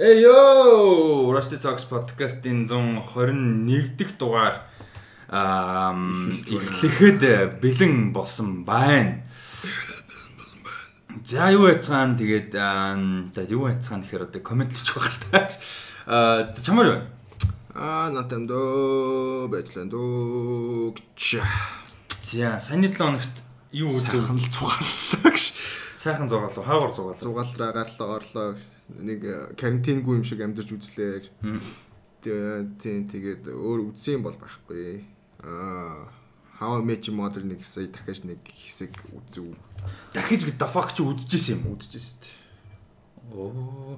Эй ёо, Rusty Talks podcast-ийн 121 дахь дугаар аа эхлэхэд бэлэн болсон байна. За юу яцгаан тэгээд за юу яцгаан гэхээр одоо комент л очих байх л та. Аа чамаар юу? Аа натамдо байцлаа дөө. За саяны 7 хоногт юу үзв? Сайхан л цугааллаа гэж. Сайхан зугаалуу, хаагаар зугаалуу. Зугаалраа гарлаа орлоо. Нэг карантингүй юм шиг амьдарч үзлээ. Тийм тэгээд өөр үзсэн юм бол байхгүй. Аа How I Met Your Mother нэг сая дахиж нэг хэсэг үзв. Дахиж the fuck чи үзчихсэн юм уу? Үзчихсэн дээ. Оо.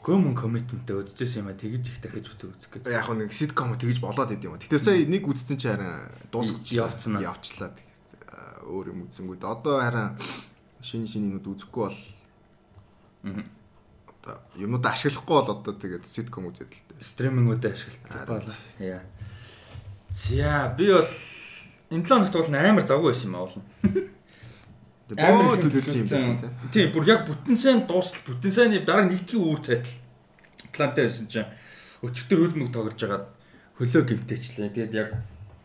Гомон commitment-тэй үзчихсэн юм а тэгэж их дахиж үзэх үзэх гэж. Яг нэг sitcom тэгж болоод идэв юм. Гэтэ сая нэг үзсэн чи харин дуусгач Явцсан аа. явчлаа. Аа, Өөр юм үзсэнгүү. Одоо харин шинэ юмуд үзэхгүй бол Мгм. Одоо юмнууд ашиглахгүй бол одоо тэгээд sitcom үзээд л дээ. стримингүүдэд ашигладаг байна. Яа. За би бол энэ 7 хоногт бол амар завгүй байсан юм аа болно. Боо төлөвлөсөн юм байсан тий. Тийм, бүр яг бүтэн сайн дуустал бүтэн сайны дараа нэгдгийн үүр цайтал плантай байсан чинь өчтөр хөлмөг тоглож байгаад хөлөө гимтээчлээ. Тэгээд яг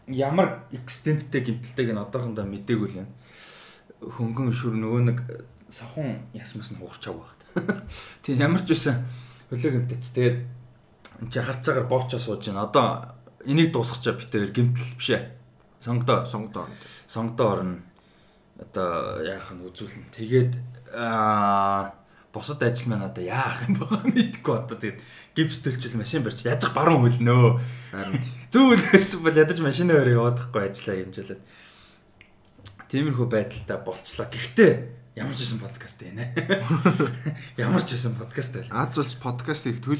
ямар extendтэй гимтэлтэйг нь одоохондоо мдээгүй л юм. Хөнгөн шүр нөгөө нэг савхан ясмас нь хугарч байгаа багт. Тийм ямар ч байсан хөлөө гимтээц. Тэгээд энэ чи харцаагаар боочоо сууж байна. Одоо энийг дуусгачаа битээр гимтэл биш ээ. Сонгодоо Сонгодоо. сонгодоо орно. Одоо яах нь үзүүлнэ. Тэгээд аа босод ажил маань одоо яах юм байгаа мэдгүй одоо тэгээд гипс төлчл машин барьж ядах баруун хөлнөө. Зүйл байсан бол ядаж машин өөр яваадахгүй ажиллаа хэмжээлээд. Тиймэрхүү байдалтай болчлаа. Гэхдээ ямар ч байсан подкаст байна. Ямар ч байсан подкаст байл. Аз улс подкаст их төл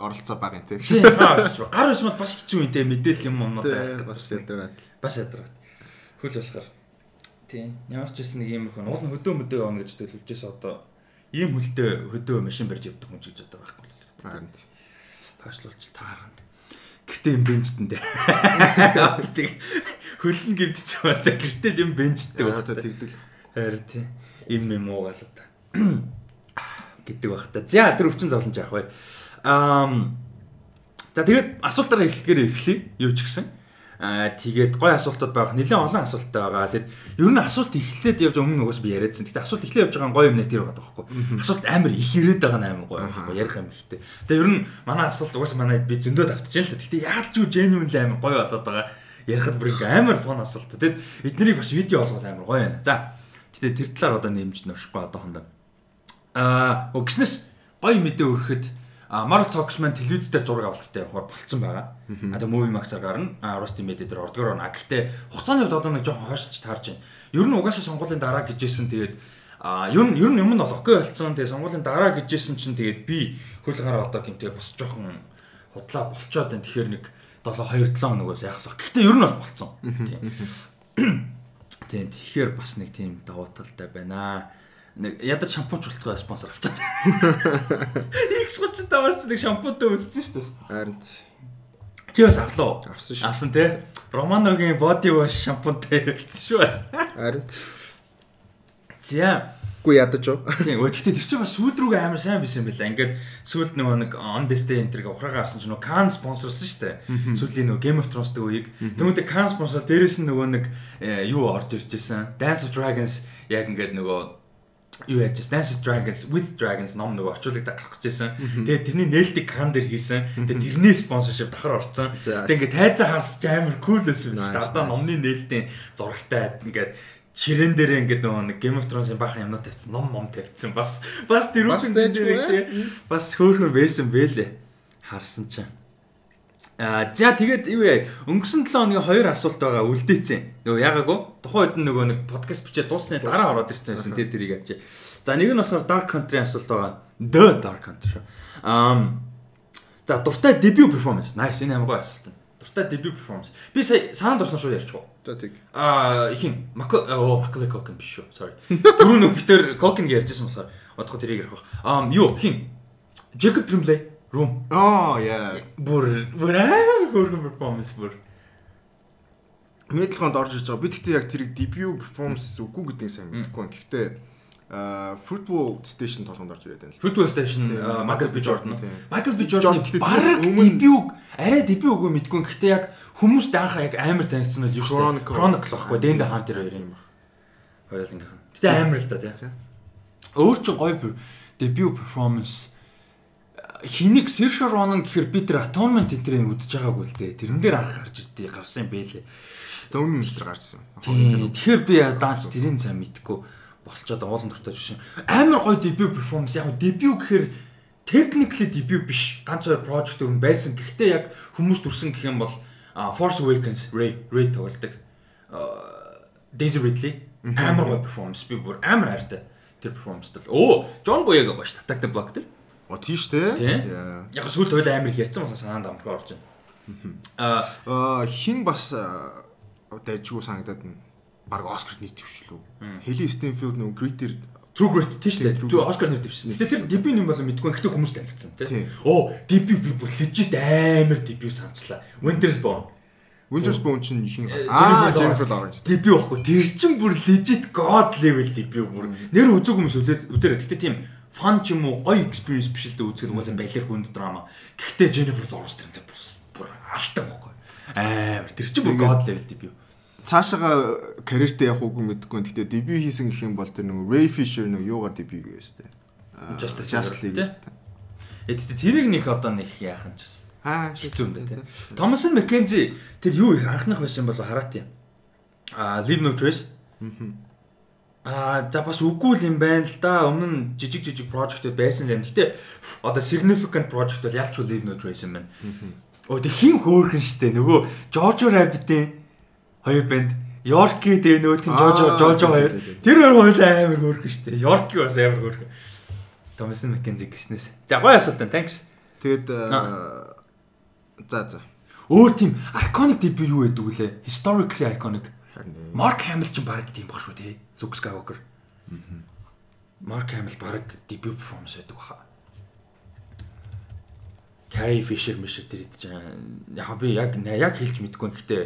оролцоо юм тий. Тийм. Гар байсан бол бас хэцүү юм те мэдээлэл юм юм одоо Бас ядраад. бас ядраад. Хөл болохоор. Тийм. Ямар ч байсан нэг юм их уул нь хөдөө мөдөө явна гэж төлөвлөжээс одоо ийм хөлтэй хөдөө машин барьж явдаг хүн ч гэж одоо байхгүй л. Харин Фаашлуулч таарганд. Гэртээ юм бенжтэндээ. Тэг хөлн гимтчихсэн ба гэртээ юм бенжтэй одоо тэгдэл. Харин тийм. Им юм уугаал одоо. гэдэг бах та. За тэр өвчин зовлон жаах бай. Аа За тэгээд асуултаараа эхлэхээр эхлэе. Юу ч гэсэн. Аа тэгээд гой асуултууд байх. Нэлээд олон асуулттай байгаа. Тэгэд ер нь асуулт эхлээд явж өмнө нөгөөс би яриадсан. Тэгэхдээ асуулт эхлээд явж байгаа гой юм нэг тэр байгаа байхгүй. Асуулт амар их ирээд байгаа нь амар гой байхгүй. Ярих юм ихтэй. Тэгээд ер нь манай асуулт угаасаа манай би зөндөө тавтчихжээ л та. Тэгэхдээ яалч юу genuine л амар гой болоод байгаа. Ярихад бүр ингээ амар фон асуулт. Тэгэд эднэрийг бас видео болгол амар гой байна. За. Гэтэ тэр талаар одоо нэмж нөрөхгүй одоохондоо. Аа, гиснэс гоё мэдээ өргөхөд а Marvel Talks маань телевиз дээр зураг авалттай явахаар болцсон байгаа. А тэгээ Movie Max-аар гарна. А Rusty Media дээр ордгоор байна. Гэхдээ хугацааны хувьд одоо нэг жоохон хойшиж таарж байна. Ер нь угаасаа сонгуулийн дараа гэжсэн тэгээд а ер нь ер нь юм нь окей болцсон. Тэгээ сонгуулийн дараа гэжсэн чинь тэгээд би хөл гараа одоо гэмтээ бас жоохон худлаа болцоод байна. Тэгэхээр нэг 7 2 7 хоног бол яах вэ? Гэхдээ ер нь бол болцсон. Тийм. Тийм тэгэхээр бас нэг тийм давуу талтай байна. Нэг ядаж шампунч болтгоо спонсор авчаа. X35-аас нэг шампунтай үлдсэн шүү дээ. Харин Чи бас авлаа. авсан шүү. Авсан тий. Романогийн body wash шампунтай үлдсэн шүү бас. Харин За. Гү ядаж уу? Тийм өдөртөө тэр чинь бас сүүл рүүгээ амар сайн байсан байлаа. Ингээд сүүлд нөгөө нэг on this day энтерг ухраагаа авсан чинь нөгөө Can спонсорлсон шүү дээ. Сүүлийн нөгөө Game of Thrones-тэй үеиг. Тэгмүүдээ Can спонсор дээрээс нь нөгөө нэг э, юу орж ирж байсан. Dance of Dragons яг ингээд нөгөө юу яаж байсан Dance of Dragons with Dragons ном нөгөө орчуулагдаад гарах гэжсэн. Тэгээд тэрний нээлтийг Can дээр хийсэн. Тэгээд тэрний спонсоршип давхар орцсон. За. Тэгээд ингээд тайзаа харсч амар кул байсан юм. Одоо nice. номны нээлтийн зурагтай ингээд ширээн дээр ингээд нэг Game of Thrones-ийн баахан юмнууд тавьчихсан, ном мом тавьчихсан. Бас бас тэр Бас үхэн дайжгүй, дээр тий, бас хөөхөн байсан бэлээ. Харсан чинь. Аа за тэгээд юу яа өнгөрсөн 7 хоногийн хоёр асуулт байгаа үлдээцэн. Нөгөө яагаагүй. Тухайн үед нөгөө нэг подкаст бичээд дууссаны дараа ороод ирсэн байсан тий тэрийг ачаа. За нэг нь болохоор Dark Country асуулт байгаа. The Dark Country шүү. Аа за дуртай debut performance. Nice энэ амар гоё асуулт. Дуртай debut performance. Би сая саанд орсон шүү ярьчих. За тэг. Аа ихэн Мако оо Макалей Кокин биш шүү. Sorry. Түрүү нэг битэр Кокин ярьжсэн болохоор одоохоо тэрийг ярих байх. Аа юу хин Jacob Tremblay Room Аа яа. бүр бүр амар хөргөн performance бүр. Медлгонд орж ирж байгаа. Би тэгтээ яг тэрийг debut performance үгүй гэдгийг сайн мэдэхгүй байна. Гэхдээ football station толгонд орж ирээд байна. Football Station Michael B Jordan. Michael B Jordan баг дебют арай дебют үгүй мэдгүй. Гэхдээ яг хүмүүст анхаа яг амар танигдсан нь юу шүү дээ. Chronicle. Chronicle байхгүй. Дэнд хаан тэр хоёрын хоёулангийнх нь. Гэтэ амар л да тий. Өөр чинь гоё debut performance хинийг Saoirse Ronan гэхэр би тэр Atonement энтрийг үдчихэж байгаагүй л дээ. Тэрэн дээр анх гарч ирдээ гарсан юм бэлээ. Дөвн мистер гарчсан. Тийм. Тэгэхээр би даанч тэрийн цаа мэдгүй болцоод уулан дуртай биш. Амар гоё debut performance яг debut гэхээр technically debut биш. Ганц хоёр project өрн байсан. Гэхдээ яг хүмүүс дүрсэн гэх юм бол Force Awakens Ray Ray тоглодог. А, Daisy Ridley амар гоё performance би бүр амар хайртай тэр performance тал. Оо, John Boyega бааш Attack the Block тэр. О тийш те. Яг сүүл тойл амар их ярьсан болохоо санаанд амархан орж байна. Аа хин бас дайжгүй санагдаад нь баг Оскар нийт төвчлөө. Хели Стенфилд нөгөө Гритер True Grit тийм шүү дээ. True Oscar нэр дэвшсэн. Гэтэ тэр дебют юм болоо мэдгүй. Гэтэ хүмүүс танигдсан тийм. Оо, дебют би бүр legit амар дебют санацлаа. Winter's Bone. Winter's Bone чинь хин Э, аа Jennifer Lawrence. Дебют байхгүй. Тэр чин бүр legit god level дебют бүр. Нэр үзег хүмүүс үзээ үзээрэй. Гэтэ тийм фан ч юм уу гоё experience биш л дээ үзэх нь угаасаа балер хүнд драма. Гэхдээ Jennifer Lawrence тэрнтэй бүр бүр алтан байхгүй. Амар тэр чин бүр god level дебют. Цаашаага карьертэй явах үгүй мэдгүй. Гэхдээ дебют хийсэн гэх юм бол тэр нөгөө Ray Fisher нөгөө юугаар дебют хийсэн. Аа, Justice League. Э тэгтээ тэрийг нэх одоо нэх яах юм ч бас. Аа хэцүү юм да тий. Томсон Маккензи тэр юу их анхнах байсан бол хараат юм. Аа Live No Trace. Аа за бас үгүй л юм байна л да. Өмнө нь жижиг жижиг project байсан юм. Гэтэ одоо significant project бол ялч Live No Trace юм байна. Оо тэг хин хөөрхөн штэ нөгөө Jojo Rabbit-ийн хоёр банд нь Jojo Аа, Jojo тий, хоёр. Тэр хоёр хоёул амар хөөрхөн штэ. Yorkie бас амар хөөрхөн. Томсон Маккензи гиснээс. За гоё асуулт байна. Thanks. Тэгээд аа, за за. Өөр тийм iconic debut юу гэдэг вүлээ? Historically iconic. Mark Hamill ч баг тийм баг шүү тий. Luke Skywalker. Mark Hamill баг debut performance байдаг баха. Carrie Fisher мишэр тэр идэж яг би яг яг хэлж мэдгүй гэхдээ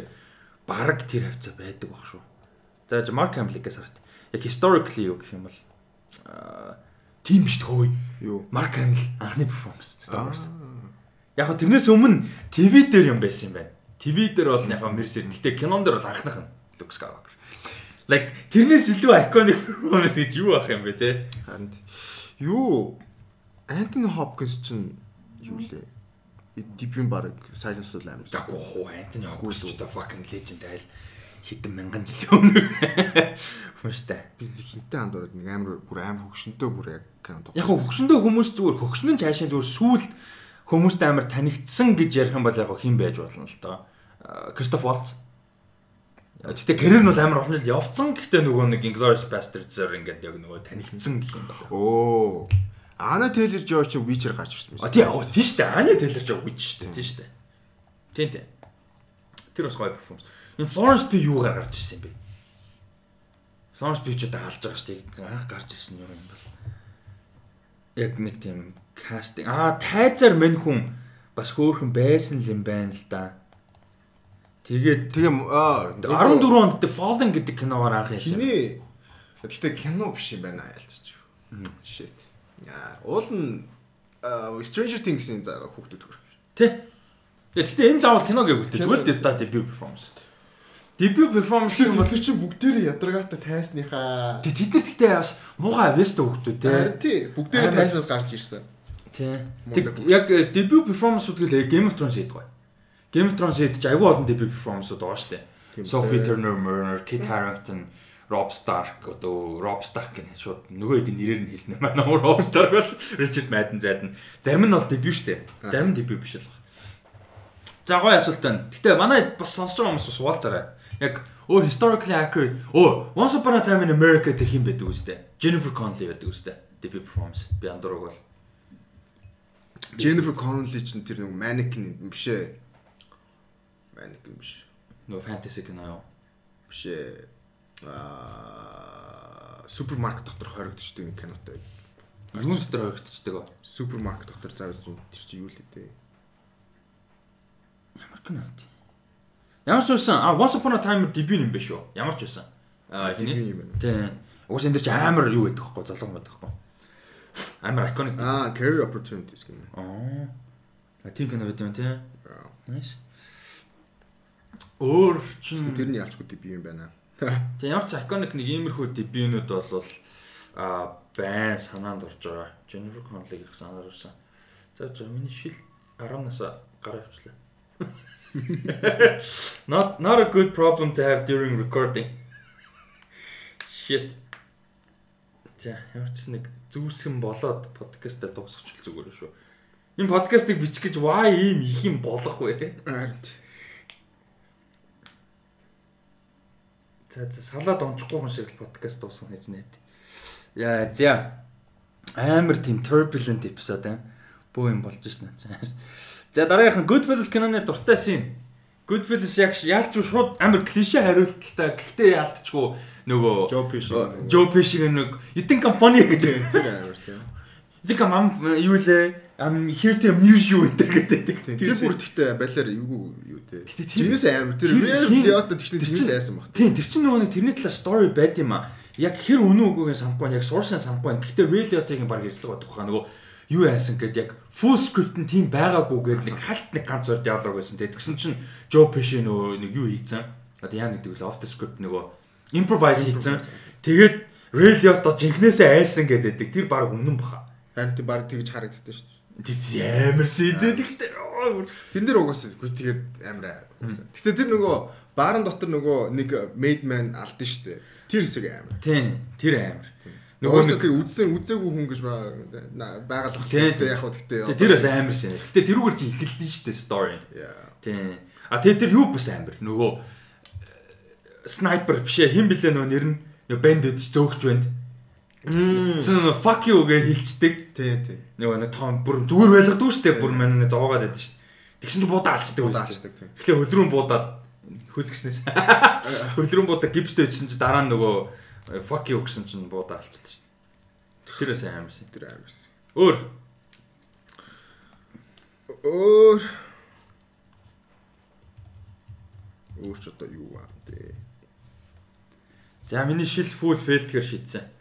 баг тэр хавцаа байдаг баг шүү. За Mark Hamill-ээс хараад яг historically юу гэх юм бол тийм биш тхөө. Юу? Mark Hamill анхны performance Star Wars. Яг тэрнээс өмнө ТV дээр юм байсан юм байна. ТV дээр бол яг мэрсэр. Гэтэ кинон дээр бол анхных нь Luke Skywalker. Like тэрнээс илүү iconic performance гэж юу ах юм бэ те? Харин юу Антони Хопкинс чинь юу лээ? Дипин баг Silence the Lambs. Заггүй хуу Антони Хопкинс ч одоо fucking legend айл хэдэн мянган жилийн өмнө. Хүмштэй. Би хинтээ хандураад нэг амар бүр амар хөгшөнтэй бүр яг кино. Яг хөө хөгшөндөө хүмүүс зүгээр хөгшнөн цаашаа зүгээр сүулт хүмүүст амар танигдсан гэж ярих юм бол яг хэн байж болно л доо. Кристоф Волц. Гэтэ нь бол амар олон жил явцсан. Гэтэ нөгөө нэг Inglourious Basterds-ээр ингээд яг нөгөө танигдсан гэх юм бол. Оо. Ана Тейлер Жой чи Witcher гарч ирсэн А байсан. тий, оо тий штэ. Ани Тейлор ч үгүй штэ. Тий штэ. Тийм тий. Тэр бас гоё перформанс. Энэ Florence Pugh юугаар гарч ирсэн юм бэ? Florence Pugh ч удаа алж байгаа штэ. Аа гарч ирсэн юм бол. Яг нэг тийм кастинг. Аа тайзаар мэн хүн бас хөөхөн байсан л юм байна л да. Тэгээд Тэгээ аа 14 онд The Fallen гэдэг киногоор анх ярьсан. Хиний Гэтэ кино биш юм байна ялцчих. Shit. Уул нь аа, Stranger Things-ийн заа хүүхдүүд төр. Тэ. Гэхдээ энэ заавал кино гэвэл зүгээр л debut performance. Debut performance юм бол чинь бүгдээрээ ядаргаатай тайсныхаа Тэ тэд нар гэхдээ бас муухай авьяастай хөвгтүүд те. Тий бүгдээрээ тайснаас гарч ирсэн. Тий. Тэг яг э, debut performance-ууд гэл Game of Thrones хийдэг бай. Game of Thrones хийдэг айгүй олон debut performance-ууд байгаа дээ. Sophie. Turner Kit Harington, Rob Stark одоо Rob Stark гэх шууд нөгөө хэдийн нэрээр нь хэлсэн юм байна. Rob Stark бол Richard Madden зайд нь. Зарим нь бол шүү дээ. Зарим нь debut биш л баг. За гоё асуулт байна. Гэтэ манай бас сонсож байгаа хүмүүс бас уулзаарай. Яг өөр historically accurate. Оо, Once Upon a Time in America гэх юм байдаг үстэй. Jennifer Connelly байдаг үстэй. Debut performance. Би андуураг бол. Jennifer Connelly чинь тэр нэг mannequin биш ээ. Mannequin биш. Нөгөө fantasy кино юу? Биш ээ. Аа супермаркет дотор хоригдчихдаг нэг кинотой. Юун дотор хоригдчихдаг вэ? Супермаркет дотор зав зүүн тэр чинь юу л дээ. Ямар кино вэ? Ямар ч байсан. А Once Upon a Time debut юм биш үү? Ямар ч байсан. А Debut хиний. юм байна. Тийм. Уус энэ дэр чи амар юу гэдэг вэ? Залган байдаг вэ? Амар iconic. Аа, career opportunities гэнэ. Аа. А тийм кино байт юм тий. Nice. Өөр чин Тэр нь ялчгүй би юм байна. Тэг ямар ч iconic нэг иймэрхүү дебютнууд бол а байн санаанд орж байгаа. Jennifer Connelly гэх санаар орсон. За за миний шил 10-наас гараа авчлаа. Not not a good problem to have during recording. Shit. За ямар ч нэг зүүсгэн болоод подкастаа дуусгачихвол зүгээр шүү. Энэ подкастыг бичих гэж why ийм их юм болох вэ? Харин За за салаад онцохгүй хүн шиг л подкаст дуусгах гэж найд. Яа за амар тийм turbulent episode аа. Бөө юм болж шнэ. За дараагийнх нь Goodfellas киноны дуртай шин. Goodfellas яг яалч уу шууд амар клише хариулталтай. Гэхдээ яалтчгүй нөгөө Joe Pesci. Joe Pesci нэг I'm funny гэдэг. тэр амар тийм. Think I'm юу лээ? I'm here to amuse you гэдэг гэдэг. Тэр бүр тэгтээ балиар юу юу те. Тэр- Тэрнээс амар тэр тэр real Liotta тэгтээ тэр тэрнээс айсан баг. Тийм тэр чинь нөгөө нэг тэрний талаар story байд юм а. Яг хэр үнэн үгүйгээ самгүй яг сууршаа самгүй. Гэхдээ Real-ийн баг ярьцлага байдаг хаа нөгөө юу яасан гэд яг full script нь тийм байгаагүйгээд нэг халт нэг ганц зур диалог байсан. Тэгсэн чинь Joe Pesci нөгөө нэг юу хийцэн. Одоо яа гэдэг вэ? Off the script нөгөө improvise хийцэн. Тэгээд Real-ото жинхнээсээ айсан гэдэг. Тэр баг үнэн баха. Харин тийм баг тэгж харагддаг шүү дээ. Амар сэдэ тэгтээ. Тэн дээр угаасаа тэгээд амар. Гэтэ тэр нөгөө баарын дотор нөгөө нэг made man алдсан шүү дээ. Тэр хэсэг амар. Тийм тэр амар. Нөгөө нэг үзсэн үзээгүй хүн гэж. Тийм, Тэг яг хөө тэгтээ. Тэ тэр бас амар шин. Гэтэ тэрүүгээр чи эхэлдэж штэ story. Яа. Тийм. А тэгээ тэр юу бас амар. Нөгөө снайпер бишээ хин блэ нөгөө нэр нь банд үдч зөөгч банд. Нөгөө fuck you гэж хэлцдэг. Тий, тий. Нөгөө нэг том бүр зүгээр байлгадаг штэ бүр маань нэг зовоогоод байдаг штэ. Тэгсэн чинь буудаа алчдаг үстэй. ашдаг тий. Тэгэхээр хөлрүүн буудаад хөлгснээс хөлрүүн буудаа гипстэй байсан чинь дараа нь нөгөө fuck you гэсэн чинь буудаа алчдаг штэ. Тэр бас амар шин. Тэр амар. Өөр Өөр Өөрч одоо юу аа тий. За миний шил full failed-гээр шийдсэн.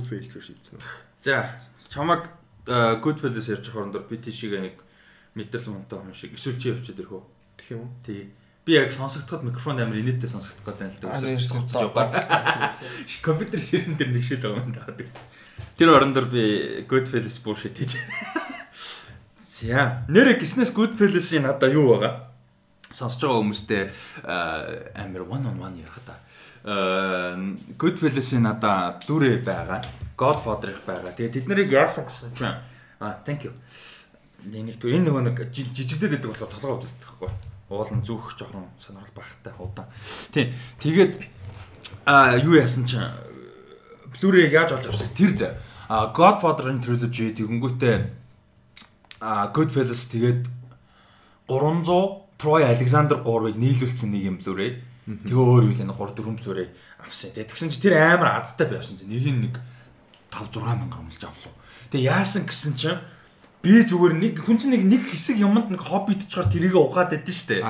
Fail гэж шийдсэн үү? За чамаг э, Goodfellas ярьж хорондор би тийшээ нэг мэдрэл мунтай юм шиг эсвэл чи явчихад ирэх үү? Тэгэх юм уу? Тий. Би яг сонсогдоход микрофон амар инээдтэй сонсогдох гэдэг юм л да. Өсөж цогцож байгаа. Компьютер ширэн дээр нэг шил байгаа юм даадаг. Тэр орондор би Goodfellas bullshit хийж. За нэр гиснээс Goodfellas-ийн надаа юу байгаа? Сонсож байгаа хүмүүстээ амар one on one ярих та. Э, Goodfellas-ийн надаа дүрээ байгаа. Godfather их байгаа. Тэгээ тэд нарыг яасан гэсэн чинь а thank you. Нэг түр энэ нөгөө нэг жи- жижигдээд байдаг болохоор толгой удаад байхгүй. Уулын зүүх жоохон сонирхол багтай удаан. Тийм. Тэгээд а юу яасан чинь Blu-ray яаж олж авсан тэр зэ. А Godfather-ын trilogy тэгэнгүүтээ а Goodfellas тэгээд 300 Troy Alexander 3-ыг нийлүүлсэн нэг юм Blu-ray. Тэгээ өөр юу лээ 3 4 Blu-ray авсан. Тэгээ тэгсэн чи тэр амар азтай байвсан. Нэг нэг 5 6 мянга амлж авлаа. Тэгээ яасан гэсэн чинь би зүгээр нэг хүн чинь нэг нэг хэсэг юмд нэг хоббит чгаар тэрийг угаад байдсан шүү дээ.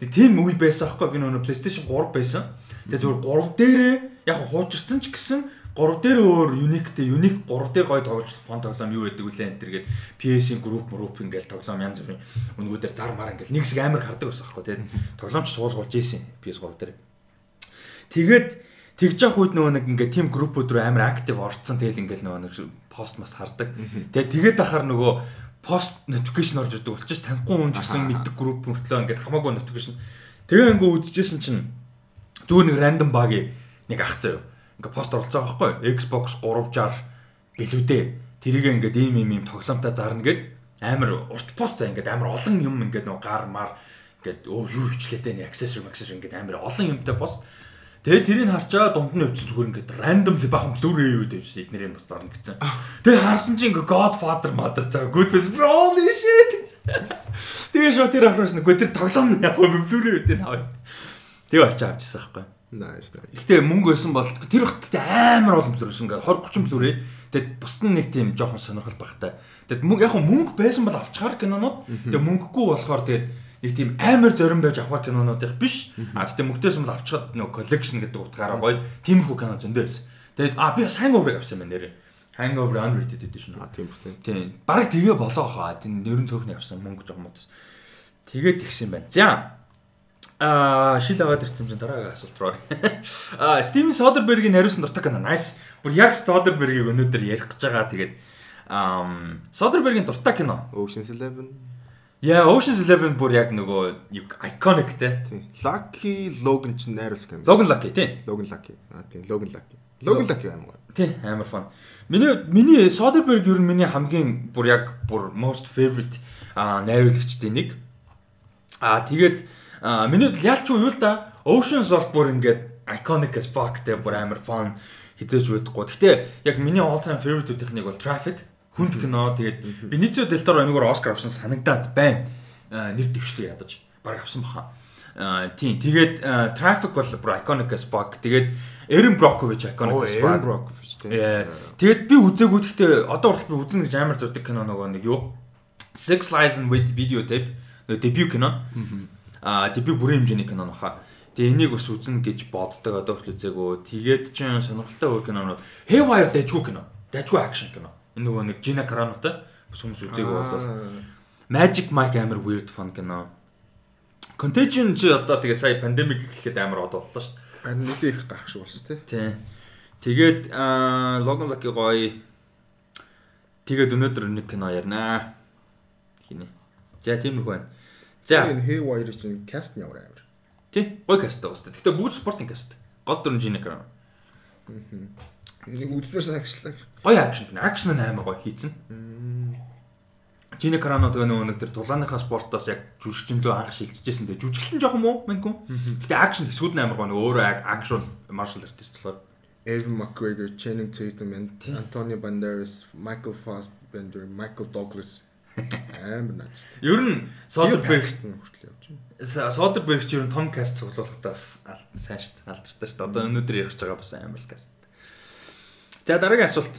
Тэгээ тийм үе байсан аахгүй би нөгөө PlayStation 3 байсан. Тэгээ зүгээр 3 дээрээ яг хуучирсан ч гэсэн 3 дээр өөр unique-тэй unique 3 дээр гоё тоглож фон тоглоом юу байдаг вүлээ энэ төр гээд PS-ийн group group ингээл тоглоом янз бүрийн өнгөө дээр зар мар ингээл нэг хэсэг амар хардаг байсан аахгүй тийм тоглоомч суул болж ийсэн PS3 дээр. Тэгээд тэгж явах үед нөгөө нэг ингээ team group-ууд руу амар active орцсон тэгэл ингээл нөгөө нэг пост мас хардаг. Тэгээд тэгээд ахаар нөгөө пост notification орж ирдэг болчих танихгүй хүн ч гэсэн мэддэг group мөртлөө ингээд хамаагүй notification. Тэгээ ингээ үзчихсэн чинь зүгээр нэг random баг нэг ах заяа. Ингээ пост оролцоо байгаа байхгүй Xbox 360 билүүдээ. Тэрийг ингээд ийм ийм ийм тоглоомтой зарна гэд амар урт пост заа ингээд амар олон юм ингээд нөгөө гар мар ингээд өө юу хичлээтэй нэг accessory accessory ингээд амар олон юмтай пост. Тэгээ тэрийг харчаа дунд нь өвч зүгээр ингээд randomly бахан Blu-ray юу дэвш эднэрийн бас зарна гэсэн. Тэгээ харсан чинь ингээд Godfather mother цаа Goodfellas holy shit. Тэгээ шууд тэр ахраас нэг тэр тоглоом яг Blu-ray үүдээ аваа. Тэгээ очиж авчихсан байхгүй. Nice. Гэтэ мөнгө байсан бол тэр ихт амар олон Blu-ray ингээ 20 30 Blu-ray. Тэгээд бусд нь нэг тийм жоохон сонирхол багтай. Тэгээд мөнгө яг хөө мөнгө байсан бол авчгаар кинонууд. Тэгээд мөнгөгүй болохоор тэгээд нэг тийм амар зорин байж авах кинонуудих биш. А тэгтээ мөнгөтэйс юм авчихад нөгөө collection гэдэг утгаараа гоё тиймэрхүү кино зөндөө байсан. Тэгээд а би бас Hangover-ыг авсан байна нэрээ. Hangover Unrated edition. А тийм бах тийм. Тийм. Бараг тэгээ болоо хаа. Тийм нэрэн цөөхний авсан мөнгө жоох модос. Тэгээд тэгсэн байна. За. Аа, шил аваад ирсэн чинь дараагийн асуулт руу. Аа, Стивен Содербергийн хариусан дуртай кино. Nice. Бүр яг Содербергийг өнөөдөр ярих гэж байгаа. Тэгээд ам Содербергийн дуртай кино. Ocean's Eleven. Яа, Ocean's Eleven бүр яг нөгөө iconic те. Тийм. Lucky Logan ч найруулсан юм. Logan Lucky тий. Logan Lucky. А тийм Logan Lucky. Logan Lucky амар гоё. Тий, амар фан. Миний миний Soderbergh ер нь миний хамгийн бүр яг бүр most favorite а найруулагчдын нэг. А тэгээд миний хувьд ялч юу л да Ocean's бол бүр ингээд iconic as fuck те бүр амар fun хизээж байдаггүй. Гэтэ яг миний all time favorite-үүдийнх нэг бол Traffic хүнд кино тэгээд Benicio del Toro энэгээр Оскар авсан санагдаад байна. Нэр дэвшлээ ядаж баг авсан баха. Аа тийм тэгээд Traffic бол бүр iconic as fuck. Тэгээд Erin Brockovich iconic as fuck. Erin Brockovich тийм. Тэгээд би үзээгүй гэхдээ одоо хүртэл би үзэн гэж амар зурдаг кино нөгөө нэг юу Six Lies and with Videotape нөгөө debut кино. Аа debut бүрийн хэмжээний кино нөха. Тэгээ энийг бас үзэн гэж боддог одоо хүртэл үзээгүй. Тэгээд чинь сонирхолтой өөр кинонууд Haywire дайггүй кино. Дайггүй акшн кино. Энэ нөгөө нэг Gina Caranoтай бас хүмүүс үзээгүй болол. Magic Mike амар weird fun кино. Contagion чи одоо тэгээ сая пандемик эхлэхэд амар од боллоо шүү дээ. Харин нэлээ их гах шиг болсон тий. Тий. Тэгээд аа Logan Lucky гоё. Тэгээд өнөөдөр нэг кино ярина. Хийнэ. За тиймэрхүү байна. За Энэ Haywire чинь каст нь ямар амар. тий гоё каст шүү дээ. Гэхдээ бүгд спортинг каст. Гол нь Gina Carano. Энийг үзмээр санагчлаа. Гоё акшн. Акшн нь амар гоё хийцэн. Gina Carano тэгээ нөгөө нэг тэр тулааныхаа спортоос яг жүжигчин лөө анх шилжижсэн. Тэгээ жүжиглэн жоох юм уу? Мэнгүй. Гэтэ акшн хэсгүүд нь амар гоё. Нөгөө өөрөө actual martial artist болохоор. Evan McGregor, Channing Tatum, Antonio Banderas, Michael Fassbender, Michael Douglas амар наач. Ер нь Soderbergh нь хүртэл явж байна. Soderbergh ч ер нь том каст цуглуулгахдаа бас сайн шүү дээ. Алдартай шүү дээ. Одоо өнөөдөр ярих байгаа бас амар каст. За дараагийн асуулт.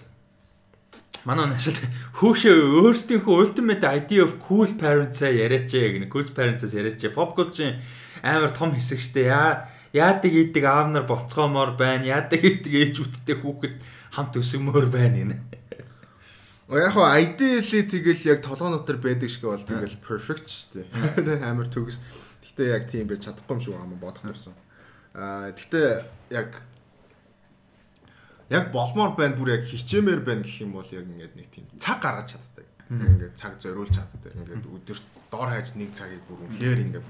Манай энэ асуулт хөөшөө өөрсдийнхөө ultimate idea of cool parents-аа яриач гэнэ. Cool parents-аас яриач. Pop culture амар том хэсэг шүү дээ. Яа яадаг идэг аав нар болцгоомоор байна. Яадаг идэг ээжүүдтэй хүүхэд хамт өсөмөр байна гэнэ. Яг хоо ideally тэгэл яг толгой дотор байдаг шиг бол тэгэл perfect шүү дээ. Амар төгс. Гэтэ яг тийм байж чадахгүй юм шиг аа бодох юмсан. Аа гэтэ яг яг болмоор байна бүр яг хичээмээр байна гэх юм бол яг ингээд нэг тийм цаг гаргаж чаддаг. Ингээд цаг зориулж чаддаг. Ингээд өдөрт дор хаяж нэг цагийг бүр үнээр ингээд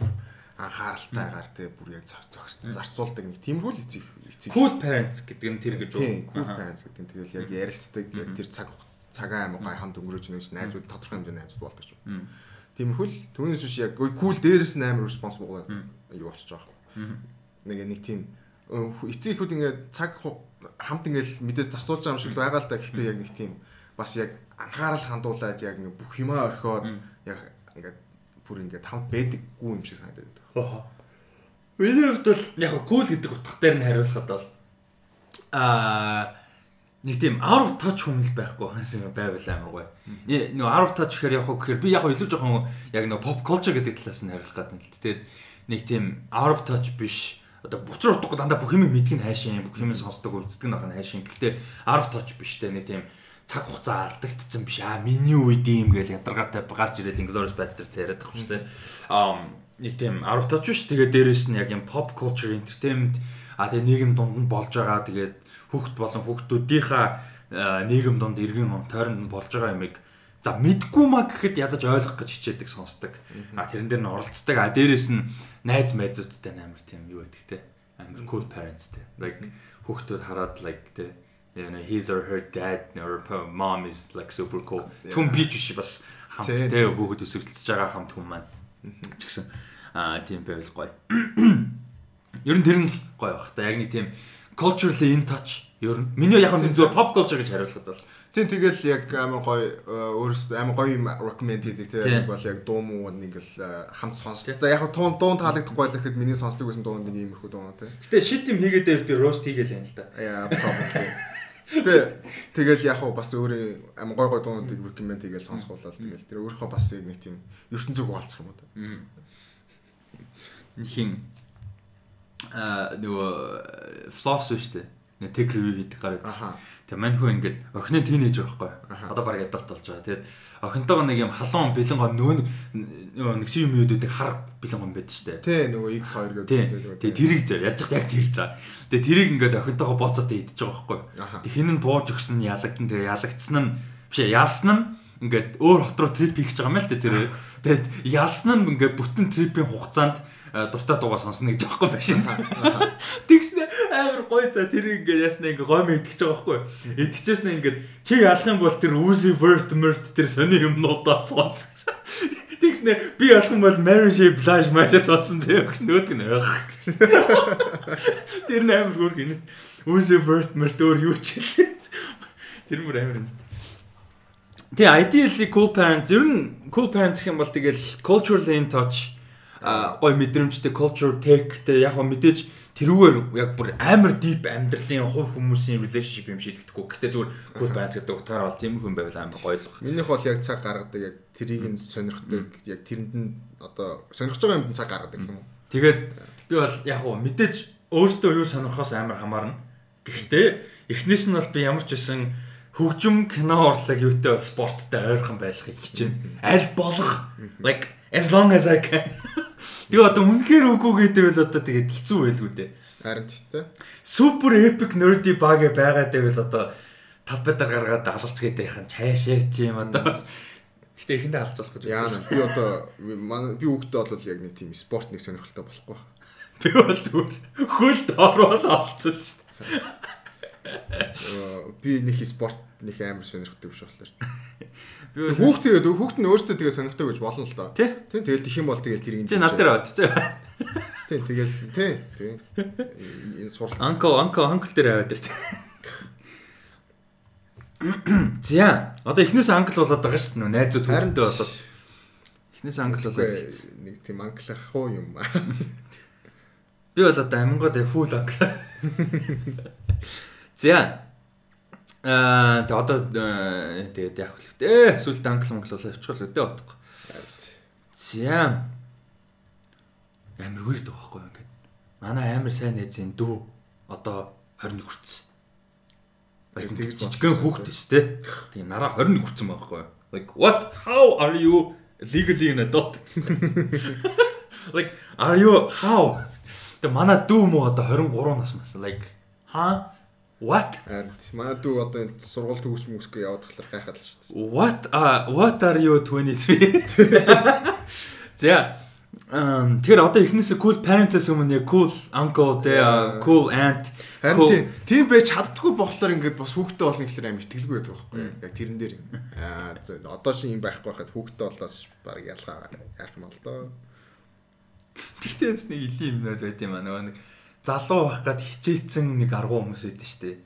анхааралтайгаар те бүр яг зарцуулдаг нэг тиймгүй л эцэг эцэг Cool parents гэдэг нь тэр гэж үү? Cool parents гэдэг нь тэгэл яг ярилцдаг яг тэр цаг цагаан аймаг гай хамт өнгөрөөж нэгж найзууд тодорхой хэмжээний найзууд болдог шүү. Тиймэрхүү л түүнээс биш яг cool дээрээс нь амар responsible юу болчих жоох. Нэг нэг тийм эцэг ихүүд ингээд цаг хамт ингээд мэдээж зарцуулж байгаа юм шиг байгаа л да. Гэхдээ яг нэг тийм бас яг анхаарал хандуулаад яг нэг бүх юмаа орхиод яг ингээд бүр ингээд хамт байдаггүй юм шиг санагдаад байна. Миний хувьд бол яг cool гэдэг утга дээр нь хариулахад бол аа нэг тийм out of touch л байхгүй юм байвал амар гоё. Нэг out of touch гэхээр яг хөө гэхээр би яг илүү жоохон яг нэг pop culture гэдэг талаас нь хариулах гэдэг юм л. Тэгээд нэг тийм out of touch биш одоо буцар утгагүй дандаа бүх юм мэдгийг хайшин бүх юм сонсдог үздэг нь хайшин. Гэхдээ out of touch биш те нэг тийм цаг хугацаа алдагдсан биш аа миний үед юм гээл ядаргаатай гарч ирэл Inglourious Basterds яриад байгаа юм шүү дээ. Аа нэг тийм 10 touch биш тэгээд дээрэс нь яг юм pop culture entertainment а тэгээ нийгэм дунд нь болж байгаа тэгээд хүүхд болон хүүхдүүдийнхаа аа, нийгэм дунд иргэн тойронд нь болж байгаа юмыг за мэдгүй маа гэхэд ядаж ойлгох гэж хичээдэг сонсдог. А тэрэн дээр нь оролцдог. А дээрэс нь найз майзуудтай амар тийм юу гэдэг те. Амар cool parents те. Like хүүхдүүд хараад like те you know his or her dad or mom is like super cool. Түн би ч биш бас хамт те хүүхэд өсөглөж байгаа хамт хүн маань ч гэсэн аа тийм байвал гоё. Ер нь тэр нь гоё бах та. Яг нэг тийм culturally in touch. Ер нь миний яг нь зөв pop culture гэж хариулахад бол Тийм тэгэл яг амар гоё өөрөөсөө амар гоё юм recommend хийдэг Тийм. бол яг дуу муу нэг л э, хамт сонслоо. За яг туун дуун таалагдахгүй гэхэд миний сонсдог байсан дуу нэг иймэрхүү дуу тийм. Гэтэ shit юм хийгээд байвал би roast хийгээл юм л да. Яа probably. Тэгэл яг хуу бас өөрийн амар гоё гоё дуунуудыг recommend хийгээл сонсгуулаад тэгэл тэр өөрийнхөө бас яг нэг тийм ертөнцөг хаалцах юм уу та. хин а нөгөө флос биш үү? Нэг tech review хийдэг гараад. Тэгээ мань хүү ингээд охины тийнейж байхгүй. Одоо баг адалт болж байгаа. Тэгээд охинтойгоо нэг юм халуун бэлэн гом нөө нөгөө нэг юм юудыг хар бэлэн гом байдаг штэ. Тэ нөгөө X2 Тий. гэдэг. Тэгээ тэрийг зав. Яаж яг тэр за. Тэгээ тэрийг ингээд охинтойгоо бооцоотой идчихэж байгаа байхгүй. Тэг хин нь бууж өгсөн нь ялагдсан. Тэгээ ялагдсан нь биш ялсан нь ингээд өөр хот руу трип хийж байгаа юм л та тэр. Тэгээд ялсан нь ингээд бүтэн трипийн хугацаанд э, дуртай дуугаа сонсно гэж байгаа байхгүй байна. Тэгснэ амар гоё за тэр ингээд ясна ингээд гомь идчихэж байгаа байхгүй. Идчихжсэн ингээд чи ялах юм бол тэр Uzi Vert Mert тэр сони юмнуудаа сонс. Тэгснэ би ялах юм бол Mary J Blige маш сонсон зөө гэж нөгөөд нь байх. Тэр нээр өөр гинэ. Uzi Vert Mert өөр юу ч хэлээ. Тэр мөр амар юм. Тэ ideally cool parents ер нь cool parents гэх юм бол тэгэл culturally in touch гой мэдрэмжтэй culture tech тэ яг хөө мэдээж тэрүүгээр яг бүр амар deep амьдралын хувь хүмүүсийн relationship юм шийдэгдэхгүй. Гэтэ зүгээр cool parents гэдэг утгаараа бол тийм хүн байвал амар гоё л баг. Минийх бол яг цаг гаргадаг яг трийг нь сонирхдаг яг тэрэнд нь одоо сонирхож байгаа юмд цаг гаргадаг юм уу? Тэгээд би бол яг хөө мэдээж өөртөө юу сонирхоос амар хамаарна. Гэхдээ эхнээс нь бол би ямар ч байсан хөгжим кино урлаг юутай бол спорттой ойрхон байхыг хичээнэ. Аль болох like as long as I can. Тэгээ одоо үнэхээр үгүй гэдэг бол одоо тэгээд хэцүү байлгүй дээ. Харин тийтэй. Супер epic nerdy баг байгаад байвал одоо талбайдаар гаргаад алалц гэдэг яхан цаашаа чи юм одоо бас Гэтэ ихэндээ алцуулах гэж үзсэн. би одоо би хүүхдээ бол яг нэг тийм спорт нэг сонирхолтой болохгүй. Би бол зүгээр хөл доорвол алцуул шүү дээ. Э, Би нэг спорт нэг амар сонирхдаг биш болохоор. Би бол Хүүхд тэгээд хүүхд нь өөртөө тэгээ сонирхдаг гэж болно л доо. Тий? Тийм тэгэл тэх юм бол тэгэл тэрийг Чи над дээр бод. Тийм тэгэл тий. Тийм. Энэ суралц. Анко анко анкл дээр аваад ирсэн. За одоо эхнээс англ болоод байгаа шүү дээ. Найзууд хүүхдтэй болоод эхнээс англ болоод нэг тийм англих хуу юм. Би бол одоо амингод фул англ. За Аа тэгээ одоо э, тэгээд яг л дээ сүлд англ монгол болоо явчихвал өдөө бодохгүй. За амар weird байхгүй ингээд. Манай амар сайн найзын дүү одоо 21 хүрсэн. Тэгж жижигхэн хүүхэд тест те. Тэгээ нараа 21 хүрсэн байхгүй. Like what how are you legally an adult? like are you how? Тэгээ манай дүү мө одоо 23 нас мас. Like huh? What? Манай дүү одоо энэ сургууль төгс мөсгөө яваад тахлаар гайхаад л шүү дээ. What uh what are you 23? За Um, тэр одоо эхнээсээ cool parents-аас өмнө яг cool uncle Yeah. cool aunt Харин тийм байж чаддгүй болохоор ингээд бас хүүхдээ болно гэхэлэр амар итгэлгүй байдаг байхгүй юу? Яг тэрэн дээр. Аа. Одоо шин юм байхгүй байхад хүүхдээ болоос баг ялгаа яах юм бол доо. Тэгтээ бас нэг илийн юмнууд байт юм аа нөгөө нэг залуу байх гад хичээцэн нэг аргу хүмүүс байдаг шүү дээ.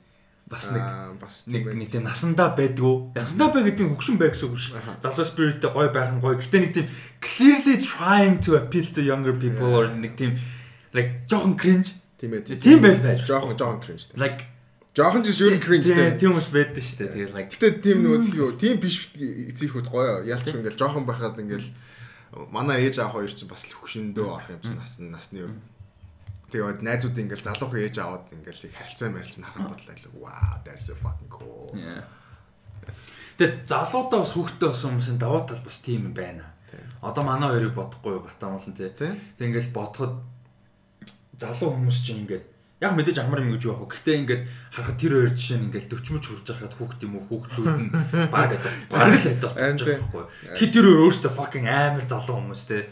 Бас нэг бас нэг нэг тийм насандаа байдгүй. Насандаа бай гэдэг нь хөгшин бай гэсэн үг шүү. Залуу спириттэй гоё байх нь гоё. Гэтэ нэг тийм clearly trying to appeal to younger people or нэг тийм like жоохон cringe. тийм ээ. Тийм байл байж. Жохон жохон кринж. Like Жохон ч юу кринж дээ. тийм хүмүүс байдаг шүү дээ. Тэгээд like Гэтэ тийм нөгөө юу тийм биш эцэгхүүд гоё. Ялч ингээл жохон байхад ингээл манай ээж аав хоёр чинь бас л хөгшөндөө орох юм чинь насны насны юу. Тэгээд найзууд ингээл залуухан ээж аваад ингээл их харилцаа харах бодлоо л wow that's so fucking cool. Тэгээд залуудаа бас хүүхдтэй болсон хүмүүсийн даваа тал бас тийм юм байна. Одоо манай хоёрыг бодохгүй батам болон тий. Тэ? Тэг ингээл бодоход залуу хүмүүс чинь ингээд яг мэдээж амар юм гэж яах вэ? Гэхдээ ингээд харахад тэр хоёр жишээ нь ингээд 40 мөч хүрж байхад хүүхд юм уу хүүхдүүд нь баг адилт баг л адилт тий. байгаа байхгүй. Тэгэхээр тэр хоёр өөрөөсөө fucking амар залуу хүмүүс тий.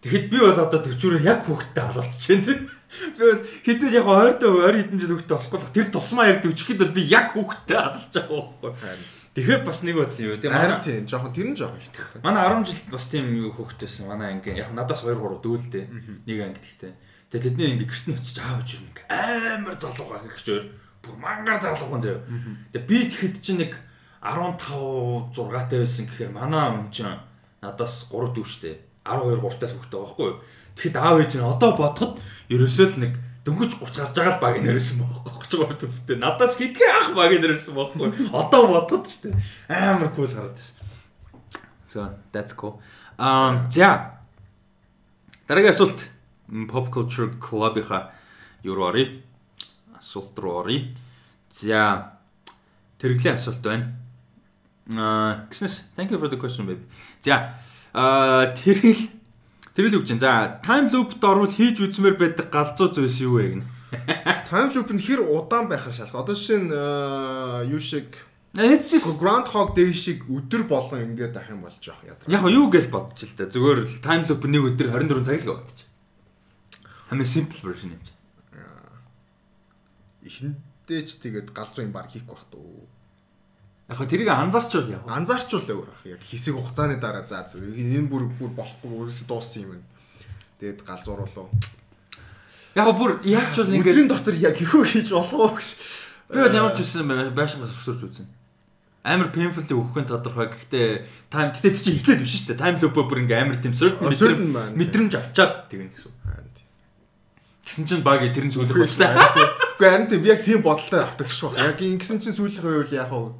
Тэгэхэд би бол одоо 40-оор яг хүүхдтэй алуулчих чинь тий. Би бол хэдэж яг ойртой ойр хэдэн жил хүүхдтэй болохгүй л тэр тусмаа яг 40-хэд бол би яг хүүхдтэй алуулж байгаа байхгүй. Тэгэхээр бас нэг бодол юу. Харин манай тийм жохон тэр нь жохон ихтэй. Манай 10 жил бас тийм юу хөөхтэйсэн. Манай анги яг надаас 2 3 дүүлдэ. Нэг анги гэхдээ. Тэгээ тэдний анги гэрт нь очиж аавж ирнэ. ингээ Амар залуу гах гэж өөр. Бүр мангар залуухан заяа. Тэгээ би тэгэхэд чинь нэг 15 6 таа байсан гэхээр манай юм чинь надаас 3 дүүштэй. 12 3 таас хөхтэй байхгүй юу? Тэгэхэд аав ээж нь одоо бодоход ерөөсөө л нэг дөнгөж 30 гарч байгаа л баг нэрсэн байхгүй 33 төвтэй. Надаас хитгэн ах баг нэрсэн байхгүй. Одоо бодоход ч тийм амар кул гараад байсан. So that's cool. Um за дараагийн асуулт pop culture club-ийнхаа юу оръё? Асуулт руу оръё. За тэрглээ асуулт байна. Аа, гиснэс. Thank you for the question baby. За, аа тэргэл тэргэл үгч. За, time loop-д орвол хийж үзмээр байдаг галзуу зүйлс юу вэ гэнэ? Time loop нь хэр удаан байхаас шалах. Одоо жишээ нь юу шиг It's just Groundhog Day шиг өдөр болгон ингээд ах юм болж жоох ядраа. яг юу гэж бодож л та. Зүгээр л time loop нэг өдөр 24 цаг л бодож. Хамгийн simple version юм чи. Эхэндээ ч тэгээд галзуу юм баг хийхгүй бах туу. Яг хөө тэрийг анзаарчвал яа. Анзаарчвал өөр ах. Яг хэсэг хугацааны дараа за. Энэ бүр бүр болохгүй өөрөөсөө дууссан юм байна. Тэгээд галзууруулуу. Яг хөө бүр яаж ч бол ингээд Өдрийн дотор яг юу хийж болох вэ гэж. би бол ямар ч үсэн байшингаас өсөрч үзэн. Амар painful өгөхгүй тодорхой. Гэхдээ time тэгтээ чи эхлээд биш шүү дээ. Time loop бүр ингээ амар тийм байна. мэдрэмж авчаад тэгнэ гэсэн. Гэсэн чинь баг тэрэн сүүлэх болчихсон. Үгүй харин тийм яг тийм бодолтой автагч баг. Яг ингэсэн чинь сүүлэх байвал яг уу.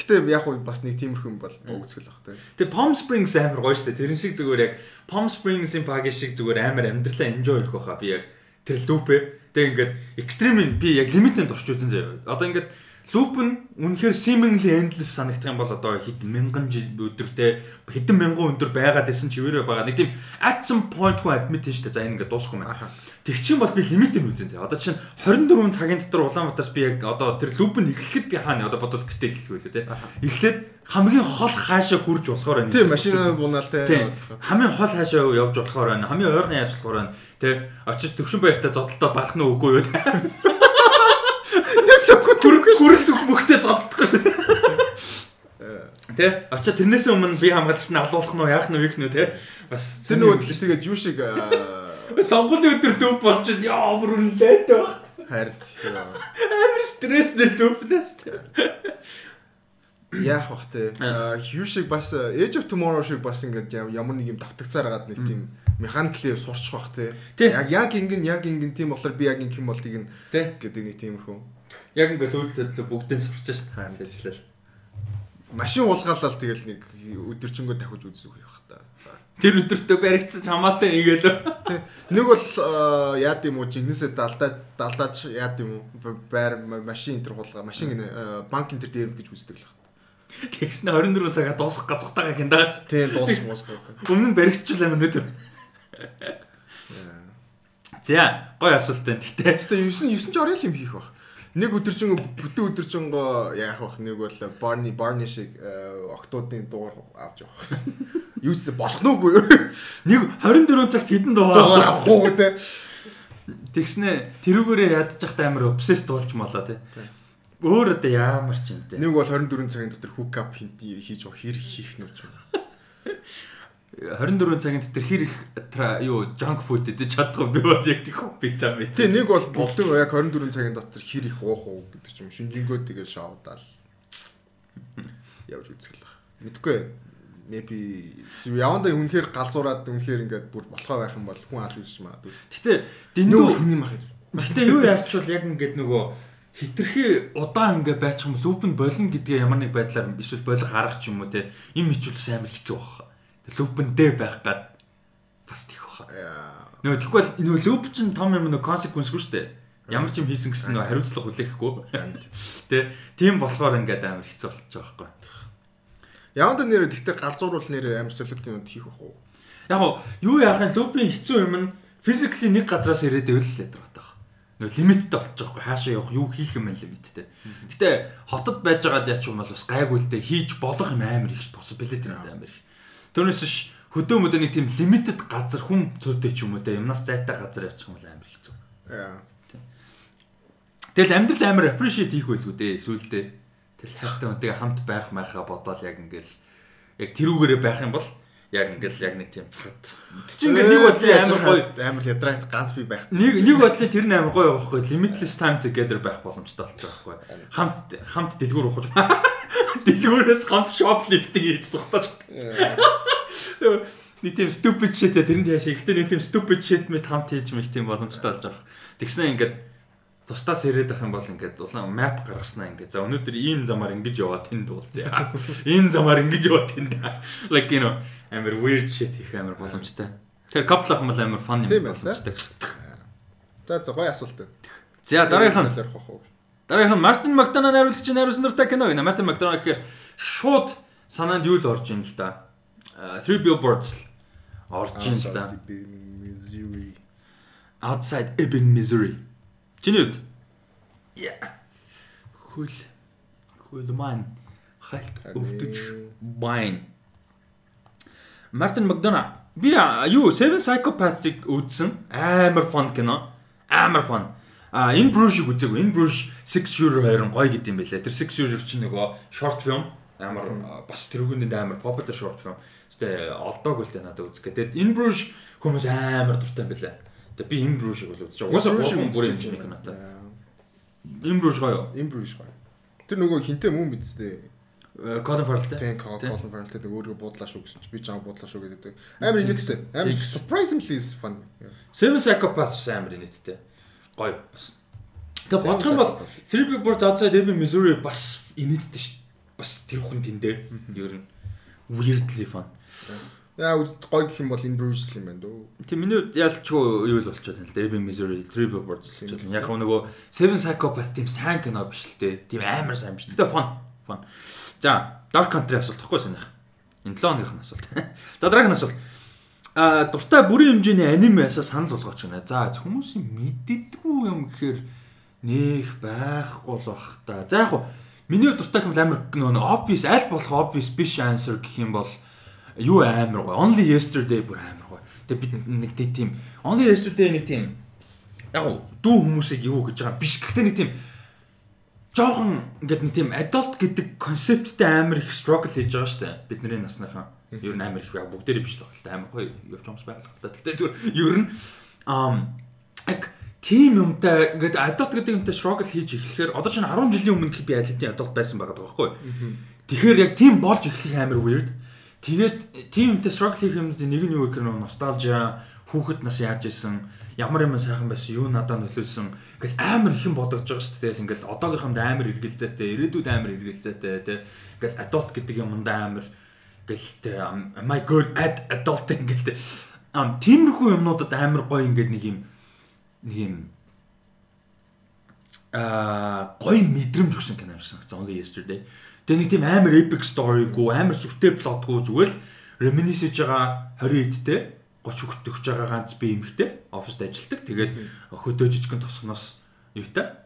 Гэтэ яг уу бас нэг тиймэрхүү юм бол өгцгөл баг те. Тэгээ Palm Springs амар гоё дээ. Тэрэн шиг зүгээр яг Palm Springs-ийн багийн шиг зүгээр амар амьдралаа enjoy хийх байхаа би яг тэр лүпэ. Тэгээ ингээд extreme би яг limited орч үзэн заяа. Одоо ингээд лүп нь үнэхээр seemingly endless санагдах юм бол одоо хэд мянган жил өдөртэй хэдэн мянган өдөр байгаад исэн чивээрээ байгаа. Нэг тийм at some point хүн admit дээ. За энэ ингээд дуусахгүй мэн. Тэгчин бол би limited үзэн заяа. Одоо чинь 24 цагийн дотор Улаанбаатарт би яг одоо тэр лүп нь эхлэхэд би хаана одоо бодвол гэртэл хэлэх байлээ те. Эхлээд хамгийн хол хаашаа хурж болохоор байна. Тийм машинаа бунаал те. Хамгийн хол хаашаа явж болохоор байна. Хамгийн ойрхон яаж болохоор байна. Тэ очиж төвшин баяртай зодолтоо барах нь үгүй юу те. Нэг зөвхөн Түрэг хүрээс үг мөхтэй зодтолдох шүү. Тэ очиж тэрнээс өмнө би хамгаалагч нь алуулах нь уу яах нь уу ийх нь үү те. Бас тэр нөгөө тийшээгээ юу шиг аа, сонгуулийн өдөр лүп болж яа бүр үнэлээд баг. хард. Амар стресстэй лүпнээс. яах бах те. Юу шиг бас э, Age of Tomorrow шиг бас ингээд ям- ямар нэг юм давтагцаар агаад нэг тийм механикли сурчих бах те. Яг яг ингэн яг ингэн тийм болохоор би яг ингэх юм бол тийг нь Тэ гэдэг нэг тиймэрхүү. Яг ингээд сүүлд төдлөө бүгдээ сурч шээ. Тэжлэл. Машин уулгаалал тэгэл нэг өдөржингөө давхиж үзэх байх та. Тэр өдөртөө баригдсан хамаатай. Тэ. Нэг бол яад юм уу жигнэсээ далдаа далдаач яад юм уу байр ма- машин энэ хулгаа машин банк энэ төр дээр гэж үздэг л байна. Тэгс нь 24 цагаа дуусгах газухтайгаа гиндагач. Тийм дуус муус гэдэг. Өмнө нь баригдчихвал амар нүд. За, гоё асуулт байна. Гэтэ Тэстэ 9 9 ч орын юм хийх бах. Нэг өдөржин бүтэн өдөржингөө яах бах нэг бол Barney Barney шиг аа, октоодын дуугар авч явах. Юу ч болох нүггүй юу? нэг 24 цагт хідэн Дуугар дуугаа. авах уу те. Тэгснэ тэрүүгээрээ ядчих та амар obsessed болж молоо те. Өөр одоо яамар ч юм те. Нэг бол 24 цагийн дотор hook up хийж хэрэг хийх нүч. 24 цагийн дотор хэр их юу junk food идэж чадахгүй би бол яг тийх пицца мэт. Тэ нэг бол болдог яг 24 цагийн дотор хэр их уух уу гэдэг ч юм шинжэнгөө тэгээ шоудаал явж үзэх л баг. Мэдгүй maybe явандаа үнэхээр галзуураад үнэхээр ингээд бүр болохоо байх юм бол хүн алж үзэж магадгүй. Гэтэ дэндүү хүний мах юм. Гэтэ юу яачвал яг ингээд нөгөө хитрхи удаан ингээ байчих юм бол лүп нь болно гэдгээ ямар нэг байдлаар эсвэл болох арга ч юм уу те им хичүүлс амар хэцүү баг. Лүп нь дэ байх гад бас тийх баха. Нөгөө тэгвэл нөгөө лүп чинь том юм нөгөө consequence шүү дээ. Ямар ч юм хийсэн гэсэн нөгөө хариуцлага хүлээхгүй. Тэ тийм болохоор ингээд амар хэцүү болчих жоох байхгүй. Явандаа нэр тэгтээ галзууруул нэр амар солиотой юм хийх бах уу? Яг юу яах юм лүпийн хэцүү юм нь physically нэг газраас ирээд ивэл л ядраад байгаа. Нөгөө лимиттэй болчих жоохгүй хаашаа явах юу хийх юм бэ лимиттэй. Гэтэ хотод байж байгаад яач юм бол бас гайгүй л дээ хийж болох юм амар их possibility надад амар их. Түүнээс ш хөдөө мөдөө нэг тийм limited газар хүн цөөтэй ч юм уу те юмнаас зайтай газар яачих юм бол амар хэцүү. Яа. Тэгэл амьдрал амар appreciate хийх байлгүй дээ сүулдэ. Тэгэл хайртай хүнтэйгээ хамт байх майхаа бодоол яг ингээл яг тэрүүгээрээ байх юм бол яг ингээл яг нэг тийм цагт. Чинь ингээд нэг бодлын амар гоё амар ядраад ганц би байх. нэг нэг бодлын тэр нь амар гоё байхгүй. Limitless time together байх боломжтой болчих байхгүй. Хамт хамт дэлгүүр ухаж дэлгүүрээс хамт shoplifting хийж зүхтаж нэг тийм stupid shit тэр нь яашаа ихтэй нэг тийм stupid shit мэт хамт хийж мэх тийм боломжтой болж байгаа. Тэгснэ ингээд тусдаас ирээд ах юм бол ингээд улаан map гаргаснаа ингээд. За өнөөдөр ийм замаар ингэж яваад тэнд уулзъя. Ийм замаар ингэж яваад тэнд. Like you know амар weird shit хийх амар боломжтой. Тэр couple ах мал амар fun юм боломжтой гэсэн. За за гоё асуулт байна. За дараагийнх нь дараагийнх нь Мартин Макдональд найруулагчийн найруулсан дуртай кино гэнэ. Мартин Макдональд гэхээр шууд санаанд юу л орж ийн л да. Э, Three Billboards орж ийн л да. Outside Ebbing, Missouri. Чиний үед? Yeah. Хөл хөл маань хальт өвдөж байна. Мартин Макдона би юу Seven Psychopaths-ыг үзсэн. Амар фан кино. Амар фан. А энэ Bruges-ийг үзээгүй. Энэ Bruges 6 euro 20 гоё гэдэм байлээ. Тэр 6 euro чинь нөгөө short film амар бас тэрүүгэнд амар popular short film. Гэтэ олдоог үлдээ надад үзэх гэдэг. Энэ Bruges хүмүүс амар дуртай юм байлээ. Тэгээ би энэ Bruges-ийг бол үзчих. Угаасаа гурван бүрийн кинотой. Энэ Bruges гоё. Им Bruges гоё. Тэр нөгөө хинтээ мөн бидстэй. Э, Colin Farrell-тэй. Тэн Colin Farrell тэр өөрөө буудлаа шүү гэсэн чи би жаа буудлаа шүү гэдэг. Амар инээдсэн. Амар surprisingly is fun. Seven Psychopaths амар инээдтэй. Гоё бас. Тэгээ бодох юм бол Three Billboards Outside Ebbing, Missouri бас инээдтэй шүү. Бас тэр хүн тэндээ. Ер нь weirdly fun. Яа гоё гэх юм бол энэ Bruges юм байна дөө. Тийм миний хувьд ялчгүй юу л болчиход байна л да. Ebbing, Missouri, Three Billboards л болчиход. Яг нөгөө Seven Psychopaths тийм сайн кино биш л дээ. Тийм амар сайн биш. Тэгтээ fun. Fun. За, Dark Country асуулт тахгүй санийх. Энэ 7 оныхын асуулт. За дараагийн асуулт. А дуртай бүрийн хэмжээний анимеасаа санал болгооч гэнэ. За хүмүүсийн мэддэггүй юм гэхээр нэх байхгүй л бах та. За яг хуу миний дуртай юм амар нөгөө obvious аль болох obvious биш answer гэх юм бол юу амар гоё. Only yesterday бүр амар гоё. Тэгээ бид нэг тийм Only yesterday нэг тийм яг дүү хүмүүсийг юу гэж байгаа биш. Гэхдээ нэг тийм жоохон ингээд нэг тийм adult гэдэг концепттэй амар их struggle хийж байгаа шүү дээ. Бидний насныхан. Ер нь амар их яг бүгдээрээ биш л байна л да. Амар гоё явж юмс байх л та. Гэхдээ зүгээр ер нь ам яг тийм юмтай ингээд adult гэдэг юмтай struggle хийж эхлэхээр одоо чинь 10 жилийн өмнө би атлетийн adult байсан байгаа байхгүй. Тэгэхээр яг тийм болж эхлэх амар weird. Тэгээд тийм юмтай struggle хийх юмнуудын нэг нь юу гэхээр нөө носталжиа, хүүхэд нас яаж исэн, ямар юм сайхан байсан, юу надад нөлөөлсөн. Ингээл амар их юм бодогдож байгаа шүү дээ. Ингээл одоогийнхонд амар эргэлзээтэй, ирээдүйд амар эргэлзээтэй тий. Ингээл adult гэдэг юмд амар ингээл I good at adult ингээл тий. Ам тиймэрхүү юмнуудад амар гоё ингээд нэг юм нэг юм аа гоё мэдрэмж өгсөн кино шиг санагдсан. Only yesterday. Тэгээ нэг тийм амар epic story-гүй, амар сүртэй plot-гүй зүгээр л reminisce хийж байгаа 20 эдтэй 30 хүрт өгч байгаа ганц би эмхтэй оффист ажилладаг. Тэгээд хөдөө жижигэн тосгоноос юутай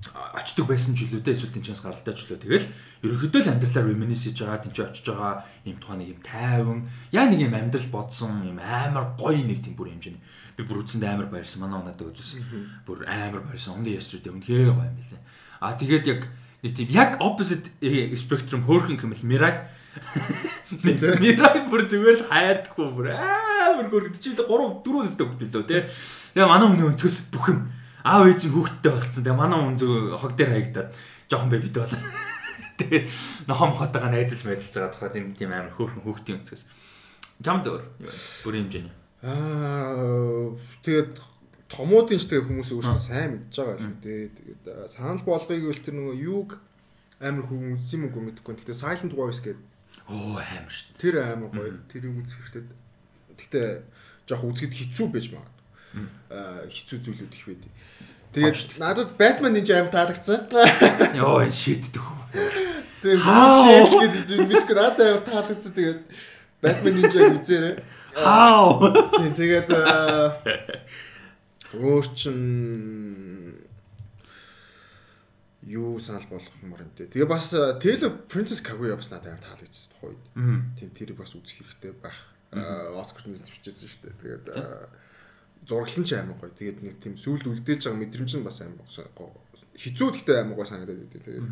очдөг байсан ч үлээ эсвэл тэнцэнс гаралтай ч үлээ. Тэгэл ерөнхийдөө л амьдралаар reminisce хийж байгаа, тэнцээ очиж байгаа юм тухайн нэг юм тайван, яа нэг юм амьдрал бодсон юм амар гоё нэг тийм бүр хэмжээний. Би бүр үзсэнд амар баярсан. Манай унаад үзсэн. Бүр амар баярсан. Only yesterday үнэхээр гоё юм билээ. А тэгээд яг нэг тийм яг opposite э, spectrum хөөрхөн хэмэл Mirai Mirai бүр зүгээр л хайрдаггүй бүр амар гөргөд чи л 3 4 өстэй хөлт лөө те. Тэгээ манай хүний өнцгөөс бүх юм аав ээж нь хүүхдтэй болцсон. Тэгээ манай хүн зөв хог дээр хаягдаад жоохон бэбид бол. Тэгээ нохом хотойгоо найзалж мэдэлж байгаа тухай тийм тийм амар хөөрхөн хүүхдийн өнцгөөс. Чамд өөр бүрийн хэмжээний. Аа тэгээд томуудын ч тэгээ хүмүүс өөрсдөө сайн мэдж байгаа юм дээ. Тэгээд санал болгоёг үл тэр нөгөө юг амар хүн үзсэн юм уу мэдэхгүй. Гэтэ Silent Voice гэдэг Оо амар шүү. тэр амар гоё. Тэрийг үзэх хэрэгтэй. Гэтэ жоох үзэхэд хэцүү байж магадгүй. Аа хэцүү зүйлүүд их байдаг. Тэгээд надад Batman ninja аим таалагдсан. Йоо энэ шийддэг How? шийдэл гэдэг мэдгүй надад аим таалагдсан. Тэгээд Batman ninja үзээрэй. How? Тийм тэгээд өөр чин юу санал болгохмоор юм те. Тэгээ бас аа, Taylor Princess Kaguya бас надад амар таалагдсан тухай. Тийм тэрийг бас үзэх хэрэгтэй байх. Оскар нэзвчээсэн шүү дээ. Тэгээд аа, зураглан ч амар гоё. Тэгээд нэг тийм сүулд үлдээж байгаа мэдрэмж нь бас амар гоё. Хизүү гэхдээ амар гоё санагдаад байдیں۔ Тэгээд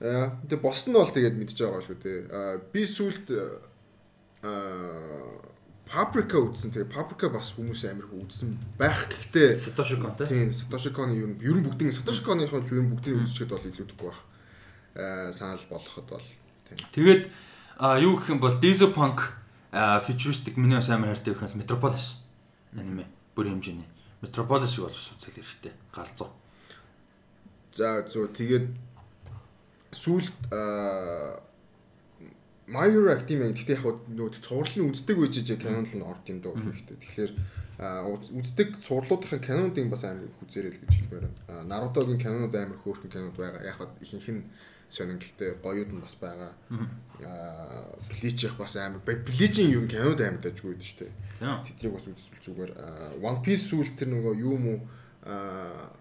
аа тэгээд босд нь бол тэгээд мэдж байгаа шүү дээ. Аа би сүулт аа Paprika үзсэн. Тэгээ Paprika бас хүмүүс амар их үзсэн байх. Гэхдээ Satoshi Kon тийм Satoshi Kon ер нь ер нь бүгдийн Satoshi Kon-ийн хувьд ер нь бүгдийг үзчихэд бол илүүдэггүй байх. Аа санал болгоход бол тийм. Тэгээд юу гэх юм бол Diesel Punk futuristic миний бас амар хайртай гэх юм Metropolis аниме бүрийн хэмжээний Metropolis-ыг бол бас үзэл хэрэгтэй галзуу. За зөв тэгээд сүүлд аа My Hero Academia гэхдээ яг нөгөө цувралын үздэг үеж жижиг канон л орд юм доо гэхдээ тэгэхээр үздэг цувралуудын канонуудын бас амар хүзээрэл гэж хэлмээр байна. Нарутогийн канонууд амар хөөрхөн канонууд байгаа. Яг ихэнх нь сонин гэхдээ гоёуд нь бас байгаа. Аа Bleach их бас амар. Bleach-ийн юу канонууд амар дайггүй байдаг шүү дээ. Тэдрийг бас үзвэл зүгээр. One Piece сүүл тэр нөгөө юу уу аа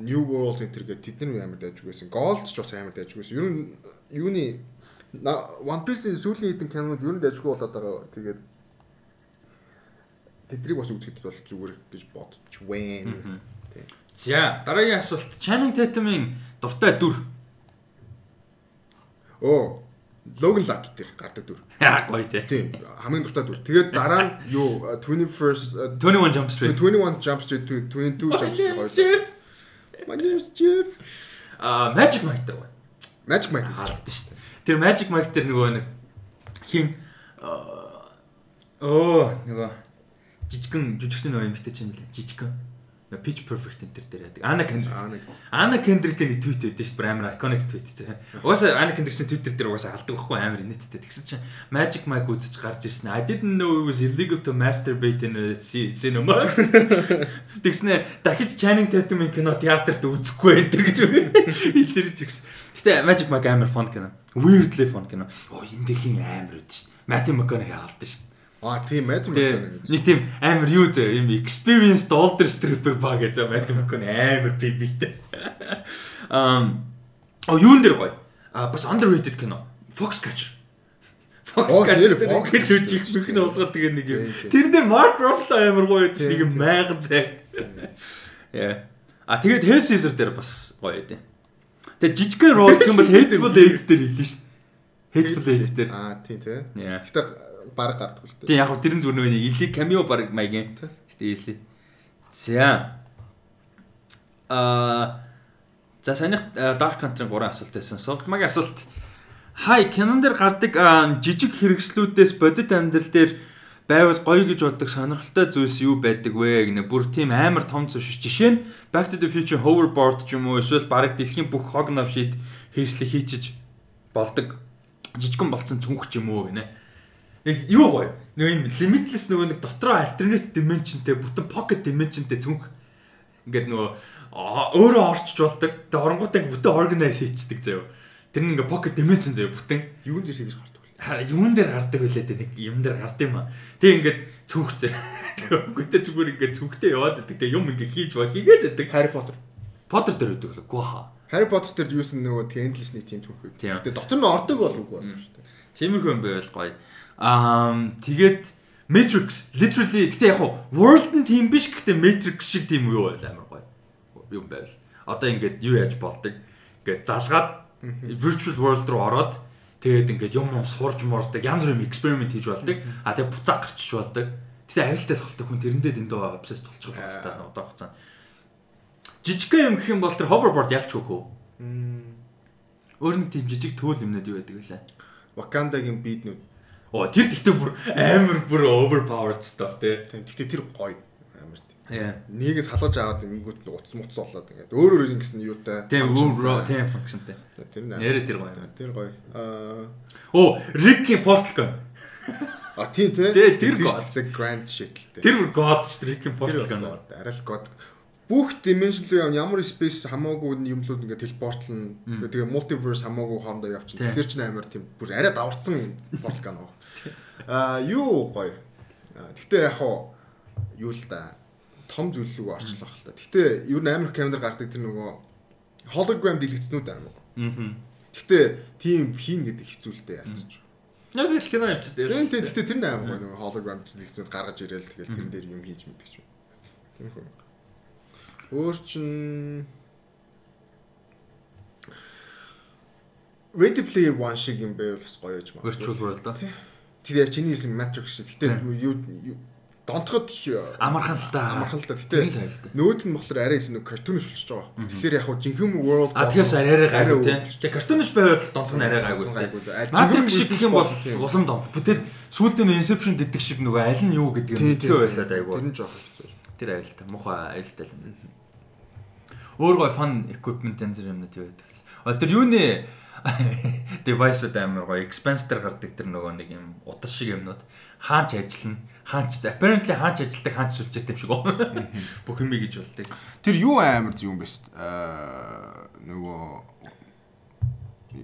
New World энэ төр гэдэг тэд нар амар дайггүй байсан. Gold ч бас амар дайггүй байсан. Ер нь юуны One Piece-ийн сүүлийн хэдэн канонууд ер нь дайггүй болоод байгаа. Тэгээд тэдрийг бас үзэхэд бол зүгээр гэж бодож байна. За дараагийн асуулт Channing Tatum-ийн дуртай дүр. Оо Logan Lucky дээр гардаг дүр. Гоё тий. Тийм хамгийн дуртай дүр. Тэгээд дараа нь юу 21st 21 Jump Street 21 Jump Street 22 Jump Street. My name is Jeff. А Magic Mike дээр. Magic Mike хаалт шүү дээ. Тэр Magic Mike дээр нөгөө нэг хин оо нөгөө жижигэн жүжигчний нөгөө юм битэж юм лээ. Жижигэн Pitch Perfect энэ төр дээр яадаг. Ана Kendrick. Ана Kendrick-ийн твит өгдөө шүү дээ. Амар iconic твит зэ. Угаасаа Ана Kendrick-ийн Twitter дээр угаасаа алдаг байхгүй амар нийттэй. Тэгсэн чинь Magic Mike үзэж гарч ирсэн. I didn't know it was illegal to masturbate in a cinema. Тэгснэ дахиж Channing Tatum-ийн кино театрт үзэхгүй энэ гэж илэрж ирсэн. Гэтэ Magic Mike амар fun кино. Weirdly fun кино. Оо энэ дэр хин амар үүд шүү. Matthew McConaughey алдсан шүү. Аа тийм Matt McConaughey. Нэг тийм амар юу зөө юм experienced older stripper баг гэж Matt McConaughey амар пипитэй. Um оо юун дээр гоё. А бас underrated кино. Foxcatcher. Foxcatcher гэж үжиг бүхэн болгоод тэгээ нэг юм. Тэр дээр Mark Ruffalo амар гоё байдаг нэг юм майган цай. Яа. А тэгээд Hell Caesar дээр бас гоё байдیں۔ Тэгээд жижигхэн рол гэх юм бол Hateful Eight дээр хэлсэн дээ. Hateful Eight дээр. Аа тийм тий. Гэтэ баг гардаг л дээ. Тийм яг хөө тэрэн зүгээр нэг или камео баг маягийн. Гэтэ или. За. Аа За санийх Dark Country 3 асуулт байсан. Султмагийн асуулт. Хай кинон дээр гардаг жижиг хэрэгслүүдээс бодит амьдрал дээр байвал гоё гэж боддог сонирхолтой зүйлс юу байдаг вэ гэнэ. Бүр тийм амар том зүйл шүү. Жишээ нь Back to the Future hoverboard ч юм уу эсвэл баг дэлхийн бүх хог навшид хэрэгслийг хийчиж болдог жижигэн болцсон цүнх ч юм уу гэнэ яг юу гоё. Нөгөө юм limitless нөгөө нэг дотроо alternate dimensionтэй бүтэн pocket dimensionтэй цүнх ингээд нөгөө өөрөө орчиж болдог. Тэгээ оронгуудаа бүтэн organize хийчихдэг заяа. Тэр ингээ pocket dimension заяа бүтэн. Юун дээр хийж гардаг вэ? Юун дээр гардаг вүлээ тэ нэг юм дээр гард юм аа. Тэгээ ингээд цүнх заяа. Үгүйтэй зүгээр ингээд цүнхтэй яваад байдаг. Тэгээ юм ингээ хийж ба хийгээд байдаг. Harry Potter. Potter дээр үүдэг л гоо хаа. Harry Potter дээр юусэн нөгөө endless-ний тийм цүнх үү. Тэгээ дотор нь ордог бол үгүй болно шүү дээ. Тиймэрхүү юм байвал гоё. Аа тэгээд Matrix literally гэхдээ яг world нь тийм биш гэхдээ Matrix шиг тийм юу байл амар гоё. Юм байл. Одоо ингээд юу яаж болдог? Ингээд залгаад virtual world руу ороод тэгээд ингээд юм юм сурж мордог янз бүрийн experiment хийж болдог. А тэгээд буцаа гарчиж болдог. Тэгтээ аюултай сохолтой хүн тэрэндээ дэндөө обсесс тулчих болох хэрэгтэй одоо хугацаанд. Жижигхэн юм гэх юм бол тэр hoverboard ялч хөөе. Өөр нэг тийм жижиг төөл юмнууд юу байдаг вэ? Wakanda-гийн биднүүд Оо тэр гэхдээ бүр амар бүр overpowered stuff тий. Гэхдээ тэр гоё амар тий. Яа. Нэгээс халгаж аваад ингэнгүүт утас муц болоод ингээд өөр өөр ингэсэн юутай. Тийм өөр тийм functionтэй. Тэр нэ. Нэрэ тэр гоё. Тэр гоё. Аа. Оо Ricky Portal. А тийм тий. Тэр god. Grand shit л тий. Тэр god шүү Ricky Portal. Арай л god бүх dimension руу явна ямар space хамаагүй юмлууд ингээд телепортлно. Тэгээ multiverse хамаагүй хоорондоо явчихна. Тэгэхээр ч амар тийм бүр арай даварцсан портал гано. Аа юу гоё. Гэхдээ яг хоо юу л да том зүйл рүү орчлох л та. Гэхдээ ер нь амар камер гардаг тэр нөгөө hologram дэлгэцнүүд аа. Аа. Гэхдээ тийм хийн гэдэг хэцүүлтэй ялчих. Яг л кино явчих дээр. Тийм тийм гэхдээ тэр нь амар гоё нөгөө hologram дэлгэцнүүд гаргаж ирээл тэгэл тэрэн дээр юм хийж мэддэг ч юм. Тийм хөө. Өөр чин Ready Player One шиг юм байвал бас гоё гэж магадгүй. Virtual World аа. Тэр яг чиний хэлсэн Matrix шиг. Гэтэ юу донтоход амархан л та амархан л та. Гэтэ нөөд нь болохоор арай илүү нэг картуниш болчихж байгаа байхгүй. Тэгэхээр яг хуу жинхэнэ world А тэгээс арай гайгүй тий. Тэгээ картуниш байвал донтох нь арай гайгүй тий. Matrix шиг гэх юм бол улам дон. Бүтээд сүүлдээ нь Inception гэдэг шиг нөгөө аль нь юу гэдэг нь мэдхээ байлаа айгуу. Тэр нь жоох хэцүү. Тэр аюултай. Муухай аюултай юм. Өөр гой фан equipment янз бүр юмнууд юу байдаг. Тэр юуны device-ууд амар гоё expense дээр гардаг тэр нөгөө нэг юм удас шиг юмнууд хаач ажиллана хаач apparently хаач ажилдаг хаач сүлжээтэй юм шиг гоо бүх юм гэж болдог. Тэр юу амар зү юм бэ? Нөгөө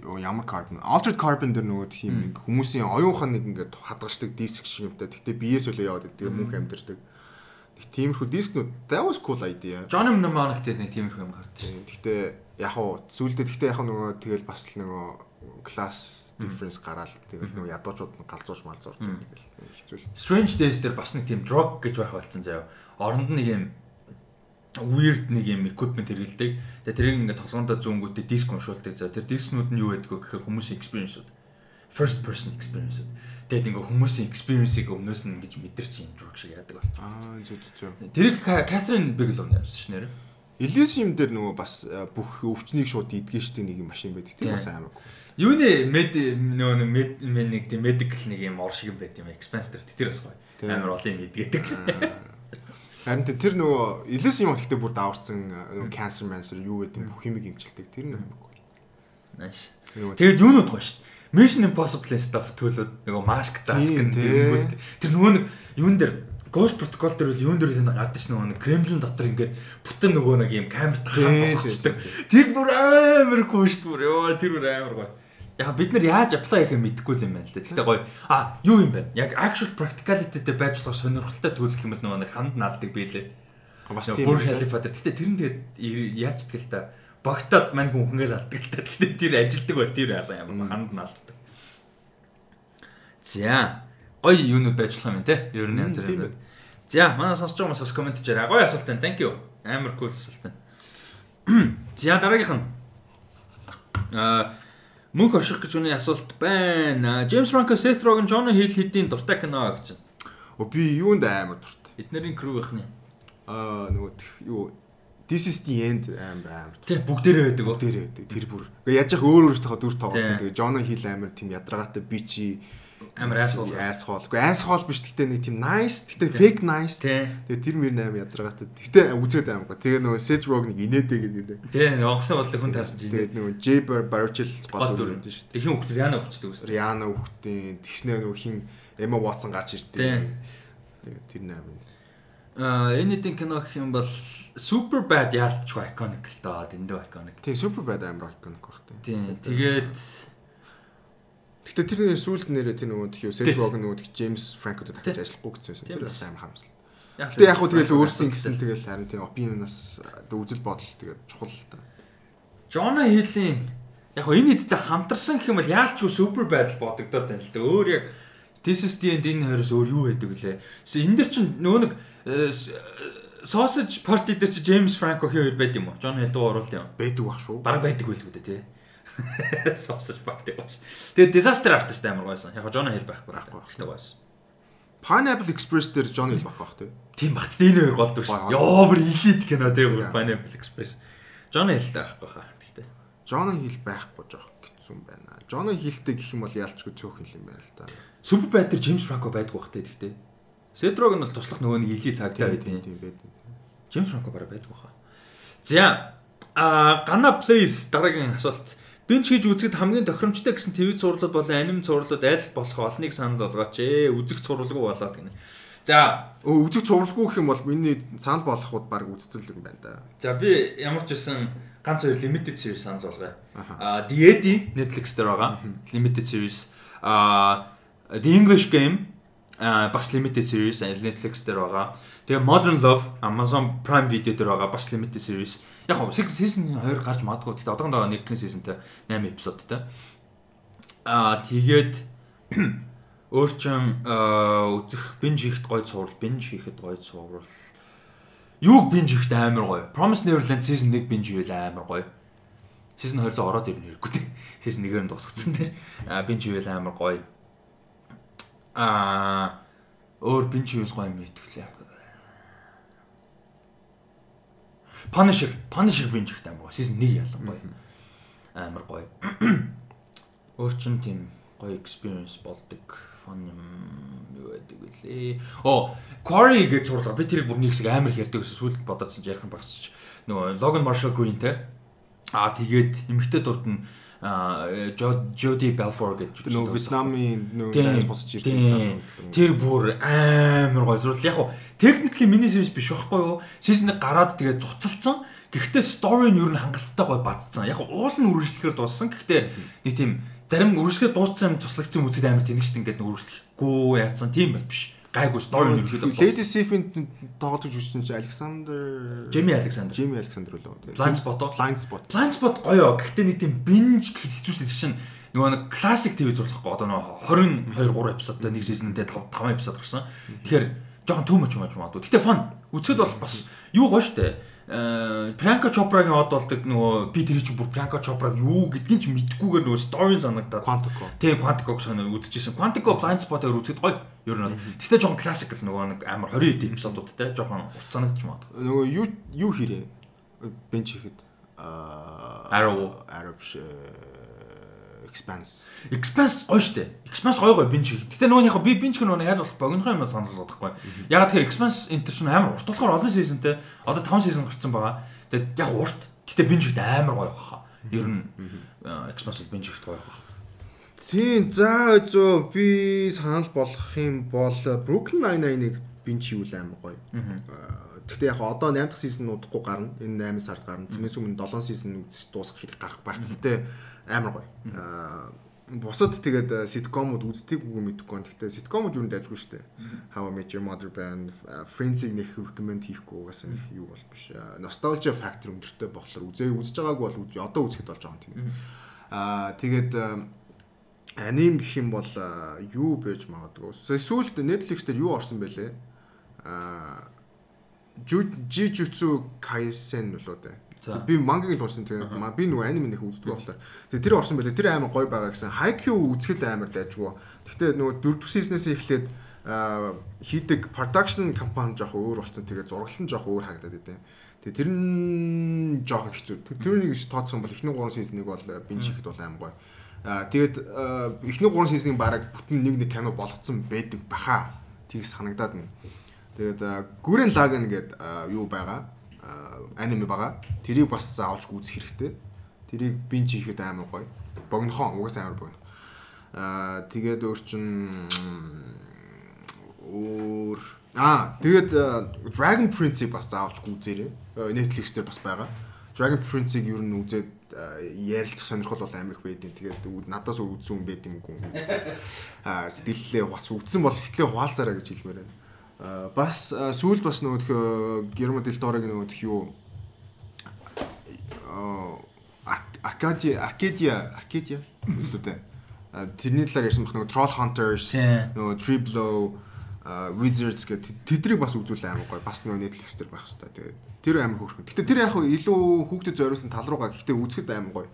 Оо ямар carbon? Altered carbon дээр нөгөө тийм нэг хүмүүсийн оюунхан нэг ингээд хадгалдаг диск шиг юмтай. Гэтэ биеэс үлээ яваад байдаг мөнх амьдэрдэг. Нэг тиймэрхүү дискнүүд that was cool idea. Johnny Mnemonic дээр нэг тиймэрхүү юм гардаг шүү. Гэтэ яг уу зүйлдээ гэтэ яг нөгөө тэгэл бас л нөгөө class difference гараад тэгэл нөгөө ядуучууд нь галзууш малзуур тэгэл хэцүү. Strange Days дээр бас нэг тийм drug гэж байх болсон заяа. Оронд нэг юм weird нэг юм equipment хэрэгэлдэг. Тэгээ тэрийг ингээд толгоондоо зүүнгүүтээ диск уншуулдаг. За тэр дискнүүд нь юу байдаг вэ гэхээр хүмүүсийн experience-ууд. First person experience-ууд. Тэгээд ингээ хүмүүсийн experience-ийг өмнөөс нь ингэж мэдэрч юм drug шиг яадаг болчих. Аа зүг зүг. Тэрийг Catherine Bigelow нэрсэн ш нэр. Elysium дээр нөгөө бас бүх өвчнийг шууд идгээ штэ нэг юм машин байдаг. Тэр бас амар. Юуны med нөгөө med нэг тийм medical нэг юм ор шиг юм байт юм expense дээр тэр бас гоё. Амар олон юм идгээдэг. Харин тэр нөгөө юм гэхдээ бүр дааварсан нөгөө cancer cancer юу гэдэг бүх юмыг имчилдэг. Тэр нэг юм. Нааш. Тэгээд юунууд гоё шүү дээ. Mission Impossible stuff төлөөд нөгөө маск зааск тэр тэр нөгөө нэг юун дээр Ghost Protocol дээр бол юун дээр л гардаг ш нөгөө нэг Kremlin дотор ингээд бүтэн нөгөө нэг юм камерт хаа босгочдаг. Тэр бүр амар шүү дээ. Йоо тэр бүр амар гоё. Яг бид нар яаж apply хийх юм мэдэхгүй юм байна л да. Гэтэ гоё. А юу юм бэ? Яг actual practicality дээр байж болох сонирхолтой төлөх юм бол нөгөө нэг ханд наалдаг бийлээ. Бас тийм. Бүр шалифа дээр. Гэтэ тэр нь тэгээд яаж тэгэл та багтаад мань хүн хүнгээл алдаг л та. Гэтэ тэр ажилдаг бол тэр яасан юм ханд наалдаг. За гоё юунууд байж болох юм те. Ер нь янз бүр. За манай сонсож байгаа хүмүүс бас комент хийрээ. Гоё асуулт байна. Thank you. Амар cool асуулт байна. За дараагийнх нь аа мөнх орших гэж үний асуулт байна. Джеймс Франко, Seth Rogen, John Hill хэдийн дуртай кино гэж. О би юунд амар дуртай. Эднэрийн crew ихний. Аа нөгөө юу This is the end амар амар. Тэг бүгдээрээ байдаг. Бүгдээрээ байдаг. Тэр бүр. Яаж яг өөр өөртөө дүр тоглосон. Тэгээ John Hill амар тийм ядаргаатай би чи амар asshole. Гэхдээ asshole биш гэхдээ нэг тийм nice, гэхдээ fake nice. Тэгээ тэр мөр амар ядаргаатай. Гэхдээ үзээд гоо. Тэгээ нөгөө Seth Rogen инээдэй гэдэг. Тий, онгоцны бодлого хүн таарсан чинь. Тэгээ нөгөө J Barrel гол дүр юм шүү дээ. Тэхийн хүүхд Rihanna хүчдэг ус. Rihanna хүүхдийн тэгснээ нөгөө хин Emma Watson гарч ирдээ. Тэгээ тэр нээр. Аа энэ хэдин кино гэх юм бол Super Bad яалтчгүй iconic л доо дэндүү iconic. Тий, Super Bad амар iconic баг тий. Тэгээд Гэтэ тэр нэр сүүлд нэрээ тэр нөгөө тхиу Rogen нөгөө James Franco-д дахиж ажиллахгүй гэсэн юм. Тэр бас амар харамсал. Гэтэ яг хөө тэгэл өөрсдийн гэсэн тэгэл харин тийм opinion-аас үзэл бодол тэгээд чухал л та. Jonah Hill-ийн яг хөө энэ хэдтэй хамтарсан гэх юм бол яалчгүй супер байдал бодогдоод байна л да. Өөр яг This is the end энэ хоёроос өөр юу байдаг вүлээ. Энэ дэр чинь нөгөө нэг э, sausage party дээр чи James Franco хий хоёр байд юм уу? Jonah Hill дуу оруулалт юм. Байдаг бах шүү. Бараг байдаг байлгүй дээ тий. Sausage party гоё шүү. Тэгээд disaster artist амар гойсон. Яг John Hill байхгүй байхгүй. Гэхдээ гойсон. Pineapple Express дээр John Hill байх бах тий. Тийм багт энэ хоёр голд шүү. Йоо бүр elite кино тий Pineapple Express. John Hill байхгүй хаа. Гэхдээ John Hill байхгүй жоох гэсэн байна. John Hill-тэй гэх юм бол яалчгүй цөөх юм байна л да. Superbad дээр James Franco байдгүй бах тий гэхдээ. Setrog нь бол туслах нөгөө нэг elite цагдаа байдیں۔ Тийм байдаг. James Franco бараг байдгүй хаа. За а гана please дараагийн асуулт Бинч хийж үзэхэд хамгийн тохиромжтой гэсэн телевиз зурлууд болон аним зурлууд аль болох олныг санал болгооч ээ. Үзэх зурвалгүй болоод гинэ. За, үзэх зурвалгүй гэх юм бол миний санал болгоход баг үзцэл юм байна да. За, би ямар ч байсан ганц хоёр limited series санал болгоё. Аа, The Eddie Netflix дээр байгаа. Limited series. Аа, The English Game а бас limited series Netflix дээр байгаа. Тэгээ Modern Love Amazon Prime Video дээр байгаа бас limited series. Яг хоо season 2 гарч магадгүй. Тэгтээ одоохондоо нэг seasonтэй 8 эпизодтай. Аа тэгээд өөрчн үзэх бинж хийхэд гой цуврал, бинж хийхэд гой цуврал. Юуг бинж хийхэд амар гоё. Promise Neverland season 1 бинж хийвэл амар гоё. Season 2 руу ороод ирнэ хэрэггүй. Season 1-ээр нь дуусгацсан. Аа бинж хийвэл амар гоё Аа өөр бинч юу гоё юм итгэлээ. Punisher, Punisher бинч ихтэй амар гоё. Season 1 ялан гоё. Амар гоё. Өөр чин тийм гоё experience болдог фон юм юу гэдэг вүлээ. Оо, Quarry гэж сурлаа. Би тэрийг бүр нэг хэсэг амар их ярьдаг гэсэн сүлд бодоодсон ч ярих багсч. Нөгөө Logan Marshall Green те Аа тэгээд эмэгтэй дурд нь Жоди Белфор гэж Нөө Вьетнамын нөө дайс босч ирсэн. Тэр бүр амар гоё зүйл. Яг хуу техникли миний series биш байхгүй юу? Season-ыг гараад тэгээд цуцалцсан. Гэхдээ story нь ер нь хангалттай гоё бадцсан. Яг хуу уул нь үргэлжлэхээр дууссан. Гэхдээ нэг тийм зарим үргэлжлэхээр дууссан юм туслагдсан үзэд амар тэнэгшт ингээд үргэлжлэхгүй яатсан тийм бол биш. Гайгүй story нь ерөөхдөө Lady Sif-ийн тоглож үзсэн чи Александр Джейми Александр. Джейми Александр үлээ. Blind Spot оо. Blind Spot. Blind Spot гоё. Гэхдээ нэг тийм binge гэхэд хэцүү шүү дээ чинь нөгөө нэг классик ТV зурлахгүй одоо нөгөө 22 3 эпизодтай нэг сизонтэй 5 5 эпизод гарсан. Тэгэхээр жоохон much маж магадгүй. Гэхдээ fun. Үзэхэд бол бас юу гоё штэ. Э Пранка Чопрагийн од болдог нөгөө би тэр чинь бүр Пранка Чопраг юу гэдгийг ч мэдгүйгээр нөгөө story санагдаад. Quantico. Тийм Quantico сонь үзчихсэн. Quantico Blind Spot-ээр үзэхэд гоё. Ер нь бол. Гэхдээ жоохон классик л нөгөө нэг амар 20 эпизодуудтай жоохон урт санагдчих магадгүй. Нөгөө юу юу хийрээ? Бенч хийхэд аа Arrow. Arrow биш. э, Expanse. Expanse гоё штэ. Expanse гоё гоё бинж. Гэтэ нөгөө яг би бинж нөгөө аль болох богинохоо юм санал болгохгүй. Яг тэгэхээр Expanse энэ чинь амар урт болохоор олон seasonтэй. Одоо 5 season гарсан байгаа. Тэгээд яг урт. Гэтэ бинж ихтэй амар гоё баха. Ер нь э, Expanse бинж ихтэй гоё баха. Тийм за зөө би санал болгох юм бол Brooklyn Nine-Nine-ыг бинч хийвэл амар гоё. Аа, Гэхдээ яг одоо 8 дахь сизон удахгүй гарна. Энэ 8 сард гарна. Тэрнээс өмнө 7 сизон үзэж дуусгах хэрэг гарах байх. Гэхдээ амар гоё. Аа бусад тэгээд ситкомууд үздэг үгүй байна. Гэхдээ ситкомууд юу нэг дайггүй шүү дээ. How I Met Your Mother байна. Friends-ийг нэг recommend хийхгүй угаасаа нэг юу бол биш. Nostalgia factor өндөртэй болохоор үзээ үзэж байгааг бол одоо үзэхэд болж байгаа юм тийм. Аа тэгээд аним гэх юм бол юу байж магадгүй. Сүүлд Netflix дээр юу орсон бэлээ? Аа Jujutsu Kaisen болоо дээ. Би мангаг л урсан тэгээд би нөгөө анime нэх үздэг болохоор тэгээд тэр орсон байлээ. Тэр амар гоё байгаа гэсэн. Haikyuu үзэхэд амар дайжгүй. Гэхдээ нөгөө дөрөвдүгээр сизнээс эхлээд хийдэг production компани жоох өөр болсон. Тэгээд зураглал нь жоох өөр харагдаад идэв. Тэгээд тэр нь жоох хэцүү. Тэр- Тэрнийг тооцсон бол эхний 3 сизныг бол бинж хийхэд бол амар гоё. Аа тэгээд аа, эхний 3 сизнийг бараг бүтэн нэг нэг кино болгоцсон байдаг баха. Тэгс санагдаад нь. Тэгээд Gurren Lagann гэдэг аа, юу байгаа? Аа, аниме байгаа. Тэрийг бас заавалж үзэх хэрэгтэй. Тэрийг бинж хийхэд амар гоё. Богинохон угаас амар богино. Аа тэгээд өөр чин өөр аа тэгээд аа, Dragon Prince-ийг бас заавалж үзээрэй. Netflix дээр бас байгаа. Dragon Prince-ийг ер нь үзээд ярилцах сонирхол бол амар их байдیں۔ Тэгээд надаас үзсэн хүн байд юм уу? Аа сэтгэллээ бас үзсэн бол сэтгэлээ хуваалцаарай гэж хэлмээр байна. Бас сүүлд бас нөгөө тхөө Гермо Дел Торогийн нөгөө тх юу Аркади Аркадия Аркадия үлээ дээ. Тэрний талаар ярьсан бах нөгөө Troll Hunters нөгөө Triblow Wizards гэдэг тэдрийг бас үзүүл амар гоё. Бас нөгөө Netflix дээр байх хэрэгтэй. Тэгээд тэр амар хөөрхөн. Гэтэ тэр яг илүү хүүхдэд зориулсан тал руугаа гэхдээ үзэхэд амар гоё.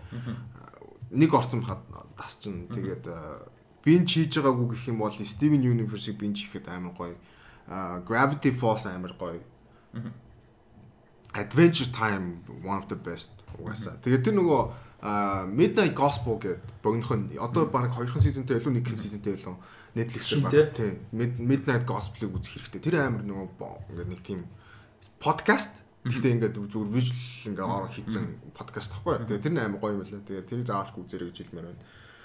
Нэг орцсон бахад тас чинь тэгээд бинж хийж байгаагүй гэх юм бол Steven Universe-ийг бинж хийхэд амар гоё. Gravity Falls амар гоё. Adventure Time one of the best угаасаа. Тэгээд тэр нөгөө Midnight Gospel гэдэг богинохон одоо баг хоёрхан сизонтэй илүү нэгэн сизонтэй илүү Netflix дээр Шинтэй? баг. Тий. Mid- Midnight Gospel-ыг үзэх хэрэгтэй. Тэр амар нөгөө ингээд нэг тийм подкаст Гэхдээ ингээд зүгээр visual ингээд ороо хийцэн подкаст тахгүй. Тэгээ тэр нь амар гоё юм лээ. Тэгээ тэрийг заавалч үзээрэй гэж хэлмээр байна.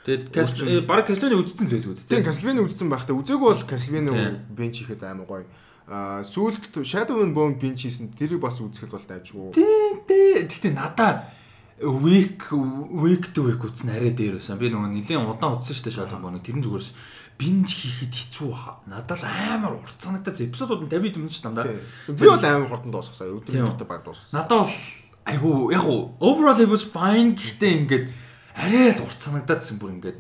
Тэгээд баг Castlevania үзсэн л байлгүй Тэгээ Castlevania үзсэн байхдаа үзээгүй бол Castlevania Тийм. бенч хийхэд амар гоё. Аа сүүлд Shadow and Bone бенч хийсэн тэрийг бас үзэхэд бол дайвчгүй. Тийм дээ. Гэтэ надаа week week to week үзсэн арай дээр байсан. Би нөгөө нэлийн удаан үзсэн шүү дээ шатан боо. Тэрэн зүгээрс бинж хийхэд хэцүү хаа. Надад л амар урт санагдаад эпизодууд нь 50 минут ч дандаа. Би бол амар хурдан дуусгасан. Өдөр Тийм. өдөр баг дуусгасан. Надад бол айгу яг уу overall it was fine гэхдээ ингээд арай л урт санагдаадсэн бүр ингээд.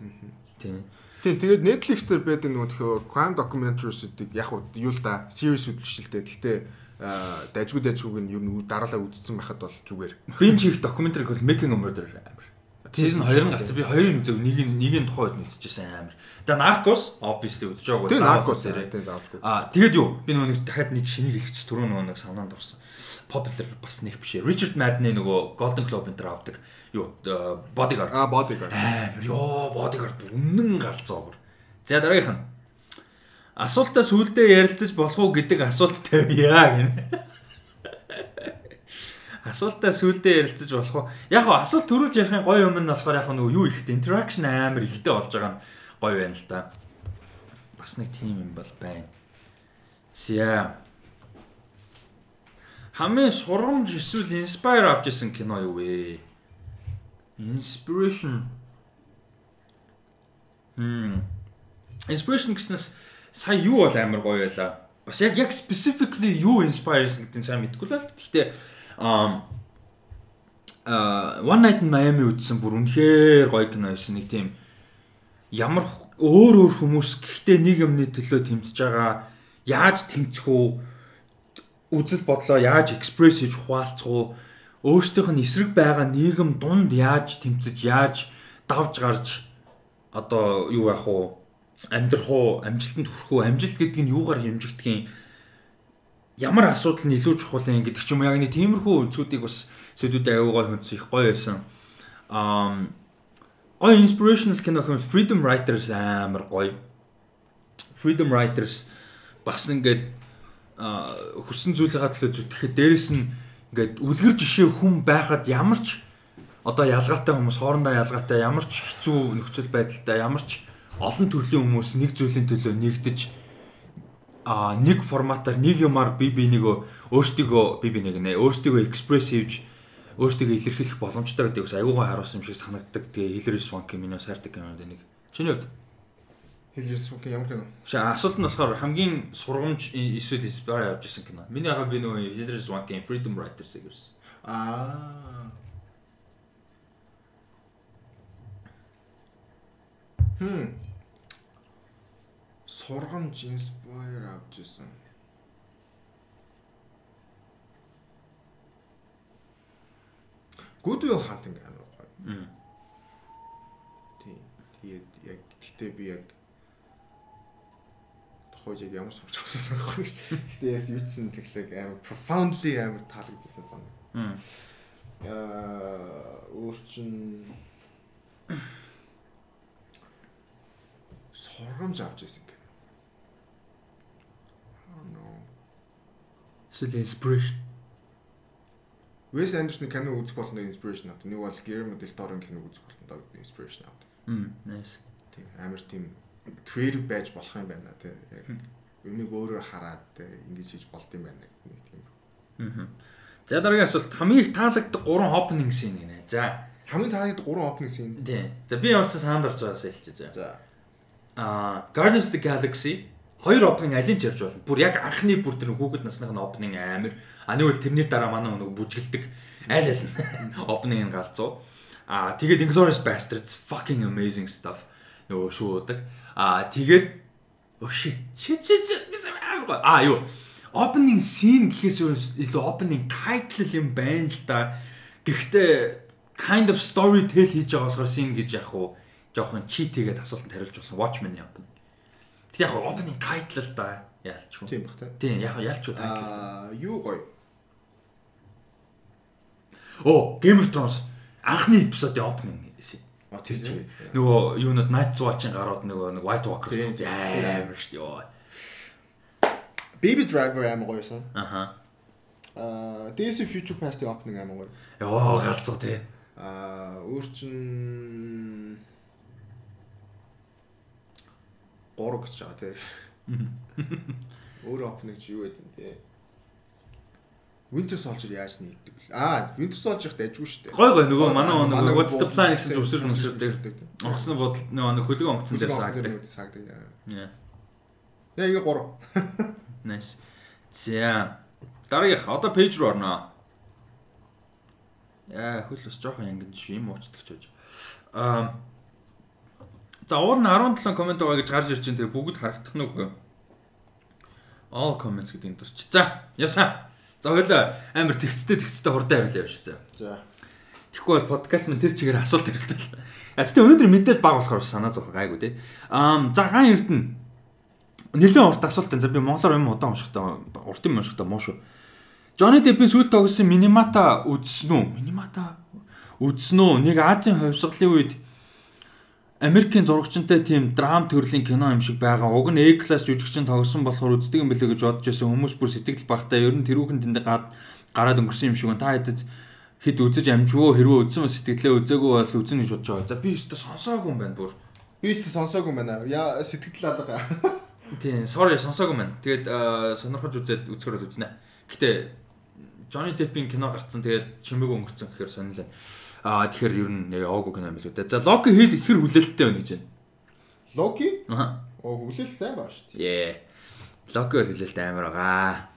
Тийм. Тийм тэгээд Netflix дээр байдаг нөгөө тхөө crime documentaries-үүдийг яг уу юу л да л дээ. Гэхдээ аа, дайжгүй дайжгүйг нь юу н дараалал үзсэн байхад бол зүгээр. Бинж хийх докюментари бол Making a Murderer амар. Season 2 нь гарсан. Би 2-ыг үзег, нэг нь нэг нь тухайн үед үзчихсэн амар. Тэгээ Narcos obviously үзэж байгаагүй. Үзээрэй. тийм заавчгүй. Аа тэгээд юу? Би нөгөө нэг дахиад нэг шинийг хэлчихсэн түрүү нөгөө нэг санаанд орсон. Popular бас нэг биш. Richard Madden нөгөө Golden Globe энэ авдаг. Юу? Bodyguard. Аа bodyguard. Ёо Bodyguard өмнөн галзуу бүр. За дараагийнх нь. Асуултаа сүулдэ ярилцаж болох уу гэдэг асуулт тавья гэнэ. Асуултаа сүулдэ ярилцаж болох уу? Яг гоо асуулт төрүүлж ярихын гоё юм нь болохоор яг нөгөө юу ихтэй interaction амар ихтэй болж байгаа нь гоё байна л да. Бас нэг тийм юм бол байна. За. Хамгийн сурамж эсвэл inspire авч исэн кино юу вэ? Inspiration. Хм. Inspiration гэснээс сая юу бол амар гоё байлаа. Бас яг яг specifically юу inspire гэдэг нь сайн мэдэхгүй л байна. Гэхдээ uh One Night in Miami үзсэн бүр үнэхээр гоё кино байсан нэг тийм ямар өөр өөр хүмүүс гэхдээ нэг юмны төлөө тэмцэж байгаа яаж тэмцэх үү үзэл бодлоо яаж экспресс хийж хуваалцах уу өөртөөх нь эсрэг байгаа нийгэм дунд яаж тэмцэж яаж давж гарч одоо юу яах вэ амьдрах уу, амжилтанд хүрэх үү, амжилт гэдэг нь юугаар хэмжигдэх юм? Ямар асуудал нь илүү чухал юм гэдэг ч юм яг нэг тиймэрхүү үгсүүдийг бас сэдвүүдээ аюугай хүнс их гоё байсан. Аа гоё inspirational кино хэм Freedom Writers амар гоё. Freedom Writers бас ингээд хүссэн зүйлийнхаа төлөө зүтгэхэд дээрэс нь ингээд үлгэр жишээ хүн байхад ямар ч одоо ялгаатай хүмүүс хоорондоо ялгаатай ямар ч хэцүү нөхцөл байдалтай ямар ч олон төрлийн хүмүүс нэг зүйлийн төлөө нэгдэж а нэг форматаар нэг юмар би би нэг өөртөө би би нэг нэ өөртөө экспресс хийж өөртөө илэрхийлэх боломжтой гэдэг бас аюугаа харуулсан юм шиг санагддаг. Тэгээ Hillary Swank миний сайрдаг юм даа нэг. Чиний хувьд Hillary Swank ямар кино? Шаа асуулт нь болохоор хамгийн сургамж эсвэл inspire авч ирсэн кино. Миний хаа би нөгөө Hillary Swank-ийн Freedom Writers-ийг ирсэн. Аа. Хм сургамж inspire авч ирсэн. Good Will Hunting амар гоё. Тийм. Тэгээд яг гэхдээ би яг яг ямар сурч авсан санахгүй. Гэхдээ яс юутсан тэгэхээр амар profoundly амар таалагдсан санаа. Аа өөрчн сургамж авч ирсэн Эсвэл inspiration. Wes Anderson кино үзэх болно inspiration авдаг. Нэг бол Guillermo del Toro-ын кино үзэх болно даа inspiration авдаг. Мм, nice. Тийм амар тийм creative байж болох юм байна тий. Яг юмыг өөрөөр хараад ингэж хийж болд юм байна нэг тийм. Аа. За дараагийн асуулт хамгийн таалагддаг 3 opening scene гинэ. За хамгийн таалагддаг 3 opening scene. Тий. За би ямарчсан саанд орж байгаасаа хэлчихье. За. Аа Guardians of the Galaxy Хоёр opening алийг ярьж болно. Бүр яг анхны бүр тэр хүүхэд насных нь opening амир. А нэг бол тэрний дараа манай нэг бүжгэлдэг аль аль нь opening нь галзуу. А тэгээд Inglourious Bastards fucking amazing stuff. Нөгөө шуудаг. А тэгээд өши чи чи чи бисам амир. А юу opening scene гэхээс илүү opening title юм байна л да. Гэхдээ kind of story tell хийж байгаа болохоор scene гэж яг уу жоохон cheat хийгээд асуултанд хариулж болох Watchmen-ийн opening. Тэг яг opening title л да ялчгүй. Тийм бах та. Тийм яг ялчгүй title. Аа юу гоё. Оо Game of Thrones анхны эпизодын opening. А тэр чинь нөгөө юунууд Night Watch-ын гарууд нөгөө нэг White Walkers амар шүү дээ. Baby Driver амар гоёсан. Аха. Аа Days of Future Past-ийн opening амар гоё. Йоо галзуу тий. Аа өөр чин 3 гэж байгаа тий. Өөр opening чи юу гэдэг юм те. Winter Soldier яаж нийтдэг вэ? Аа, Winter Soldier ихтэй ажгүй шүү дээ. Гой гой нөгөө манай нөгөө What's the plan гэсэн чи өсөр мөсөрдөг. Онгоцны бодол нөгөө хөлөг онгоцон дээр саагдаг. Саагдаг. Яа. Яа, ингээ 3. Nice. За. Дараагийнх одоо пэйж руу орноо. Яа, хөл бас жоохон шүү юм уучдаг ч байж. Аа За уул нь 17 комент байгаа гэж гарч ирж байна. Тэгээ бүгд харагдах нь үгүй. All comments гэдэг энэ төрч. За, явсаа. За хоёлаа амар зэгцтэй зэгцтэй хурдан хариулъя явш. За. За. Тэгэхгүй бол подкаст минь тэр чигээр асуулт хариултал. Гэхдээ өнөөдөр мэдээлэл баг болохоор санаа зовх гайгүй тий. Аа, за ган эрдэнэ. Нилээн урт асуулт. За би монголоор юм удаан уншихтаа урт юм уншихтаа муу шүү. Johnny Depp-ийн сүүлд тогсон Minimata үзсэн үү? Minimata үзсэн үү? Нэг Азийн хувьсгалын үед Америкийн зурагчтай тийм драм төрлийн кино юм шиг байгаа. Уг нь A-class жүжигчин тоглосон болохоор үздэг юм билээ гэж бодож байсан хүмүүс бүр сэтгэл багтаа ер нь тэрүүхэн тэндээ гад гараад өнгөрсөн юм шиг байна. Та хэдэд хэд үзэж амживөө хэрвээ үзсэн ба сэтгэлээ үзээгүй бол үзэн гэж бодож байгаа. За би өөртөө сонсоогүй юм байна бүр. Би ч сонсоогүй юм байна. Яа сэтгэл алга. Тийм, sorry сонсоогүй юм байна. Тэгээд сонирхож үзээд үзэхөрөд үзнэ. Гэтэ Johnny Depp-ийн кино гарцсан тэгээд чимээг өнгөрцөн гэхээр сонирхолтой. Аа тэгэхээр ер нь яваагүй кино юм билүү дээ. За Loki хэл хэр хүлээлттэй байна гэж байна. Локи? Аха. Оо хүлээл сайн баа шүү дээ. Яа. Loki бол хүлээлттэй амар байгаа.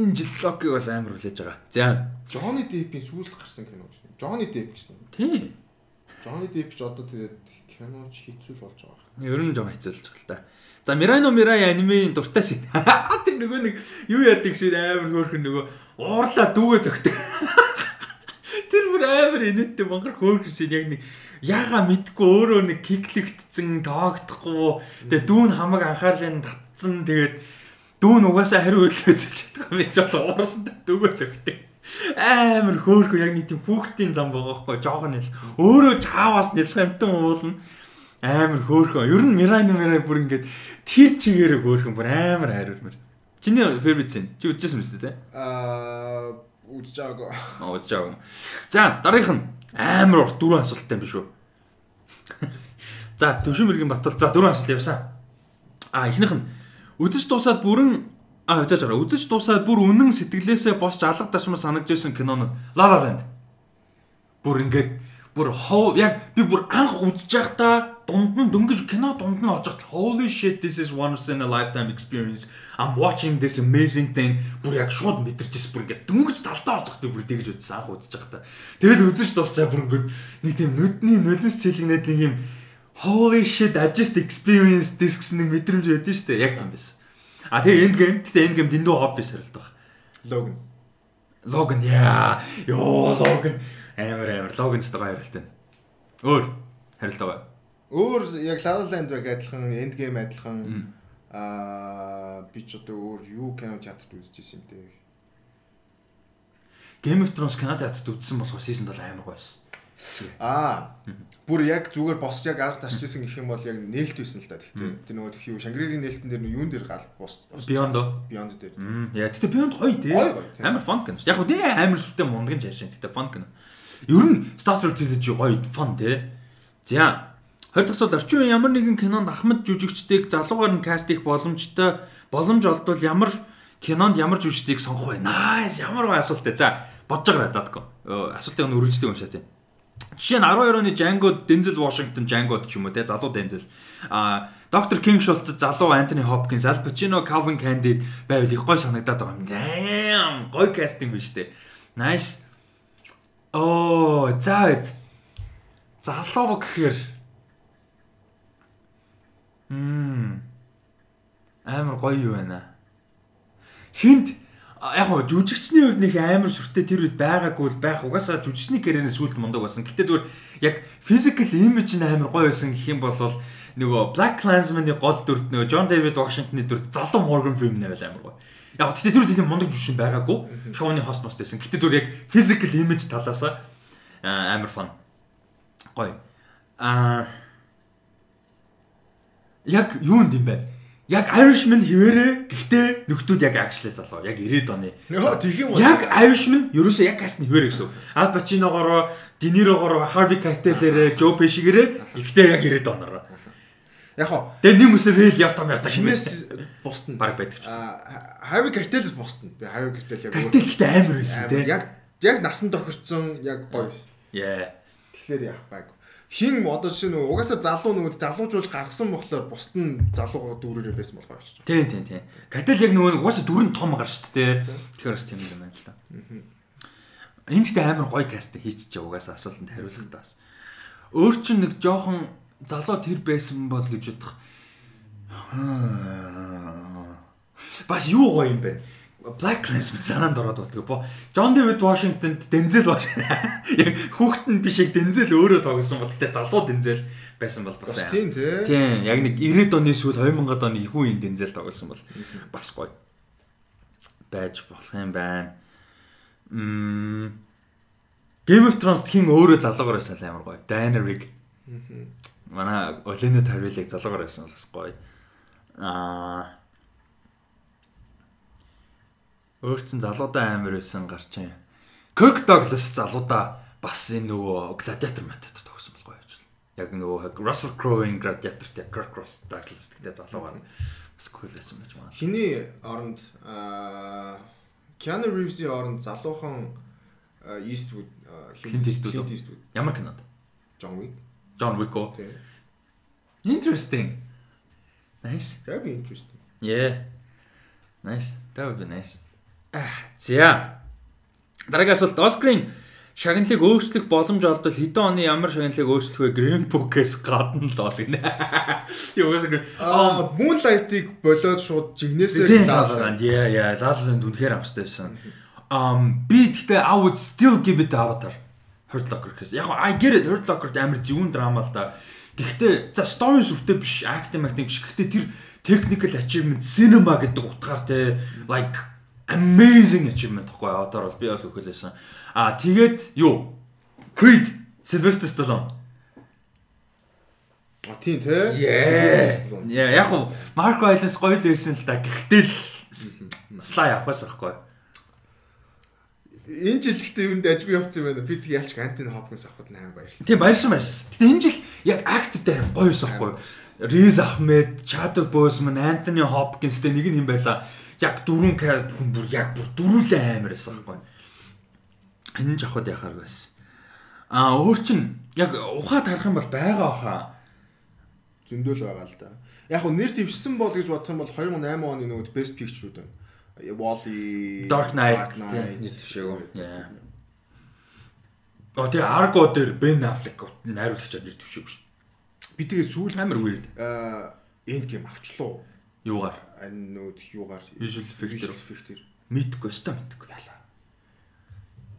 Энэ жил Loki бол амар хүлээж байгаа. За. Johnny Depp-ийн сүүлд гарсан кино гэж. Johnny Depp гэсэн. Тийм. Johnny Depp ч одоо тэгээд киноч хэцүү болж байгаа. Ер нь жоо байгаа л та. За Mirano Mirai анимеийн дуртай шиг. Тэр нөгөө нэг юу яадаг шиг амар хөөрхөн нөгөө уурлаа дүүгээ зөгтөг. Тэр бүр амар инээдтэй мангар хөөрхөн шиг яг нэг яага мэдгүй өөрөө нэг киклэгдсэн тоогдохгүй. Тэгээ дүүн хамаг анхаарлын татсан тэгээд дүүн угаасаа хариу үзэж чаддаг юм чи бол уурсан дүүгээ зөгтөг. Амар хөөрхөн яг нэг тийм хүүхдийн зам байгаа байхгүй жоохон нэл өөрөө чааваас нэлэх амтан уулна амар хөөрхөн. Ер нь Мирайно Мирай бүр ингээд тэр чигээрээ хөөрхөн бүр амар хайрвар. Чиний favorite зэн. Чи үзчихсэн мэт те? Аа үзэж байгаагүй. Аа үзэж байгаа. За дараагийнх нь амар урт дөрвөн асуулттай юм биш үү? За төвшин мэргийн батал за дөрвөн асуулт явсан. А эхнийх нь үдэж дуусаад бүрэн а үзэж байгаа. Үдэж дуусаад бүр үнэн сэтгэлээсээ босч алга ташмар санагдж байсан кинонууд La La Land. Бүр ингээд бүр хоо яг би бүр анх үзэж байхдаа дунд нь дөнгөж кино дунд нь орж байхад holy shit this is once in a lifetime experience. I'm watching this amazing thing. Бүр яг шууд мэдэрчээс бүр ингээд дөнгөж талдаа орж байхад би бүр тэгж үзсэн анх үзэж байхдаа тэгэл үзэж дуусчаа бүр ингээд нэг тийм нүдний нулимс цэлэгнээд нэг юм holy shit I just experienced this гэсэн нэг мэдрэмж байдсан шүү дээ. Яг тийм байсан а тэгээ end game гэтээ end game дэндүү хобби сорилт баг Logan. Logan яа ёо Logan. Амар амар. Logan ч байгаа харилтаа өөр? Харилт байгаа Өөр яг La La Land баг адилхан, End Game адилхан аа би ч одоо өөр юу кино театрт үзчихсэн юм дээ. Game of Thrones кино театрт үзсэн болохоор season 7 амар гоё байсан. Аа бүр яг зүгээр босч яг арга тарчижсэн гэх юм бол яг нээлт байсан л да. Тэгтээ тэр нөгөө тхий Шангригийн нээлтэн дээр юун дээр гал босч Beyond оо. Beyond дээр. Яа тэгтээ Beyond гоё тий. Амар fun кино. Яг тий амар сүртэй мундган жаашин тэгтээ fun кино. Ер нь Star Trek trilogy гоё fun тий. За 20 дахь асуулт орчин үеийн ямар нэгэн кинонд ахмад жүжигчдийг залуугаар нь каст хийх боломжтой боломж олдвол ямар кинонд ямар жүжигчдийг сонгох вэ? Nice ямар гоё асуулт ээ. За бодож байгаа датко. Асуултыг нь үргэлжлэх юм шаа тий. Жишээ нь 12 оны Django Denzel Washington Django-д ч юм уу те залуу Denzel а Доктор Кинг Шулц залуу Антони Хопкинс Al Pacino Calvin Candid байвал их гой санагдаад байгаа юм. Damn гой кастинг биш те. Nice. Оо за залуу гэхээр Мм. Амар гоё юу байна. Хинт яг гоо жүжигчний хувьд нэг амар сүртэй тэр үед байгаагүй л байх. Угаасаа жүжигчний карьерийн сүлд мундаг болсон. Гэтэ зүгээр яг physical image нь амар гоё байсан гэх юм бол нөгөө Black Klansman-ы гол дүрд нөгөө John David Washington-ы дүрд залуу Morgan Freeman байл амар гоё. Яг гэтэ тэр үед тийм мундаг жүжигчин байгаагүй. Шоуны хост мост байсан. Гэтэ зүгээр яг physical image талаас амар фан. Гоё. Аа яг юунд юм бэ? Яг Irishman хിവэрэ гэхдээ нөхдүүд яг actually залуу. Яг 90-ад оны. Яг Irishman ерөөсөө яг каст нь хിവэрэ гэсэн. Pacino-гоор, De Niro-гоор, Harvey Keitel-ээр, Joe Pesci-гээрээ ихтэй яг 90-ад оноор. Яг хоо Тэгээ нэг мөсөр хэл явтам ята химээс хинээс бусд нь баг байдаг ч. Harvey Keitel-с бусд нь. Би Harvey Keitel яг Кайтел гэхдээ амар байсан тий. яг яг насан тохирцсон яг гоё. Яа. Тэгэхээр яах байгу. Хин одоо жишээ нь угаасаа залуу нөгөө залуужуулж гаргасан болохоор бусд нь залуугаа дүүрээрээ байсан болохоор ч. Тийм тийм тийм. Кайтел яг нөгөө угаасаа дүрэн том гар шүү дээ. Тэгэхээр бас тийм юм байна л да. Энд ихтэй амар гоё каст хийчихэж угаасаа асуултанд хариулах таас. Өөр чинь нэг жоохон залуу тэр байсан бол гэж бодох. Бас юу гоё юм бэ? Black Klansman санаанд ороод болтгоо. Бо John David Washington Denzel Washington яг хүүхэд нь биш яг Denzel өөрөө тоглосон бол гэтээ залуу Denzel байсан бол бас тийм тий. Тийм яг нэг 90-ад оны сүүл 2000-ад оны их үеийн Denzel тоглосон бол бас гоё байж болох юм байна. Мм Game of Thrones хин өөрөө залуугаар байсан амар гоё. Daenerys. Манай Олено Тарвилыг залуугаар байсан бол бас гоё. Аа Өөр чин залуудаа амар байсан гарч юм. Kirk Douglas залуудаа бас энэ нөгөө Gladiator матад тогсон бол гоё байж байна. Яг нөгөө Russell Crowe-ийн Gladiator тэ Kirk Douglas гэдэг залуугаар бас cool байсан байж магадгүй. Хиний оронд аа Keanu Reeves-ийн оронд залуухан Eastwood Clint Eastwood. Ямар кинод? John Wick. John Wick. Interesting. Nice. Very interesting. Yeah. Nice. That would be nice. За. Дараагийн асуулт Оскарын шагналыг өөрчлөх боломж олдвол хэдэн оны ямар шагналыг өөрчлөх вэ? Green Book-ээс гадна л ол гинэ. Юу гэсэн Аа, Moonlight-ыг болоод шууд жигнэсээ Тийм лааланд яа яа лааланд үнэхээр авах хэрэгтэй байсан. Um би гэхдээ I would still give it to Avatar. Hurt Locker гэхээс. Яг I get it Hurt Locker амар зөвүүн драма л да. Гэхдээ за story сүртэй биш, acting acting биш. Гэхдээ тэр technical achievement cinema гэдэг утгаар те like amazing achievement гэхгүй Avatar бол би бол өгөхөлсэн. Аа тэгээд юу? Creed Sylvester Stallone. А тийм те. Яа яг хуу Mark Rylance гоё л байсан л да. Гэхдээ л слай авах байсан байхгүй. Энэ жил гэхдээ юу нэг ажгүй явцсан юм байна. Би тэг ялч Антин Хопкинс авахд амар баярлалаа. Тийм баярсан баярсан. Гэтэ энэ жил яг акт дээр гоё байсан байхгүй. Riz Ahmed, Chadwick Boseman, Anthony Hopkins тэ нэг нь юм байла. Яг дөрвөн хүн бүр яг бүр дөрүүлээ амар байсан байхгүй. Энэ ч авахд яхаар байсан. Аа өөр чин яг ухаад харах юм бол байгаа баха. Зөндөөл байгаа л да. Яг нь нэр дэвшсэн бол гэж бодох юм бол 2008 оны нөгөө Best Picture-үүд байна. Wall-E, Dark Knight нэг төвшөөгөө. Яа. Оо тэгээ Argo дээр Ben Affleck найруулагчаар нэр төвшөөг шүү. би тэгээ сүүл Амар энд гейм авчлаа. Юугаар? Нүүд юугаар Visual effect дээр. Visual effect дээр. Мэдгүй, өстө мэдгүй яла.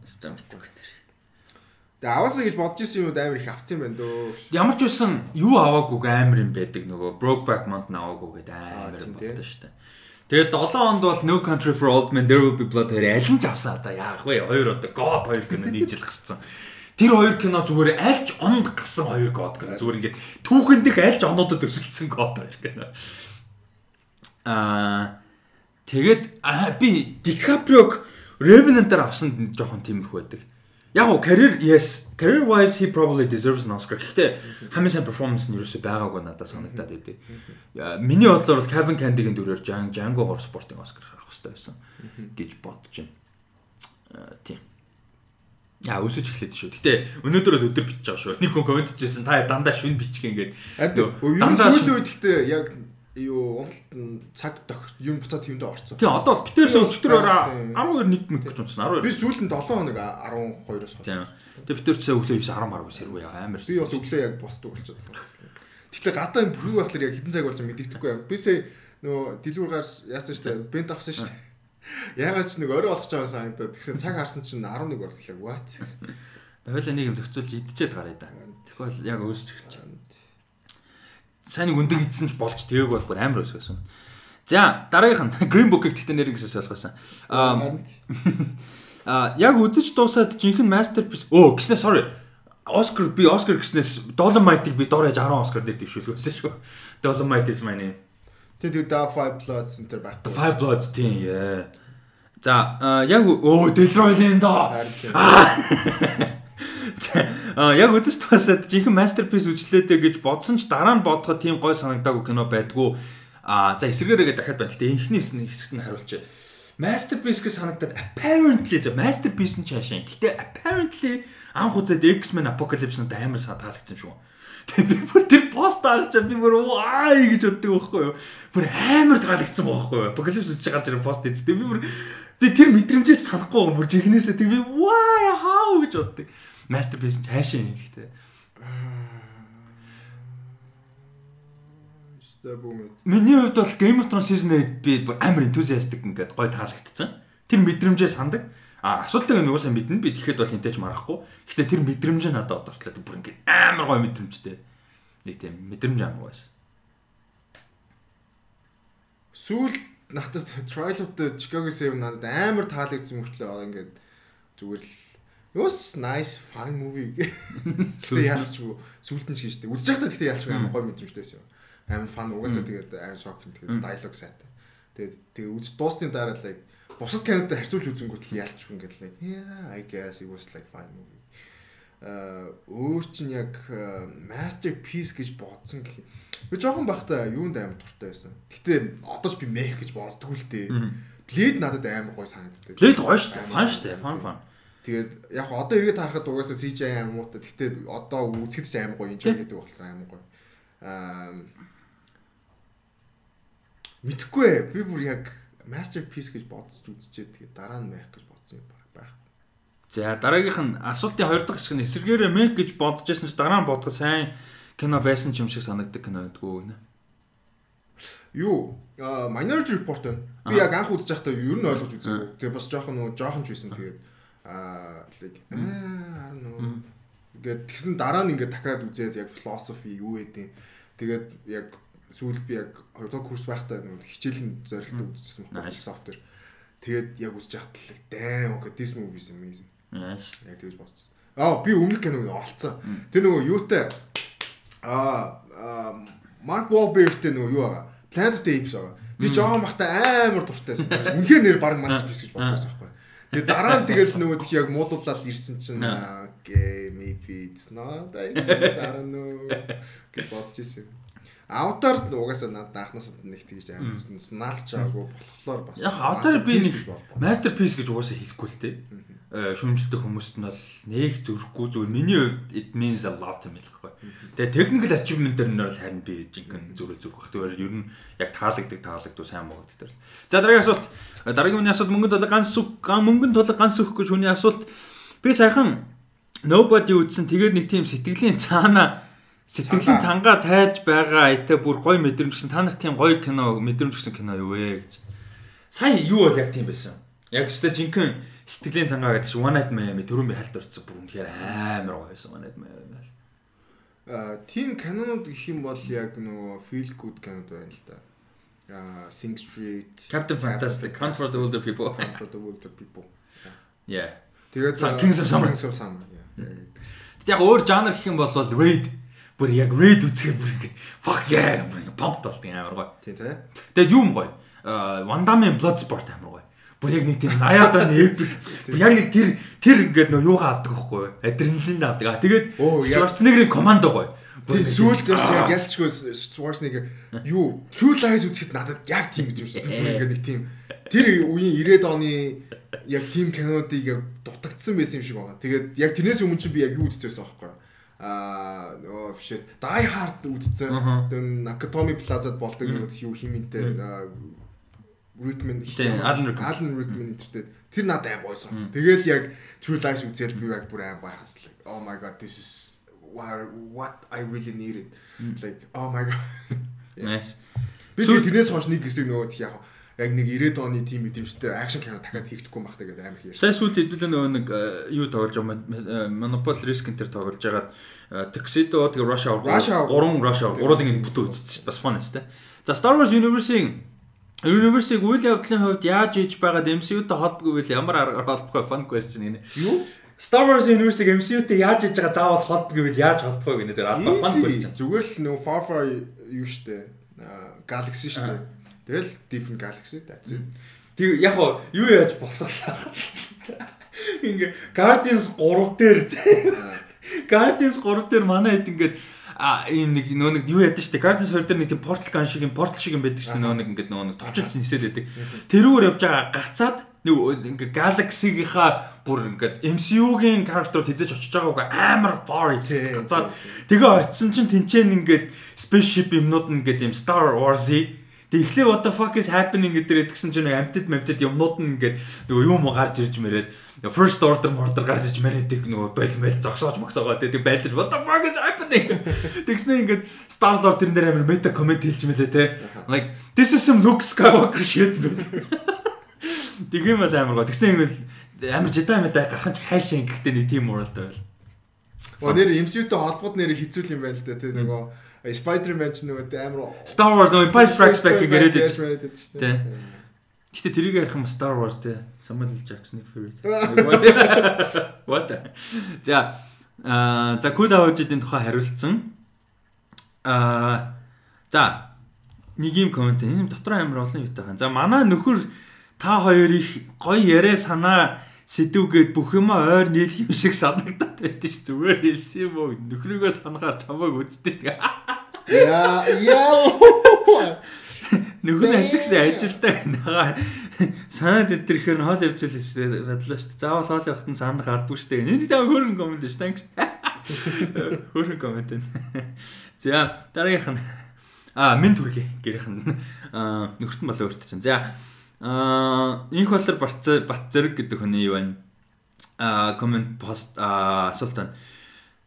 Өстө мэдгүй тэр. Тэгээ аваасаа гэж бодож исэн юмуд амар их авцсан байна дөө. Ямар ч байсан юу аваагүй амар юм байдаг нөгөө Brokeback Mountain аваагүй гэдэг амар болтой шүү дээ. Тэгээд 7 онд бол No Country for Old Men There Will Be Blood хоёр аль нь ч авсан одоо яах вэ? Хоёр одоо God хоёр кино нийлж гарсан. Тэр хоёр кино зүгээр альч онд гарсан хоёр God кино зүгээр ингээд түүхэн дэх альч онуудад өрсөлдсөн God хоёр кино. Аа тэгээд би DiCaprio-г Revenant-аар авсан жоохон тиймэрхүү байдаг. Яг уу career yes career wise he probably deserves an Oscar. Гэхдээ хамгийн сайн performance нь ерөөсөй байгаагүй надад санагдаад байдаг. Яа, Миний бодлоор бол Kevin Candy-гийн дүрээр Django гор спортын Oscar авах хэрэгтэй байсан гэж бодож байна. Тийм. Яа өсөж эхлэв шүү. Гэтэ өнөөдөр бол өдөр бичиж байгаа шүү. Нэг хүн комент хийжсэн та дандаа шүн Нөгөө юу дандаа сүүлийн үед гэхдээ яг юу унталт нь цаг юм буцаад тэвэндээ орцсон. Тийм одоо бол битээрс өчтөр Тийм. 12 1 мэг гэж унтсан 12. Би сүүлд нь 7 хоног 12-оос хойш. Тийм. Тэгээ битээр ч сая өглөө 9 10 маргуу сэргүй амар. Би бас өглөө яг болчиход байна. Тэгтээ гадаа юм бүргүй байхлаар яг хитэн цаг болж мэдэгдэхгүй юм. Би сая нөгөө дэлгүүр гарс яасан штэ бент авсан штэ. Ягаад ч нэг орой болгож байгаа санагдаад тэгсэн цаг харсан чинь 11 болтлоо. What? Хойлоо нэг юм зохицуулж идчихэд гараа да. Тэгвэл яг өсч эхэлж. Сайн нэг өндөг идсэн ч болж тээг бол бүр амар өсгөөсөн. За дараагийнх нь Green Book-ийг тэгтээ нэр гэсэн ойлгосон. Аа яг үзэж дуусаад жинхэнэ masterpiece өө гэснээр sorry Оскар би Оскар гэснээс Dolomite-ыг би дор яж 10 Оскар дээр дэвшүүлсэн шүү. Dolomite is my name. Тэг тэг Da Five Bloods энэ төр. The Five Bloods тийм яа. За яг өө Delroy-ийн доо. Яг үзэж туусаад жинхэнэ masterpiece үжлээдэ гэж бодсон ч дараа нь бодоход тийм гой санагдаагүй кино байдгүй. А за эсэргээрээ дахиад байна. Гэтэ энхний хэсэгт нь хариулчих. Masterpiece гэж санагдаад apparently за masterpiece нь чаашаа. Гэтэ apparently анх үзээд X-Men Apocalypse-д амар таалагдсан шүү. Тэгээ би бүр тэр пост харж би бүр аа гэж боддог байхгүй юу. Бүр амар таалагдсан байхгүй юу. Apocalypse гэж гарч ирэх пост эцтэй. Би бүр би тэр мэдрэмжээс санахгүй бүр жихнээсээ тэг би why how гэж боддог. Masterpiece нь чаашаа юм бүүмэд. Миний хувьд бол Game of Thrones season 8 би амар enthusiastic ингээд гой таалагдсан. Тэр мэдрэмжээ сандаг. А асуудал нь угаасаа мэднэ. Би тэгэхэд бол энтэйч марахгүй. Гэхдээ тэр мэдрэмж нь надад одоортлоо бүр ингээд амар гой мэдрэмжтэй. Нэг тийм мэдрэмж амар гойс. Сүүл надад Trial of the Chicago 7 надад амар таалагдсан мөртлөө ингээд зүгээр л Was nice fun movie. Тэгтээ яалчгүй сүулт нь шийдтэй. Үзэж байхдаа тэгтээ яалчгүй амар гоё мэдрэмжтэй байсан. Амар фан угаасаа тэгээд амар шок тэгээд диалог сайтай. Тэгээд тэгээд үз дуусны дараа like бусад кинотой харьцуулж үзэнгүүт л яалчгүй ингээд like yeah I guess it was like fine movie. Аа өөр чинь яг masterpiece гэж бодсон гэх юм. Би жоохон байхдаа юунд амар туртай байсан. Гэтэ одоо ч би мэх гэж боддггүй л дээ. Blade надад амар гоё санагддаг. Blade гоё шүү дээ. Фан шүү дээ. Фан фан. Тэгээд яг одоо эргээд харахад угаасаа CGI амар муутай. Гэхдээ одоо үзэхэд ч амар гоё enjoy гэдэг болохоор амар гоё. Аа мэдхгүй ээ. Би бүр яг masterpiece гэж бодож үзчихээ. Тэгээд дараа нь мэх гэж бодсон юм байх. За дараагийнх нь асуултын хоёр дахь хэсэг нь эсэргээрээ мэх гэж бодож байсан ч дараа нь бодоход сайн кино байсан ч юм шиг санагддаг кино гэдгүү гэнэ. Юу? Minority Report байна. Би яг анх үзэж байхдаа ер нь ойлгож үзээгүй. Тэгээ бас жоохон нөгөө жоохон ч байсан. Тэгээд аа like аа нөө ингээд тэгсэн дараа нь ингээд дахиад үзээд яг philosophy юу гэдэг. Тэгээд яг сүүлд би яг 2 дахь курс байхдаа нөгөө хичээл нь зорилттой үзчихсэн байна. Software. Тэгээд яг үзэж л damn okay this movie is amazing. Nice. Яг тэгж бодсон. Аа би өмнөх киног олцсон. Тэр нөгөө юутай аа Марк Wahlberg-тэй нөгөө юу байгаа? Planet of the Apes байгаа. Би жоохон бахта амар дуртайсан. Үнэхээр нэр баг masterpiece гэж бодсон байхгүй. Тэгээ дараа нь тэгэл нөгөө тх яг муулуулаад ирсэн чинь okay maybe it's not I don't know гэж бодож ирсэн. Аватар угаасаа надад анхнаас нэг тэгж амар наалч байгаагүй болохоор бас Яг аватар би нэг masterpiece гэж угаасаа хэлэхгүй л тээ. Шүүмжлэлтэй хүмүүст нь бол нэг зөрөхгүй зүгээр миний хувьд it means a lot юм хэлэхгүй. Тэгээ technical achievement дээр нь бол харин би жинхэнэ зүрэл зүрх бах. Тэр ер нь яг таалагддаг таалагддаг сайн муудаг дээр л. За дараагийн асуулт. Дараагийн хүний асуулт мөнгөнд тулаг ганц сүх мөнгөнд тулаг ганц сүхгүй шүний асуулт. Би саяхан nobody үзсэн тэгээд нэг тийм сэтгэлийн цаана сэтгэлийн цангаа тайлж байгаа айтаа бүр гоё мэдрэмж гисэн та нарт тийм гоё кино мэдрэмж гисэн кино юу вэ гэж. Сайн юу бол яг тийм байсан. Яг өстой жинхэнэ сэтгэлийн цангаа гэдэг чинь One Night Miami түрүүн би хальт орцсон бүр үнэхээр амар гоё байсан One Night Miami. Аа тийм кинонууд гэх юм бол яг нөгөө feel good кинод байна л да. Аа Sing Street, Captain Fantastic, for the Wilder People. For the Wilder People. Yeah. Тэгээд Kings of Summer. Kings of Summer. Яг өөр жанр гэх юм бол Raid бүр яг Raid үзэхээр бүр ингэ fuck yeah бүр ингэ pumped болдог амар гоё. Тий, тий. Тэгээд юу юм гоё. Damme-ийн Bloodsport амар гоё. Бүр яг нэг тийм 80-аад оны epic. Яг нэг тэр тэр ингээд нөө юугаа авдаг байхгүй юу? Адреналин авдаг. А тэгээд Schwarzenegger-ийн командо гоё. Тий, сүүлд бас яг ялчгүй Schwarzenegger юу True Lies үзэхэд надад яг тийм гэж юмсан. Бүр ингээд нэг тийм тэр үеийн 90-ад оны яг тийм кинодыг яг дутагдсан байсан юм шиг байгаа. Тэгээд яг тэрнээс өмнө чинь би яг юу үзчихсэн байхгүй юу? Аа нөгөө shit Die Hard үзсэн. Тэгээд Nakatomi Plaza-д болдог нэг юу химэнтэй Rickman Alan Rickman Alan Rickman интертэй тэр надад аим гойсон. Тэгэл яг True Lies үзэл би яг бүр аим like oh my god this is what I really needed. Like oh my god. Nice. Би тэрнээс хойш нэг хэсэг нөгөө яг яг нэг 90-ад оны тим мэдрэмжтэй акшн кино дахиад хийгдэхгүй байх гэдэг амар хийсэн. Сайн сүүлд хэдүүлээ нөгөө нэг юу тоглож байгаа Monopoly Risk энэ төр тоглож байгаад Tuxedo тэгээ Rush Hour 3 Rush Hour гурван ингэ бүтэн үзчихсэн. Бас фан шүү дээ. За Star Wars Universe-ийн Universe-ийг үйл явдлын хувьд яаж хийж байгаад MCU-тэй холбоогүй вэ? Ямар аргаар холбохгүй fun question энэ. Юу? Star Wars Universe-ийг MCU-тэй яаж хийж байгаа заавал холбоогүй вэ? Яаж холбоогүй гэнэ зэрэг албаа fun question. Зүгээр л нөгөө Far Far юу штэ. Galaxy штэ. Тэгэл different galaxy that's it. Тэг яг юу яаж болохоо. Ингээ Guardians 3 дээр Guardians 3 дээр манай хэд ингээд а ийм нэг нөө нэг юу яд штэ Guardians 2 дээр нэг тийм портал ган шиг юм портал шиг юм байдаг штэ нөө нэг ингээд нөө нэг товчилж нисээд байдаг. Тэрүүгээр явж байгаа гацаад нэг ингээ Galaxy-гийнхаа бүр ингээд MCU-гийн character тэзэж очиж байгаагүй амар far гацаад тэгээ очисон чинь тэнцэн ингээд spaceship юмнууд ингээд юм Star Wars-и Тэг эхлээ what the fuck is happening гэдэг гэдгсэн чинь амтд мамтд юмнууд нь ингээд нөгөө юм гарч ирж мэрэд first order murder гарч ирж мэрэдэг нөгөө бойл мэл зогсоож мөксөөгөө тэг байлж what the fuck is happening? Тэгснэ ингээд Star Lord тэрэн дээр амар мета комент хэлж мэлээ те. Like this is some Luke Skywalker shit бэ Тэг юм бол амар гоо. Тэгснэ ингээд амар жида мета гарах ч хайшаа гэхдээ нэг team world байл. Оо нэр MCU-тэй холбоод нэр хэцүү юм байна л да те нөгөө Spider-Man ч нөгөө амар Star Wars нөгөө Empire Strikes Back-ийг яриад байдаг. Тий. Гэтэ тэрийг ярих юм Star Wars те Samuel L. Jackson-ы favorite. What? За аа за Cool Avage-ийн тухай хариулсан. Аа за нэг юм комент энэ дотор амар олон юутай хаан. За манай нөхөр та хоёр их гоё яриа санаа сэдвгээд бүх юм ойр нийлх юм шиг санагдаад байдсан ш зүгээр хэлсэн юм уу нөхрийгөө санахаар чамайг үздэг ш Яа яа нөхөр нь ажигсан ажилдаа нагаа санаад өдрөхээр нь хоол явж л бодлоо ш заавал хоол явахт нь санаа гардгүй ш энэ таа хөөргөн комент ш thanks хөөргөн комент за дараагийнх нь. А мен түргээ гэрийнх нь. Нөхөртөн болоо өөрт чинь за Аа инх болор бат зэрэг гэдэг хүний юу байна? Аа комент пост асуулт байна.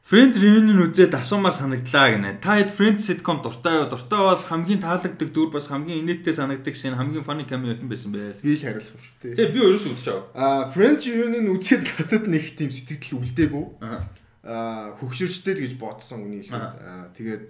Friends reunion үзээд асуумаар санагдлаа гинэ. Та хэд Friends sitcom дуртай юу? Дуртай бол хамгийн таалагддаг дүр бас хамгийн инээдтэй санагддаг шин хамгийн funny cameo хэн байсан бэ? Би л хариулах юм шүү дээ. Тэгээ би өөрөөс үзчихв. Аа Friends reunion үзээд надад нэг тийм сэтгэл үлдээгүй. Аа хөгшөрчтэй л гэж бодсон үний хэлээд. Аа тэгээд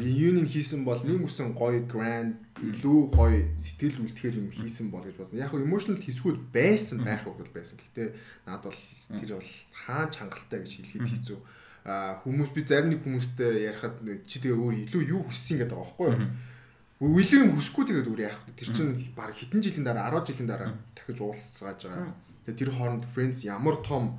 reunion хийсэн бол нэг үсэн гоё grand илүү гоё сэтгэл үлдэхэр юм хийсэн бол гэж бодсон. Яг нь emotional хэсгүүд байсан байх уу байсан. Гэтэ над бол тэр бол хаан чангалтай гэж хэлэхэд хэцүү. А хүмүүс би зарим нэг хүмүүстэй ярихад чи тэгээ өөр илүү юу хүссэн гэдэг байгаа байхгүй юу? Илүү юм хүсэхгүй тэгээд өөр яах вэ? Тэр чинь баг хэдэн жилийн дараа 10 жилийн дараа дахиж уулзгааж байгаа. Тэгээд тэр хооронд friends ямар том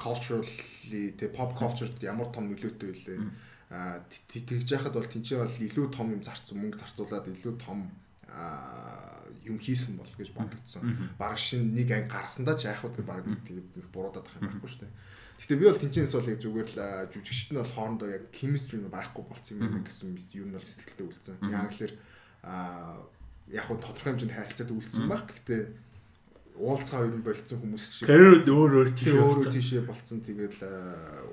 culturally тэг pop culture-д ямар том нөлөөтэй вэ? тэгж яхад бол тэнцээ бол илүү том юм зарцсан мөнгө зарцуулаад илүү том юм хийсэн бол гэж бодогдсон. Бараг шин нэг анги гаргасандаа ч яах вэ бараг тэгээд буруудаад ах юм байхгүй шүү дээ. Гэхдээ би бол тэнцэнээс бол яг зүгээр л жүжигчт нь бол хоорондоо яг chemistry нь байхгүй болцсон юм байна гэсэн юм нь бол сэтгэлдээ үлдсэн. Яг л яг нь тодорхой хэмжээнд харилцаад үлдсэн баг. Гэхдээ уулзгаа нь болцсон хүмүүс шиг. Карьерууд өөр өөр тийшээ өөр тийшээ болцсон. Тэгэл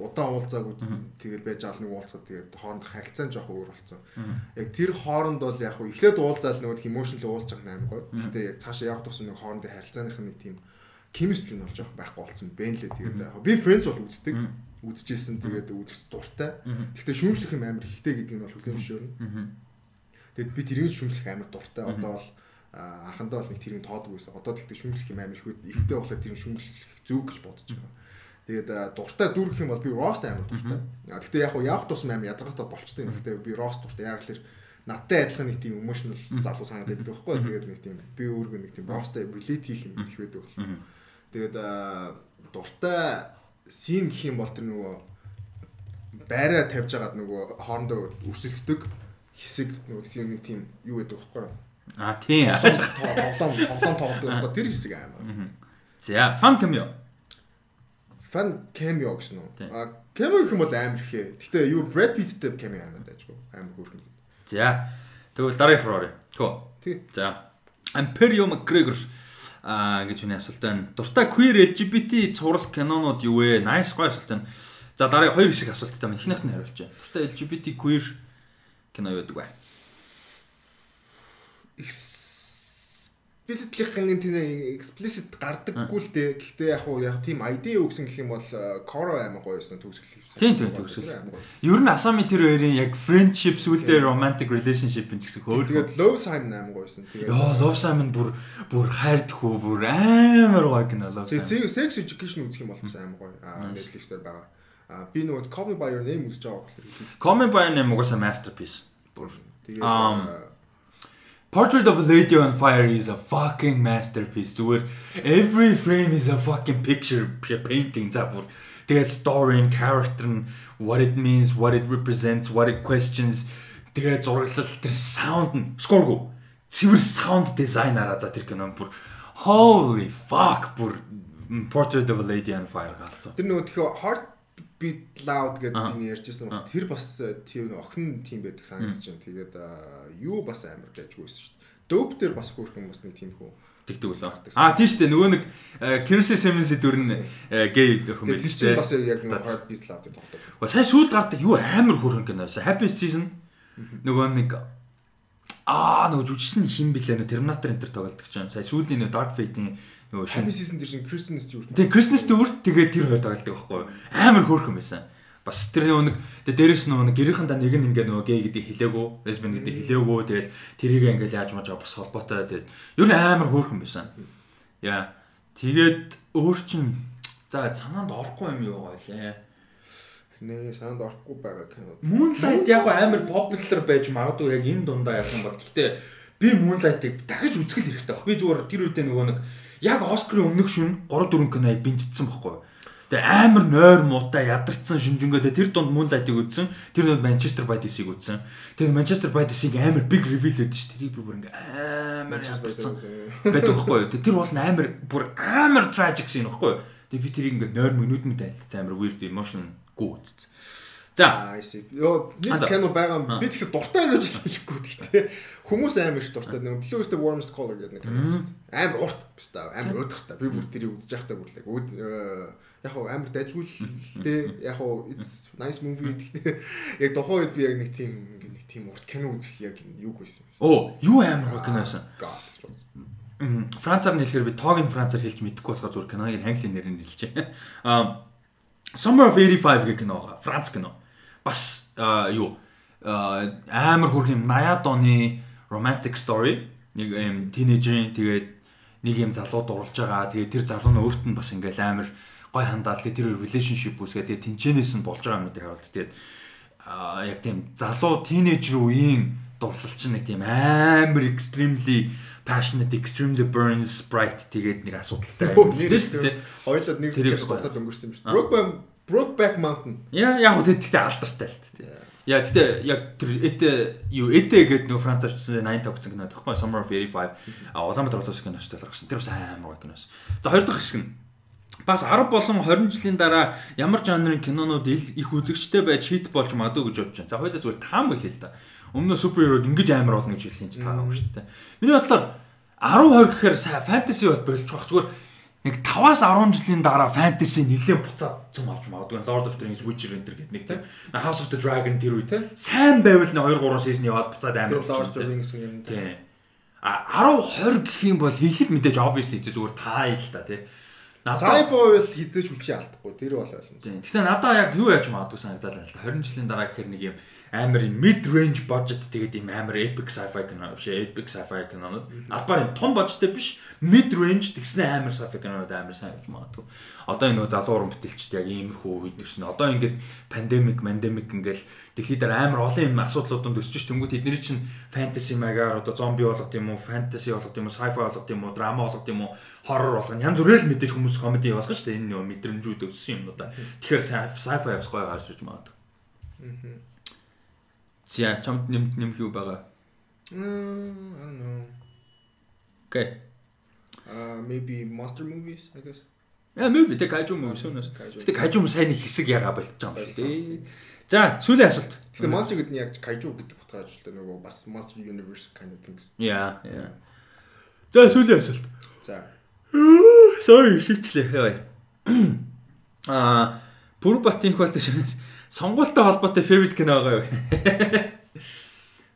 удаан уулзаагүй тэгэл байж аал нэг уулзаад тэгээд хооронд харилцаа нь жоох өөр болцсон. Яг тэр хооронд бол яг хөө эхлээд уулзаал нөгөө emotional уулзах нь амар гоё. Гэтэ яг цаашаа явах тусам нэг хоорондын харилцааных нэг тийм chemistry нь бол жоох байхгүй болцсон бэ лээ. Тэгээд би friends бол үздэг. Үзчихсэн тэгээд үзэх дуртай. Гэхдээ шүүмжлэх юм амар ихтэй гэдэг нь бол хүлэмжшөөрнө. Тэгэд би тэрийг шүүмжлэх амар дуртай. Одоо бол анхандаа бол нэг тэрийг тоодгүй байсан. Одоо тэгтээ шүмжлэх юм амар их үед ихтэй болоод тэр шүмжлэх зүг гэж бодож байгаа. Тэгээд дуртай дүр гэх юм бол би рост амар дуртай. Тэгтээ яг явах тусам амар ядаргатай болчтой. Гэхдээ би рост дуртай. Яг л надтай адилхан нэг тийм emotional залуу санаад байдаг байхгүй. Тэгээд нэг тийм би өөргөө нэг тийм росттай relate хийх юм их байдаг бол. Тэгээд дуртай син гэх юм бол тэр нөгөө байраа тавьж агаад нөгөө хоорондоо өрсөлддөг хэсэг нөгөө нэг тийм юу гэдэг вэ А тийм. Тоглоом тоглоом тоглодог тэр хэсэг амар. За, фан cameo. Фан cameo гэсэн үү? А cameo гэх юм бол амар ихээ. Гэтэ юу Brad Pitt-тэй cameo амар дайжгүй. Амар хөөрхөн. За. Тэгвэл дараагийнх руу оръё. Тгөө. Тэг. За. Imperio McGregor а гэж хүний асуулт байна. Дуртай queer LGBT цуврал кинонууд юу вэ? Nice гоё асуулт байна. За дараа хоёр хэсэг асуулттай байна. Эхнийх нь хариулж байна. Дуртай LGBT queer кино юу гэдэг вэ? Explicit-ийн тийм explicit гардаггүй л дээ. Гэхдээ яг уу яг тийм ID өгсөн гэх юм бол Coro амар гоё байсан төгсгөл. Тийм тийм төгсгөл. Ер нь Asami тэр хоёрын яг friendship сүлдээ romantic relationship гэж гэсэн хөөр. Тэгээд Love Simon амар гоё байсан. Тэгээд Йоо Love Simon бүр бүр хайрдаггүй бүр амар гоё гэнэ Love Simon. Тэгээд Sex Education үзэх юм бол амар гоё. Аа Netflix дээр байгаа. Аа би нөгөө Call Me By Your Name үзэж байгаа болохоор. Call Me By Your Name угаасаа masterpiece. Бүр. Тэгээд Portrait of a Lady on Fire is a fucking masterpiece. Зүгээр every frame is a fucking picture painting за бүр тэгээд story and character and what it means, what it represents, what it questions. Тэгээд зураглал тэр sound нь скоргу. Цэвэр sound design араа за тэр кино бүр holy fuck бүр Portrait of a Lady on Fire галзуу. Тэр нөгөө тэгэхээр heart beat loud гэдэг би ярьжсэн баг. Тэр бас тийм охин тийм байдаг санагдаж байна. Тэгээд юу бас амар гайжгүйсэн шүү дээ. Dope дээр бас хөөрхөн бас нэг тийм хөө тэгдэг үлээ. Аа тийм шүү дээ. Нөгөө нэг Kirsten Simmons дүр нь гей өхөн байл шүү дээ. бас яг нэг heart beat loud гэдэг тогтдог. Сая сүүлд гардаг юу амар хөөрхөн кино. Happy season нөгөө нэг Аа нөгөө жүжигчин хин блэ нөө Terminator энэ төр тоглолдог ч юм. Сая сүүлийн нөө Dark Fate-ийн нөгөө Happy Season дээр шин Kristen Stewart. Тэгээ Kristen Stewart тэгээ тэр хоёр тоглолдог байхгүй юу? Амар хөөрхөн байсан. Бас тэр нэг тэгээ дээрэс нэг гэрийнхэнда нэг нь ингээ нөгөө гей гэдэг хэлээгүү, лесбиан гэдэг хэлээгүү. Тэгэл тэрийг ингээл яаж маж бас холбоотой тэгээд ер нь амар хөөрхөн байсан. Яа. Тэгээд өөр чин за санаанд орохгүй юм юу байлаа. Нээ санаанд орохгүй байгаа кино. Moonlight яг амар popular байж магадгүй яг энэ дундаа ярих юм бол гэхдээ би Moonlight-ыг дахиж үзэх хэрэгтэй баг. Би зүгээр тэр үедээ нөгөө нэг яг Оскарын өмнөх шүн 3 4 киноыг бинжсэн байхгүй. Тэгээ амар нойр муутай ядарсан шинжэнгөө тэр дунд Moonlight-ыг үзсэн. Тэр дунд Manchester by DC-г үзсэн. Тэр Manchester by DC-г амар big reveal өгдөө шүү. Тэрийг би бүр ингээ амар ядарсан байдаг байхгүй. Тэр бол амар бүр амар tragic scene байхгүй. Тэгээ би тэрийг ингээ нойр минут мэд айлтсан амар weird emotion гоо үзсэн. За. Йоо нэг кино байгаа би тэгэхээр дуртай гэж хэлэхгүй гэхдээ хүмүүс амар их дуртай нэг Blue is the warmest color гэдэг нэг кино. Амар урт биш та амар өдөртэй. Би бүр тэрийг үзэж байхдаа бүрлээ. Яг хоо амар дайжгүй л дээ. Яг хоо it's nice movie гэхдээ яг тухайн үед би яг нэг тийм нэг тийм урт кино үзэх яг юуг байсан. Оо, юу амар гоо кино байсан. Францаар нэлэхээр би тоог нь францаар хэлж мэдэхгүй болохоор зүгээр киноны англи нэрээр хэлчихэ. Аа Summer of 85 гэх кино. Франц кино бас юу амар хүрх юм 80-ад оны romantic story нэг юм тинейжерийн тэгээд нэг юм залуу дурлж байгаа. Тэгээд тэр залуу нь өөрт нь бас ингээл амар гой хандаал тэр relationship үүсгээ тэгээд тэнчэнээс нь болж байгаа юм гэдэг харуулт. Тэгээд яг тийм залуу тинейжер үеийн дурлал чинь нэг тийм амар extremely passionate extremely burns bright тэгээд нэг асуудалтай юм. Тийм шүү дээ. Хоёулаа нэг тийм өнгөрсөн юм шүү. Brokeback Brokeback Mountain. Яа яг үгүй тэгтээ алдартай л тээ. Яа тэгтээ яг тэр эт юу этэ гэдэг нөө Францаар чсэн 85 гэсэн кино тоххой Summer of 85 а Улаанбаатар улс киноч талгарсан. Тэр бас амар гоё киноос. За хоёр дахь хэсэг нь бас 10 болон 20 жилийн дараа ямар жанрын кинонууд их үзэгчтэй байж хит болж магадгүй гэж бодож байна. За хоёулаа зүгээр таам хэлээ л да. Өмнө суперхерог ингэж амар болно гэж хэлсэн чинь таагүй шүү дээ. Миний бодлоор 10 20 гэхээр фэнтези бол болж байгаа. Зүгээр нэг 5-аас 10 жилийн дараа фэнтези нэлээд буцаад цум авч магадгүй Lord of the Rings Witcher энэ төр гэдэг нэг тийм. House of the Dragon тэр үе тийм сайн байвал нэг 2 3 season яваад буцаад амар Lord of the Rings юм тийм а 10 20 гэх юм бол хийхэд мэдээж obviously зүгээр таа л та тийм Sci-fi бол хизээж хүчээ алдахгүй тэр бол ойлгомжтой. Гэтэ надаа яг юу яаж магадгүй санагдал л та? 20 жилийн дараа гэхэр нэг юм амар mid range budget тэгээд юм амар epic sci-fi кино биш epic sci-fi кинонууд албаар юм том budgetтэй биш mid range тэгснэ амар sci-fi кинонууд амар сайн гэж магадгүй. Одоо энэ нөө залуу уран бүтээлчд яг иймэрхүү үед төснө. Одоо ингээд pandemic, pandemic ингээл дэлхийд дээр амар олон юм асуудлууданд өсөж тэнгуү тэдний чинь fantasy магаар одоо зомби болгох юм уу, fantasy болгох юм уу, sci-fi болгох юм уу, драма болгох юм уу, horror болгох. Янз бүрээр л мэдээж хүмүүс comedy болгох шүү дээ. Энэ нөө мэдрэмжүүд өссөн юм да. Тэгэхээр sci-fi бас гоё гарч иж магадгүй. Аа. Зя чамд нэм нэмэх юу байгаа? I don't know. Okay. Uh maybe monster movies, I guess. Яа, maybe тэг кайжу movies өнөөс. Гэтэ кайжу сайн нэг хэсэг ягаа болж байгаа юм шиг. За, сүүлийн асуулт. Гэтэ monster гэдэг нь яг кайжу гэдэг утгаар ажилтдаг нөгөө бас monster universe kind of things. Яа, яа. За, сүүлийн асуулт. За. Sorry, шийдлээ. Аа, Пүрбатын хвалт шанаас сонгуультай холбоотой favorite кино байгаа юу?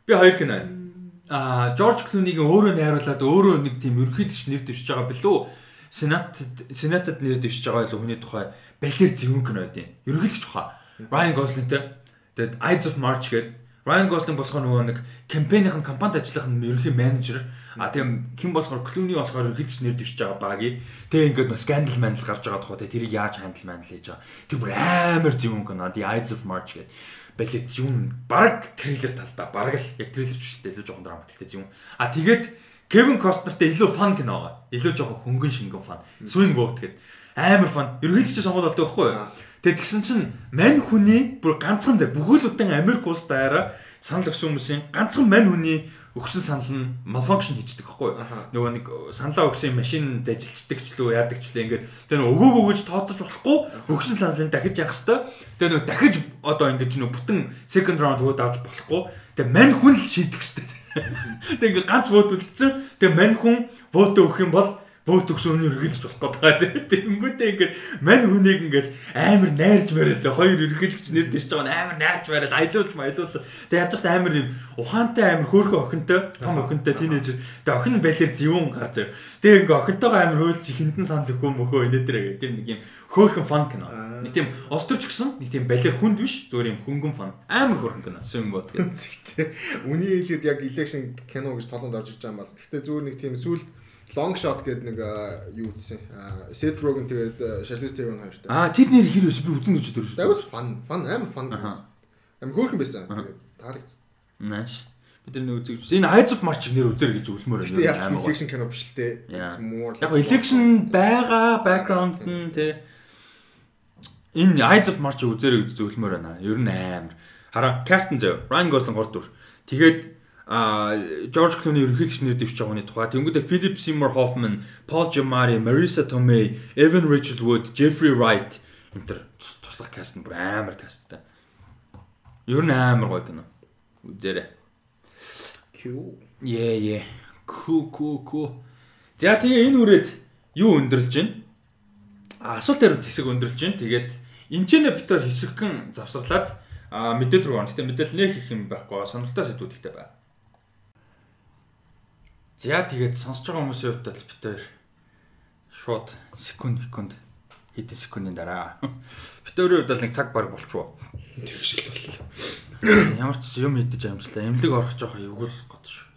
Би хоёр кино. Аа, Жорж Клунигийн өөрөө найруулад өөрөө нэг тийм ерөнхийлөгч нэр дэвшиж байгаа билүү? Сенат Сенатад нэр дэвшиж байгаа илүү хүний тухай балер зөвүүн кино байдیں۔ Ерөнхийлөгч баха. Ryan Gosling-тэй. Тэгээд Ides of March гэдэг Ryan Gosling болохоор нөгөө нэг кампанийн компанид ажиллах нь ерөнхий менежер. А тийм хэн болохоор Clooney болохоор эргэлж нэр дэвшиж байгаа багийг. Тэгээ ингээд нөө скандал мандал гарч байгаа тухай тэрийг яаж хандл мандал хийж байгаа. Тэр бүр амар зөвүүн кино. The Ides of March гэдэг. Балет юм баг трейлер талдаа баг л яг трейлер ч үстэй илүү жоохон драматиктэй зөвүүн. А тэгээд Кевин Костнертэй илүү фан кино байгаа. Илүү жоохон хөнгөн шингэн фан. Swing Vote гэдэг. Амар фан. Ерөнхийдөө сонгол болдог байхгүй юу? Тэгээд тэгсэн чинь мань хүний бүр ганцхан зэ бүхэлдэн Америк улс даяараа санал өгсөн хүмүүсийн ганцхан мань хүний өгсөн санал нь malfunction хийждэг байхгүй юу? Нөгөө нэг саналаа өгсөн машин зажилчдаг ч лөө яадаг ч лээ ингээд тэр өгөөг өгөж тооцож болохгүй өгсөн саналыг дахиж явах хэвээр. Тэгээ нөгөө дахиж одоо ингээд нөгөө бүтэн second round хөөд авч болохгүй. Тэгээ мань хүн л шийдэх хэвээр. Тэгээ ингээд ганц вот үлдсэн. Тэгээ мань хүн вот өгөх юм бол бөөт өгсөн үнийг эргэлж болох байгаа. Тэнгүүтээ ингээд мань хүнийг ингээд амар найрж бариад за хоёр эргэлж нэр дэвшж байгаа нь амар найрж бариад аялуулж маялуул. Тэг яаж захт амар юм ухаантай амар хөөрхөн охинтой том охинтой тинейжер. Тэг охин байлэр зэвүүн гар зав. Тэг ингээд охинтойгоо амар хөөлж хинтэн санал өгөө мөхөө инээдэрэ гэх тийм нэг юм хөөрхөн фан кино. Нэг тийм осторч гисэн нэг тийм балер хүнд биш зүгээр юм хөнгөн фан. Амар хөөрхөн кино. Swing boat гэдэг. Гэхдээ үний хэлгээд яг election кино гэж толонд орж иж байгаа юм байна. Гэхдээ зүгээр нэг тийм сүүл long shot гэдэг нэг юу ütсэн. Seth Rogen тэгээд Charlize Theron хоёртой. Аа тэр нэр хэр өс би үдэн гэж төрсөн. That was fun. Fun амар fun. Амар хөөрхөн байсан. Тэгээд таалагц. Nice. Бид нар үзэж энэ Eyes of March нэр үзэр гэж үлмөр байна. Тэгээд яг election кино биш л more Яг election байгаа background нь те энэ Eyes of March үзэрэй гэж зөвлөмөр байна. Ер нь амар. Хараа Кастен зөө. Ryan Gosling 3 дүр. Тэгээд а Жорж Клуни ерөнхийлөгч нэр дэвшиж байгаа хүний тухай. Тэнгүүдээ Philip Seymour Hoffman, Paul Giamatti, Marisa Tomei, Evan Rachel Wood, Jeffrey Wright энэ төр туслах каст нь бүр амар касттай. Ер нь амар гоё кино. Үзээрэй. Cool. Yeah yeah. Cool cool cool. За тэгээ энэ үрээд юу өндөрлж байна? Асуулт хариулт хэсэг өндөрлж байна. Тэгээд энэ ч нэ битээр хэсэгхэн завсарлаад мэдээлэл рүү орно. Гэтэ мэдээлэл нэх их юм байхгүй. Сонирхолтой сэдвүүд ихтэй байна. За тэгээд сонсож байгаа хүмүүсийн хувьд бол хоёр шууд секунд секунд хэдэн секундын дараа хоёрын хувьд бол нэг цаг баг болчихвоо. Тэгш л боллоо. Ямар ч юм мэдэж амжлаа. Эмнэлэг орох жоох эвгүүл гот шүү.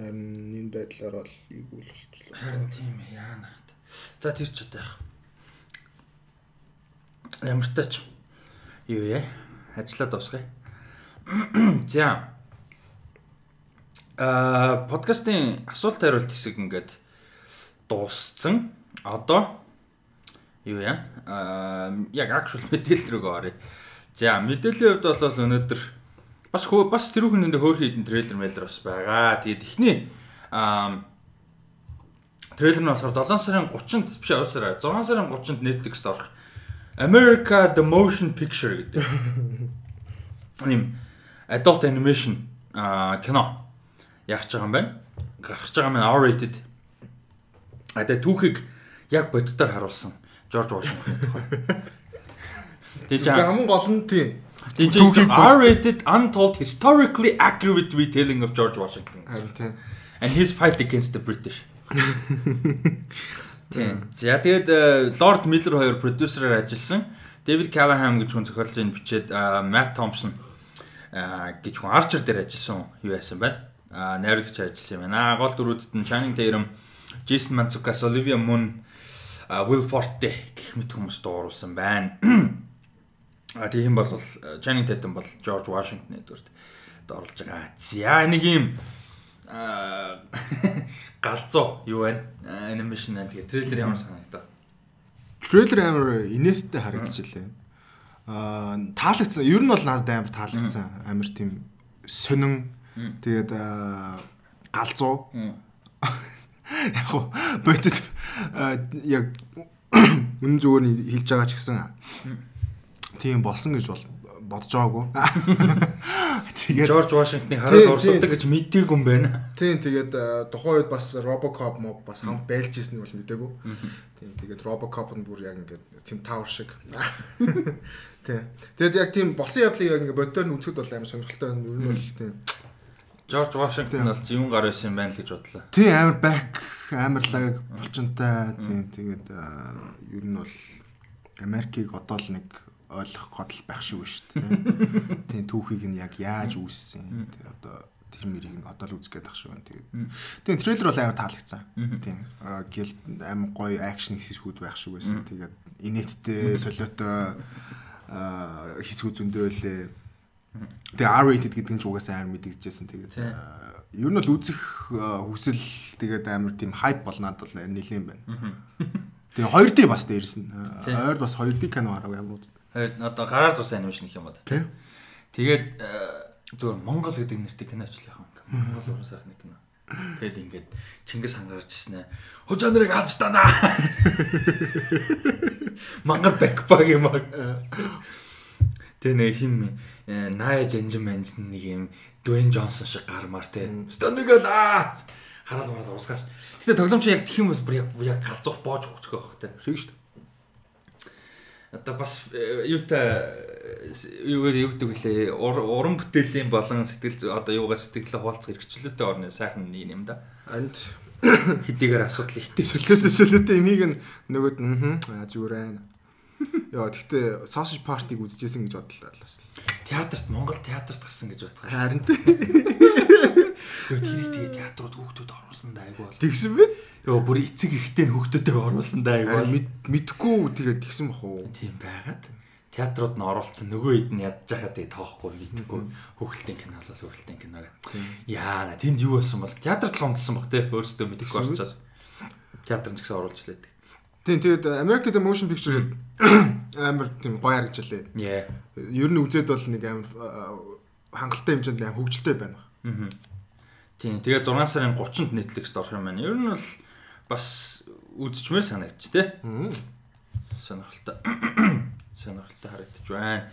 Харин энэ байдлаар бол эвгүүл болчихлоо. Харин тийм яана. За тэр ч удаа яах. Ямар ч тач юу яа ажиллаа дуусгая. За Аа подкастын асуулт хариулт хэсэг ингээд дууссан. Одоо юу яа? Аа яг actual мэдээлэл рүү оръё. За мэдээллийн хувьд бол өнөөдөр бас хөө бас тэрүүхэн нэндээ хөөрхөн хідэн трейлер мэйлэр бас байгаа. Тэгээд эхний аа трейлер нь болохоор 7 сарын 30-нд биш авсараа 6 сарын 30-нд Netflix-д орох America the Motion Picture гэдэг. Ийм adult animation аа кино яах гэж байгаа юм байна. Гарах гэж байгаа юм R-rated. А тэгээ түүхийг яг боддоор харуулсан Жорж Вашингтон тухай. Тэгээ чи хамгийн гол нь тийм. Тэгээ R-rated untold historically accurate retelling of George Washington. Харин тийм. And his fight against the British. Тийм. За тэгээд Lord Miller хоёр продюсераар ажилласан. David Callahan гэж хүн зохиолын бичээд Matt Thompson гэж хүн Archer дээр ажилласан юу яасан байна найруулагч ажилласан юм байна. Гол дөрүүдэд нь Channing Tatum, Jason Mantzoukas, Olivia Munn, Will Forte гэх мэт хүмүүс дууруулсан байна. А тийм бол Channing Tatum бол George Washington эдгээрт доорлож байгаа. За нэг юм галзуу юу байна? Анимашн байна. Тэгээ трейлер ямар санагдав? Трейлер амар инээдтэй харагдчихлээ. Аа таалагдсан. Ер нь бол надад амар таалагдсан. Амар тийм сонин Тэгээд галзуу. Яг гоо бодит яг үнэн зүгээр нь хэлж байгаа ч гэсэн тийм болсон гэж бол бодож байгаагүй. Тэгээд Жорж Вашингтоныг хараад урсгадаг гэж мэдээгүй юм байна. Тийм тэгээд тухайн үед бас Robocop моб бас хамт байлж ирснийг бол мэдээгүй. Тийм тэгээд Robocop нь бүр яг ингээд Centaur шиг. Тийм. Тэгээд яг тийм болсон явдлыг яг ингээд боддоор нь үзэхэд бол амар сонирхолтой. Ер нь бол тийм Жорж Вашингтон бол зөвүүн гар байсан байна л гэж бодлоо. Тий амар бак амар лаг булчинтай тий тэгээд ер нь бол Америкийг одоо л нэг ойлгох гол байх шиг байна шүү дээ. Тий түүхийг нь яг яаж үүссэн тэр одоо тэр мэрийг нь одоо л үзэх гээд ах шүү. Тэгээд тий трейлер бол амар таалагдсан. Тий гэл амар гоё акшн хэсгүүд байх шиг байсан. Тэгээд инээдтэй солиотой хэсгүүд зөндөө лээ Тэгээ R-rated гэдэг нь ч угаасаа амар мэдэгдэжсэн. Тэгээд ер нь бол үзэх хүсэл тэгээд амар тийм хайп болнаад бол нэлээд байна. Тэгээ 2D бас дээрс нь. Ойр бас 2D кино хараг ямар уу. Хоёр одоо гараар тус анимашн гэх юм ба. Тэгээд зөвхөн Монгол гэдэг нэртэй кино ачлах юм. Монгол уран сайхны кино. Тэгэд ингээд Чингис хаан гарч ирсэн ээ. Хожоо нарыг албастана. Мангар бэкбаг юм аа. Тэгээ нэг хин Ная Жанжин Манжин нэг юм Дуэн Джонсон шиг гармаар те. Станыг л аа хараал мараал уусгаач. Гэтэ тоглоомч яг тэх юм бол бүр яг яг галзуур боож өгчих байх хэрэгтэй. Тэг шүү дээ. Одоо бас э, юутай юу юу гэдэг лээ уран бүтээлийн болон сэтгэл одоо юугаар сэтгэлээ хуваалцах хэрэгчлээтэй орны сайхан юм да. Анд Хэдийгээр асуудал ихтэй сөрлөөтэй имийг нь нөгөөд аа зүгээр байна. Яа тэгтээ sausage party-г үзчихсэн гэж бодлоо бас. Театрт Монгол театрт гарсан гэж бодгаа. Харин. Юу тэрийг тэгээ театрууд хүүхдүүд оруулсан да айгу бол. Тэгсэн биз? Йоо бүр эцэг ихтэй хүүхдүүдэд оруулсан да айгу бол. мэд- мэдхгүй тэгээд тэгсэн бах уу? Тийм байгаад театрууд нь оруулсан нөгөө хэд нь ядж байгаа тэгээ тоохгүй мэдхгүй хөвгөлтийн кино бол хөвгөлтийн кино гэх. Яа на тэнд юу болсон бол театрт л унтсан баг те өөрсдөө мэдхгүй Тэгсэн орчоод. Театр нь ч гэсэн оруулж лээдэг. Тийм тэгээд American the Motion Picture гэдэг амар тийм гоё харагдчихлаа. Яа. Ер нь үзээд бол нэг амар аа, хангалттай хэмжээнд амар хөгжилтэй байна. Аа. Тийм. Тэгээ 6 сарын 30-нд Netflix-д орох юм байна. Ер нь бол бас үзчихмээр санагдчих те. Мм. Сонирхолтой. Сонирхолтой харагдаж байна.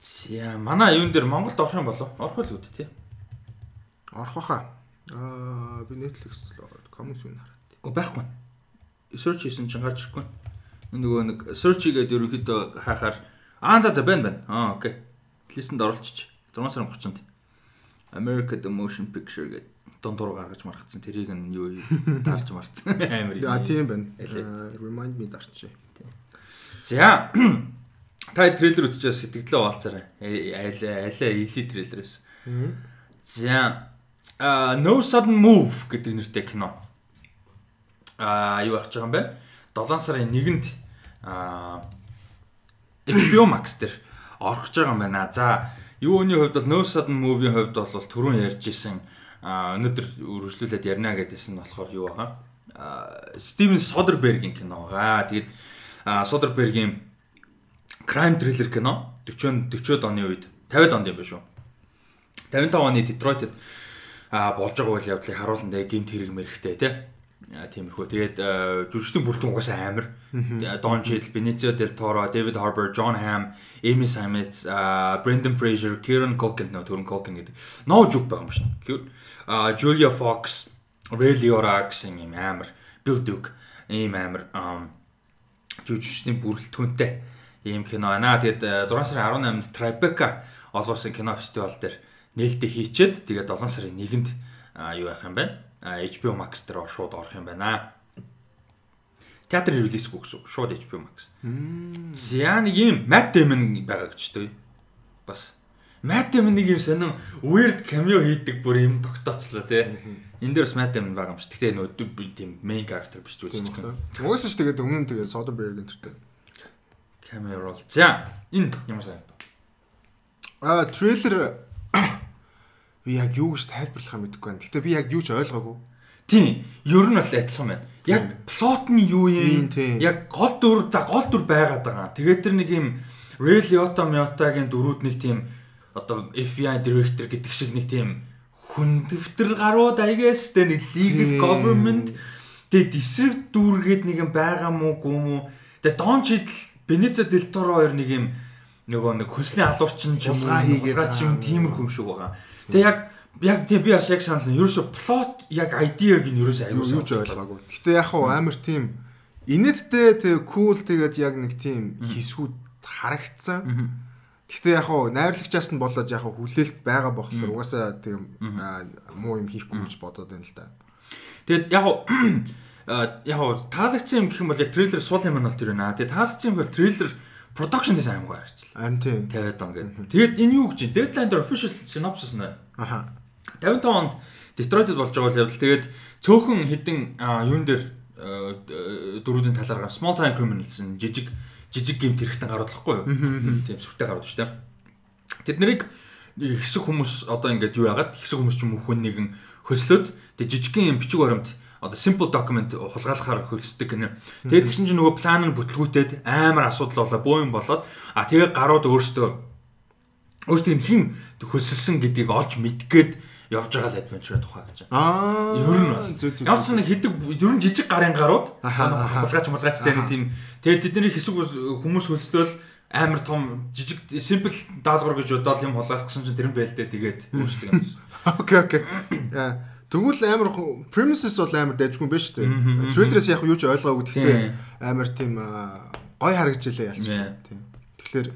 За манай юун дээр Монголд орох юм болов? Орох л үүд тий. Орох баха. Аа би Netflix л ороод coming soon хараад. О байхгүй. Search хийсэн чинь гарч ирэхгүй. Нөгөө нэг search хийгээд ерөнхийдөө хаахаар аа за за байна байна. Аа окей. Листэнд оролцчих. 6 сарын 30-нд. America the Motion Picture гэдэг дундуур гаргаж маргацсан. Тэрийг нь юу дарж марцсан. Амар юм. Яа тийм байна. Аа, Remind me дарчи. За та трейлер үзчихээ сэтгэлээ хуваалцаарай. Айл айлаа илийн трейлерээс. За а No Sudden Move гэдэг нэртэй кино. А юу байгаа юм бэ? 7 сарын 1-нд а HBO Max дээр орох гэж байгаа юм байна. За юуны хувьд бол No Sudden Move-ийн хувьд бол түрүүн ярьж исэн өнөөдөр үргэлжлүүлээд ярина гэдээсэн нь болохоор юу байгаа? Стивен Содербергийн кино байгаа. Тэгээд Содербергийн crime thriller кино 40 40-од оны үед 50-ад онд юм байна шүү. 55 оны а болж байгаа үйл явдлыг харуулсан тэгээ гимт хэрэг мэрэгтэй тий. Тиймэрхүү. Тэгээд а, жүжигчдийн бүрэлдэхүүн угаасаа амар. Don Cheadle, Benicio del Toro, David Harbour, John Hamm, Amy а, Brendan Fraser, Kieran Culkin нөө түрэн Culkin гэдэг. Ноо жүг байгаа юм шин. А Julia Fox, Ray Liotta гэсэн юм амар. Bill Duke ийм амар ам, жүжигчдийн бүрэлдэхүүнтэй ийм кино байна. Тэгээд 6 сарын 18-нд Tribeca олуулсан кино фестивал дээр нээлттэй хийчээд тэгээд 7 сарын 1-нд а, юу яах юм бэ? HBO Max дээр шууд орох юм байна. Театр релизгүй гэсэн үг. Шууд HBO Max. За нэг юм Matt Damon байгаа гэж дээ. Бас Matt Damon нэг юм сонин weird cameo хийдэг бүр юм тогтооцлоо тий. Энд дээр бас Matt Damon байгаа юм шиг. Гэтэ нөө тийм main character биш ч үзчих гэнэ. Угаасаа ч тэгээд өмнө нь тэгээд Soderbergh энтертэй. Cameo roll. За энэ ямар санагдав? Аа трейлер би яг юу гэж тайлбарлах юм мэдэхгүй байна. Гэтэ би яг юу ч ойлгоогүй. Тийм, ер нь бол адилхан байна. Яг плот нь юу юм? Яг гол дүр, за гол дүр байгаад байгаа. Тэгээд тэр нэг юм Ray Liotta Miotta-гийн дөрүүд нэг тийм одоо FBI director гэдэг шиг нэг тийм хүндэвтэр гарууд I guess тэ нэг legal government тэгээд эсрэг дүүргээд нэг юм байгаа мó гүм үү. Тэгээд Don Cheadle, Benicio del Toro хоёр нэг юм нөгөө нэг хөсний алуурчин ч юм уу, Хулгай хийгээд ч юм байгаа. тиймэрхүү юм шиг байгаа. Тэгээд яг яг тийм би бас яг санал нь ерөөсө плот яг ID-г нь ерөөсө Юу аюул юу ч ойлгоогүй. Гэтэ яг хуу амар тийм инээдтэй тэг кул тэгээд яг нэг тийм хисгүүд харагдсан. Гэтэ яг хуу найрлагчаас нь болоод яг хуу хүлээлт байгаа болохоор угаасаа тийм аа, муу юм хийхгүй гэж бодоод байна л да. Тэгээд яг уу, а, яг таалагдсан юм гэх юм бол яг трейлер суул юм нь бол тэр байна. Тэгээд таалагдсан юм бол трейлер production design аймаг харагчлаа. Харин тийм. 50 он гэдэг. Тэгээд энэ юу гэж байна? Deadline дээр official synopsis нь байна. Аха. 55 онд Детройтэд болж байгаа үйл явдал. Тэгээд цөөхөн хідэн юун дээр дөрүүдийн талаар гам small time criminals нь жижиг жижиг гимт хэрэгтэн гаруулахгүй юу? Тийм сүртэй гарууд шүү дээ. Тэд нарыг хэсэг хүмүүс одоо ингээд юу яагаад хэсэг хүмүүс ч юм уу хүн нэгэн хөслөөд тэг жижигхэн юм бичиг баримт одоо simple document хулгайлахаар хөлсдөг гинэ. Тэгээд тэгсэн чинь нөгөө план нь бүтлгүүтээд амар асуудал болоо бөө юм болоод а тэгээ гарууд өөртөө энэ хин хөсөлсөн гэдгийг олж мэдгээд явж байгаа л adventure тухай гэж. Аа. Ер нь бас. Ямар ч нэг хэдэг ер нь жижиг гарын гарууд хулгайч мулгайчтай нэг тийм тэгээд тэдний хэсэг хүмүүс хөлсдөөл амар том жижиг simple даалгавар гэж бодоол юм хулгайлах гэсэн чинь тэр нь байлдээ тэгээд өөрсдөг юм. Окей, окей. Яа. Тэгвэл амар premises бол амар дайжгүй юм байна шүү дээ. Трейлерээс яг юу ч ойлгоогүй гэхдээ амар тийм гой харагдчихлаа ялч. Yeah. Тийм. Тэгэхээр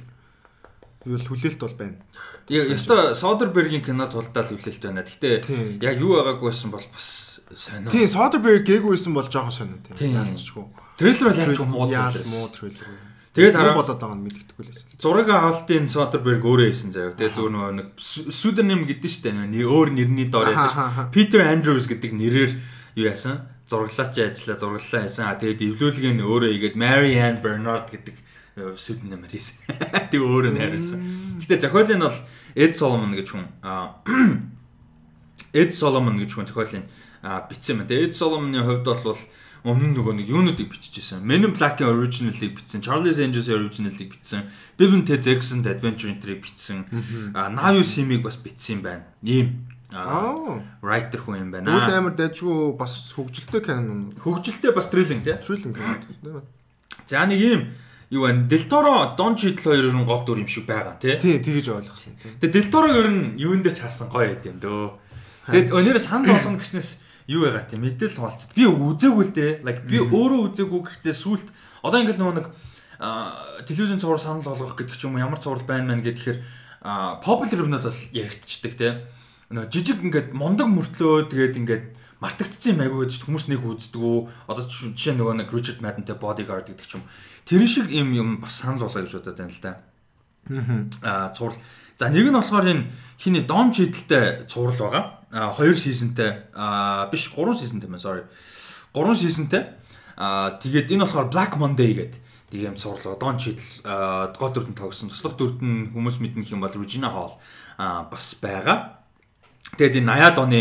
юу л хүлээлт бол байна. Яг ёстой Содербергийн кино тулдаал үлээлт байна. Тийм. яг юу байгаагүйсэн бол бас сонио. Тийм, Soderbergh гээгүйсэн бол жоохон сонио тийм. Ялцчихгүй. Трейлер бол ч муу трейлер. муу трейлер. Тэгээд хараа болоод байгаа нь мэддэхгүй л байсан. зураг авалтын Содерберг өөрөө хийсэн заяа. Тэгээ зүгээр нөгөө нэг псевдоним гэдэг штэ нэг өөр нэрний доор аха, аха. Питер Андрюс гэдэг нэрээр юу яасан? Зураглаач ажиллаа, зураглалаа хийсэн. А тэгээд эвлүүлгийг нь өөрөө игээд Mary Ann Bernard гэдэг э, псевдонимээр хийсэн. Тэг өөрөө найруулсан. Гэтэ зохиолын нь бол Ed Solomon гэж хүн. А Ed Solomon гэж хүн зохиолын бичсэн юм. Тэгээд Ed Solomon-ы хувьд бол өмнө нь нөгөө нэг юунуудыг биччихсэн. Men in Black-ийн original-ыг бичсэн, Charlie's Angels-ийн original-ыг бичсэн, Bill and Ted's Excellent Adventure энтрийг бичсэн. А Now You See Me-г бас бичсэн юм байна. Ийм writer хүн юм байна. амар дайжгүй бас хөгжилтэй канон. Хөгжилтэй бас thrilling тий. Триллинг канон. За нэг ийм юу байна? Toro, Don Cheadle хоёр нь гол дүр юм шиг байгаа тий. Тий, тэгэж ойлгосон. Тэгээ Toro ер нь юун дээр ч харсан гоё байт юм дөө. Тэгээд өнөөдөр санал болгоно гэснээс юу яагаад тийм мэдээл хуваалцад. Би үзээгүй л дээ. Like би өөрөө үзээгүй гэхдээ сүулт одоо ингээл нөгөө нэг аа, телевизэн цуврал санал болгох гэдэг ч юм уу ямар цуврал байна мэн гэхээр popular юмнууд бол яригдчихдаг тий. Нөгөө жижиг ингээд мундаг мөртлөө тэгээд ингээд мартагдсан юм айгүй гэж хүмүүс нэг үздэггүй. Одоо ч- жишээ нөгөө нэг Richard Madden-тэй Bodyguard гэдэг ч юм. Тэр шиг юм юм бас санал болгоё гэж бодоод байна л да а цуврал. За нэг нь болохоор энэ хиний Дом чидэлтэй цуврал байгаа. А хоёр сизонтэй а биш гурван сизонтэй мэн sorry. Гурван сизонтэй. А тэгээд энэ болохоор Black Monday гэдэг нэг юм цуврал. Дон чидэл а, гол дүрдэн тогсон. Туслах дүрдэн хүмүүс мэднэх юм бол Regina Hall а бас байгаа. Тэгээд энэ 80-ад оны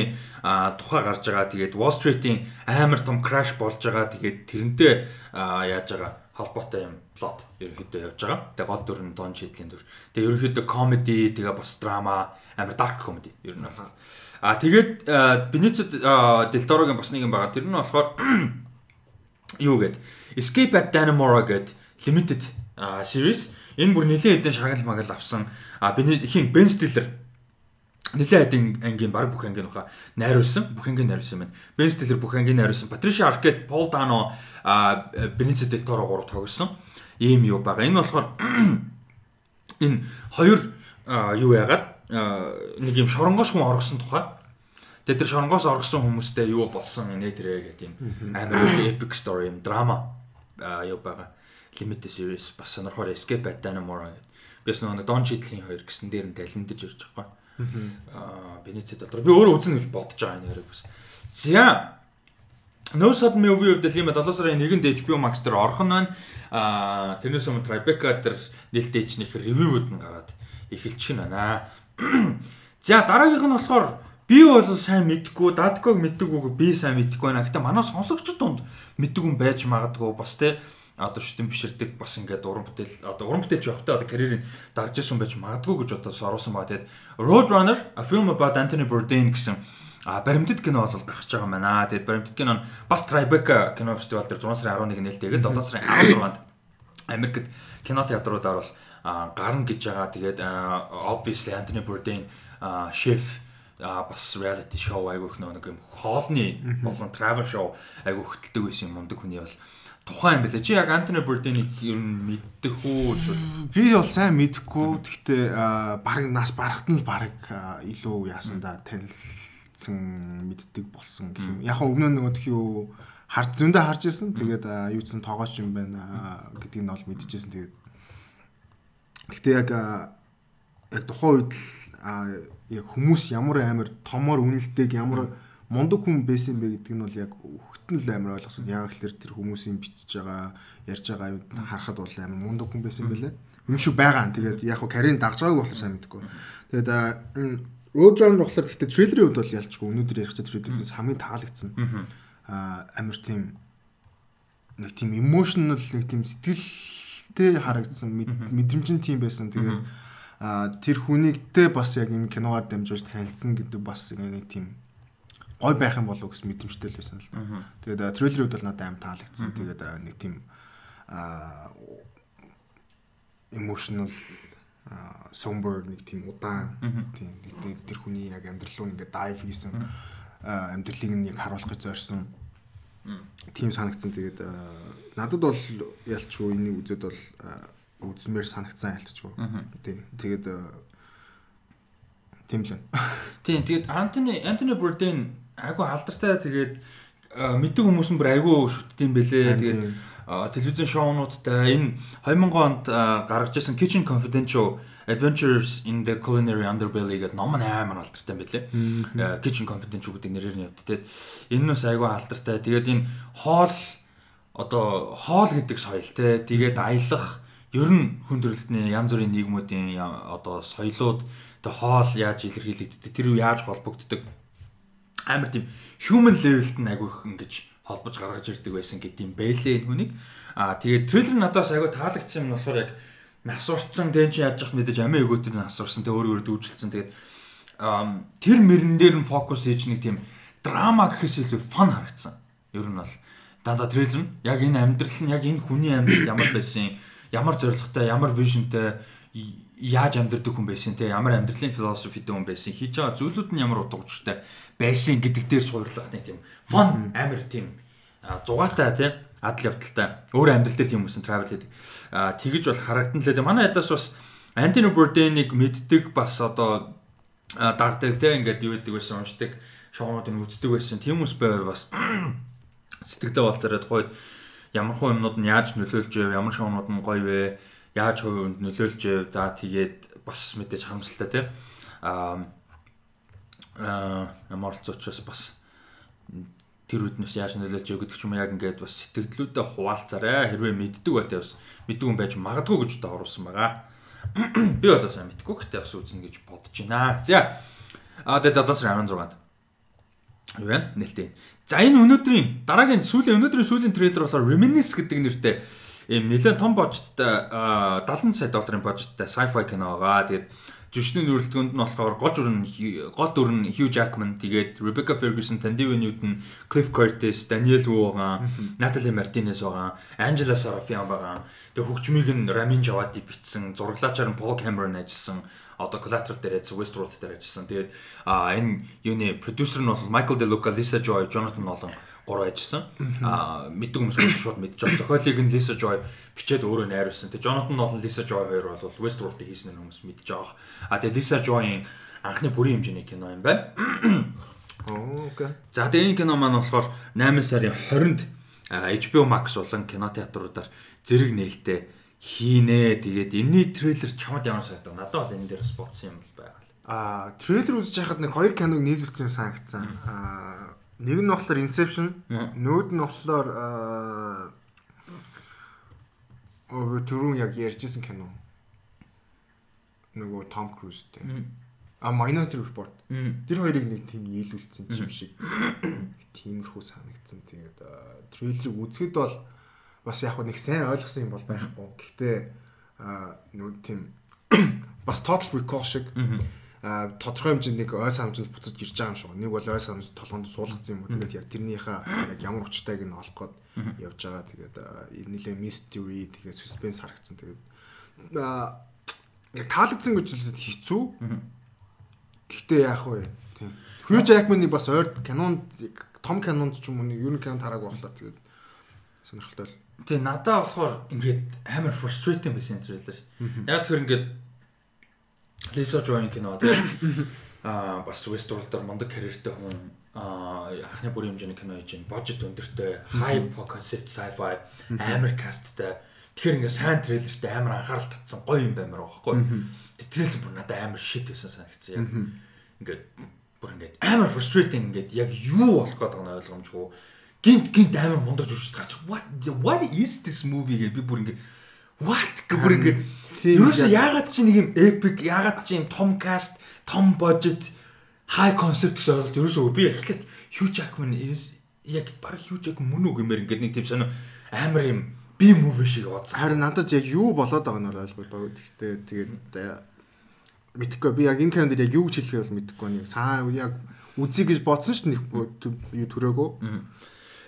тухай гарч байгаа. Тэгээд Wall Street-ийн амар том crash болж байгаа. Тэгээд тэрнтэй яаж байгаа холбоотой юм плот ерөнхийдөө явж байгаа. Тэгээ гол дүр нь Дон Чидлийн дүр. Тэгээ ерөнхийдөө comedy, тэгээ бас драма, амар dark comedy ер нь бол. А тэгээд Benicio del Toro-гийн бас нэг юм байгаа. Тэр нь болохоор юу гээд Escape at Dannemora гээд limited series. Энэ бүр нэлээд хэдэн шагнал магал авсан. А хин Ben Stiller нэлээд хэдэн ангийн баг бүх ангийн уха найруулсан. Бүх ангийн найруулсан байна. Ben Stiller бүх ангийн найруулсан. Patricia Arquette, Paul Dano, Benicio del Toro гурав тогсон. Ийм юу байгаа. Энэ болохоор энэ хоёр юу яагаад нэг юм шоронгоос хүн оргосон тухай. Тэгээд тэр шоронгоос оргосон хүмүүстэй юу болсон нэ тэрэ гэдэг юм амар epic story юм драма юу байгаа. Limited series бас сонирхоор Escape at Dannemora гэдэг. Бис нөгөө Don Cheadle-ийн хоёр гэсэн дээр нь талимдаж ирж байгаа. Аа Бенецид бол би өөрөө үзнэ гэж бодож байгаа энэ хоёрыг бас. За No Sudden Movie of the Limit 7 сарын 1-нд HBO Max дээр орох нь байна. Аа тэрнээс өмнө Tribeca дээр нээлттэй ичнийх ревюуд нь гараад эхэлчих нь байна. За дараагийнх нь болохоор би бол сайн мэдгүй, Dadkog мэддэггүй би сайн мэдгүй байна. Гэтэ манай сонсогчд донд мэддэг хүн байж магадгүй бас те одоо шүтэн биширдэг бас ингээд уран бүтээл одоо уран бүтээлч явахтаа одоо карьерийг дагж исэн байж магадгүй гэж бодож оруулсан ба тэгээд Roadrunner a film about Anthony Bourdain гэсэн а баримтат кино бол гарч байгаа юм байна. Тэгээд баримтат кино нь бас Tribeca кино фестивал дээр 6 сарын 11-нд нээлттэйгээд 7 сарын 16-нд Америкт кино театруудаар бол гарна гэж байгаа. Тэгээд obviously Anthony Bourdain chef а бас reality show айгүйх нэг юм хоолны болон travel show айгүйх хөтэлдэг байсан юм мундаг хүний бол тухайн юм бэлээ. Чи яг Anthony Bourdain-ийг ер нь мэддэг үү эсвэл Би бол сайн мэдэхгүй. Гэхдээ баг нас барахт нь л баг илүү яасан да танилцсан мэддэг болсон гэх юм. Яг өмнө нь нөгөө юу харж зөндөө харж ирсэн. Тэгээд юу ч сан тоогооч юм байна гэдгийг нь бол мэдчихсэн. Тэгээд Гэхдээ яг яг тухайн үед л яг хүмүүс ямар амар томор үнэлтэйг ямар мундаг хүн байсан бэ гэдэг нь бол яг хөлтөн л амар ойлгосон. Яг л тэр хүмүүсийн бичиж байгаа, ярьж байгаа юм харахад бол амар мундаг хүн байсан байлээ. Юм шиг байгаа. Тэгээд яг хуу карьерийн дагж байгааг болохоор сайн мэдгүй. Тэгээд Runner болохоор гэхдээ трейлерийн хувьд бол ялчгүй. Өнөөдөр ярих чинь трейлерээс хамгийн таалагдсан. Аа амар тийм нэг тийм emotional нэг тийм сэтгэлтэй харагдсан мэд- мэдрэмжийн тийм байсан. Тэгээд тэр хүнийгтэй бас яг энэ киногаар дамжуулж танилцсан гэдэг бас нэг тийм гой байх юм болов гэсэн мэдрэмжтэй л байсан л да. Тэгээд трейлерүүд бол надад аим таалагдсан. Тэгээд нэг тийм аа emotional somber нэг тийм удаан тийм тэр хүний яг амьдрал руу ингээд dive хийсэн амьдралыг нь яг харуулахыг зорьсон. Тим санагдсан. Тэгээд надад бол ялчгүй энийг үзээд бол үзмээр санагцсан айлтчгүй. Тийм. Тэгээд тийм л. Тийм. Тэгээд Антони Антони Бурден айгу алдартай тэгээд мэддэг хүмүүс нь бүр айгу шүтдэм бэлээ. Тэгээд телевизэн шоунуудтай энэ 2000 онд гаргаж ирсэн Kitchen Confidential Adventures in the Culinary Underbelly гэдэг ном нь амар алдартай байлээ. Kitchen Confidential гэдэг нэрээр нь явд. Тэгээд энэ нь бас айгүй алдартай. Тэгээд энэ хоол одоо хоол гэдэг соёл те тэгээд аялах ер нь хүн төрөлхтний янз бүрийн нийгмүүдийн одоо соёлууд тэг хоол яаж илэрхийлэгддэг тэр юу яаж холбогддог амар тийм human level-т нь айгүй их ингэж холбож гаргаж ирдэг байсан гэдэг юм бэлээ энэ хүнийг. Аа тэгээд трейлер надаас айгүй таалагдсан юм болохоор яг нас урцсан тэн чи яаж яах мэдээж амиа өгөөтөр нас урсан тэг өөр өөр дүүжилсэн тэгээд тэр мөрөн дээр нь фокус хийж нэг тийм драма гэхээс илүү фан харагдсан. Ер нь бол дандаа трейлер нь яг энэ амьдрал нь яг энэ хүний амьдрал ямар байсан ямар зоригтой ямар вижнтэй яаж амьдрдаг хүн байсан те? Ямар амьдралын философитэй хүн байсан? Хийж байгаа зүйлүүд нь ямар утга учиртай байсан гэдэг дээр суурлах тийм фон амир тийм зугаатай те? Адал явдалтай. Өөр амьдрал дээр тийм хүмүүс travel хийдэг тэгэж бол харагдан лээ манай ядаас бас Антони Бурденийг мэддэг бас одоо дагдаг те? Ингээд юу гэдэг байсан уншдаг шоунуудыг үздэг байсан. Тийм хүмүүс байвал бас сэтгэлдээ болцороо тухайд ямар хуу юмнууд нь яаж нөлөөлж вэ? Ямар шоунууд нь гоё вэ яаж хувьд нөлөөлж вэ за тэгээд бас мэдээж харамсалтай те а л зочоос бас тэр үднээс яаж нөлөөлж өгөх гэдэг ч юм яг ингээд бас сэтгэлдлүүдэд хуваалцаарай. Хэрвээ мэддэг бол бас мэддэг хүн байж магадгүй гэж одоо оруулсан байгаа. Би болоо сайн мэдгүй гэхдээ бас үзнэ гэж бодож байна. За. А тэгээд 7 сарын 16-нд. Юу вэ? Нэлтэй. За энэ өнөөдрийн дараагийн сүүлийн өнөөдрийн сүүлийн трейлер болохоор Reminisce гэдэг нэртэй ийм нэлээд том бажеттай 70 сая долларын бажеттай sci-fi кино байгаа. Тэгээд жүжигчдийн дүрлэгдэнд нь болохоор гол дүр нь гол дүр нь Hugh Jackman тэгээд Rebecca Ferguson, Tandive Newton, Cliff Curtis, Daniel Wu байгаа, Natalie Martinez байгаа, Angela Sarafian байгаа. Тэгээд хөгжмийг нь Ramin Djawadi бичсэн, зураглаачаар нь Paul Cameron ажилласан, одоо Collateral дээр ажилласан, Westworld дээр ажилласан. Тэгээд энэ юуны продюсер нь бол Michael De Luca, Lisa Joy, Jonathan Nolan гурав ажилласан. Аа мэддэг хүмүүс шууд мэдж байгаа. Зохиолыг нь Lisa Joy бичээд өөрөө найруулсан. Тэгээ Jonathan Nolan Lisa Joy хоёр бол Westworld-ыг хийсэн хүмүүс мэдж байгаа. Аа тэгээ Lisa Joy-ийн анхны бүрийн хэмжээний кино юм байна. Окей. За тэгээ энэ кино маань болохоор 8 сарын 20-нд HBO Max болон кинотеатруудаар зэрэг нээлттэй хийнэ. Тэгээд энэний трейлер чамд ямар санагдав? Надад бол энэ дээр бас бодсон юм бол байгаа. Аа трейлер үзэж хахад нэг хоёр киног нийлүүлсэн санагдсан. Аа Нэг нь болохоор Inception, нүүд нь болохоор оо түрүүн яг ярьжсэн кино. Нөгөө Том Крузтэй. А Minority Report. Тэр хоёрыг нэг тийм нийлүүлсэн юм шиг. Тиймэрхүү санагдсан. Тэгээд трейлерыг үзэхэд бол бас яг нэг сайн ойлгосон юм бол байхгүй. Гэхдээ нөгөө тийм бас Total Recall шиг тодорхой хэмжээнд нэг ой санамжинд буцаж ирж байгаа юм шиг. Нэг бол ой санамж толгоонд суулгацсан юм уу. Тэгээд яг тэрнийхээ яг ямар учиртайг нь олох гээд явж байгаа. Тэгээд нэлээ mystery тэгээд suspense харагдсан. Тэгээд яг таалагдсан гэж хэлээд хэцүү. Гэхдээ яах вэ? Hugh Jackman-ыг бас ойр кинонд том кинонд ч юм уу ер нь кинонд хараагүй болохоор тэгээд сонирхолтой л. Тэгээ надад болохоор ингээд амар frustrating байсан трейлер. Яг тэр ингээд Лиза Жойн кино тийм аа бас Westworld-оор мундаг карьертэй хүн аа анхны бүрийн хэмжээний кино хийж байна. Божет өндөртэй, high concept sci-fi, амар касттай. Тэгэхээр ингээ сайн трейлертэй амар анхаарал татсан гоё юм байгаа байхгүй. Тэр трейлер бүр надад амар shit байсан санагдсан яг. Ингээд бүр ингээд амар frustrating ингээд яг юу болох байгааг нь ойлгомжгүй. Гинт гинт амар мундаг жүжигч гарч what what is this movie гэж би бүр ингээд what гэх бүр ингээд Ерөөсөө яагаад чи нэг юм epic, яагаад чи юм том cast, том budget, high concept гэсэн ойлголт ерөөсөө би эхлээд Hugh Jackman яг баг Hugh Jackman мөн үг юмэр ингээд нэг тийм сонио амар юм би movie шиг бодсон. Харин надад яг юу болоод байгааг нь ойлгохгүй. Гэхдээ тэгээд мэдхгүй би яг энэ кинонд яг юу гэж хэлэхээ бол мэдэхгүй нэг саа яг үзье гэж бодсон шүү дээ юу төрөөгөө.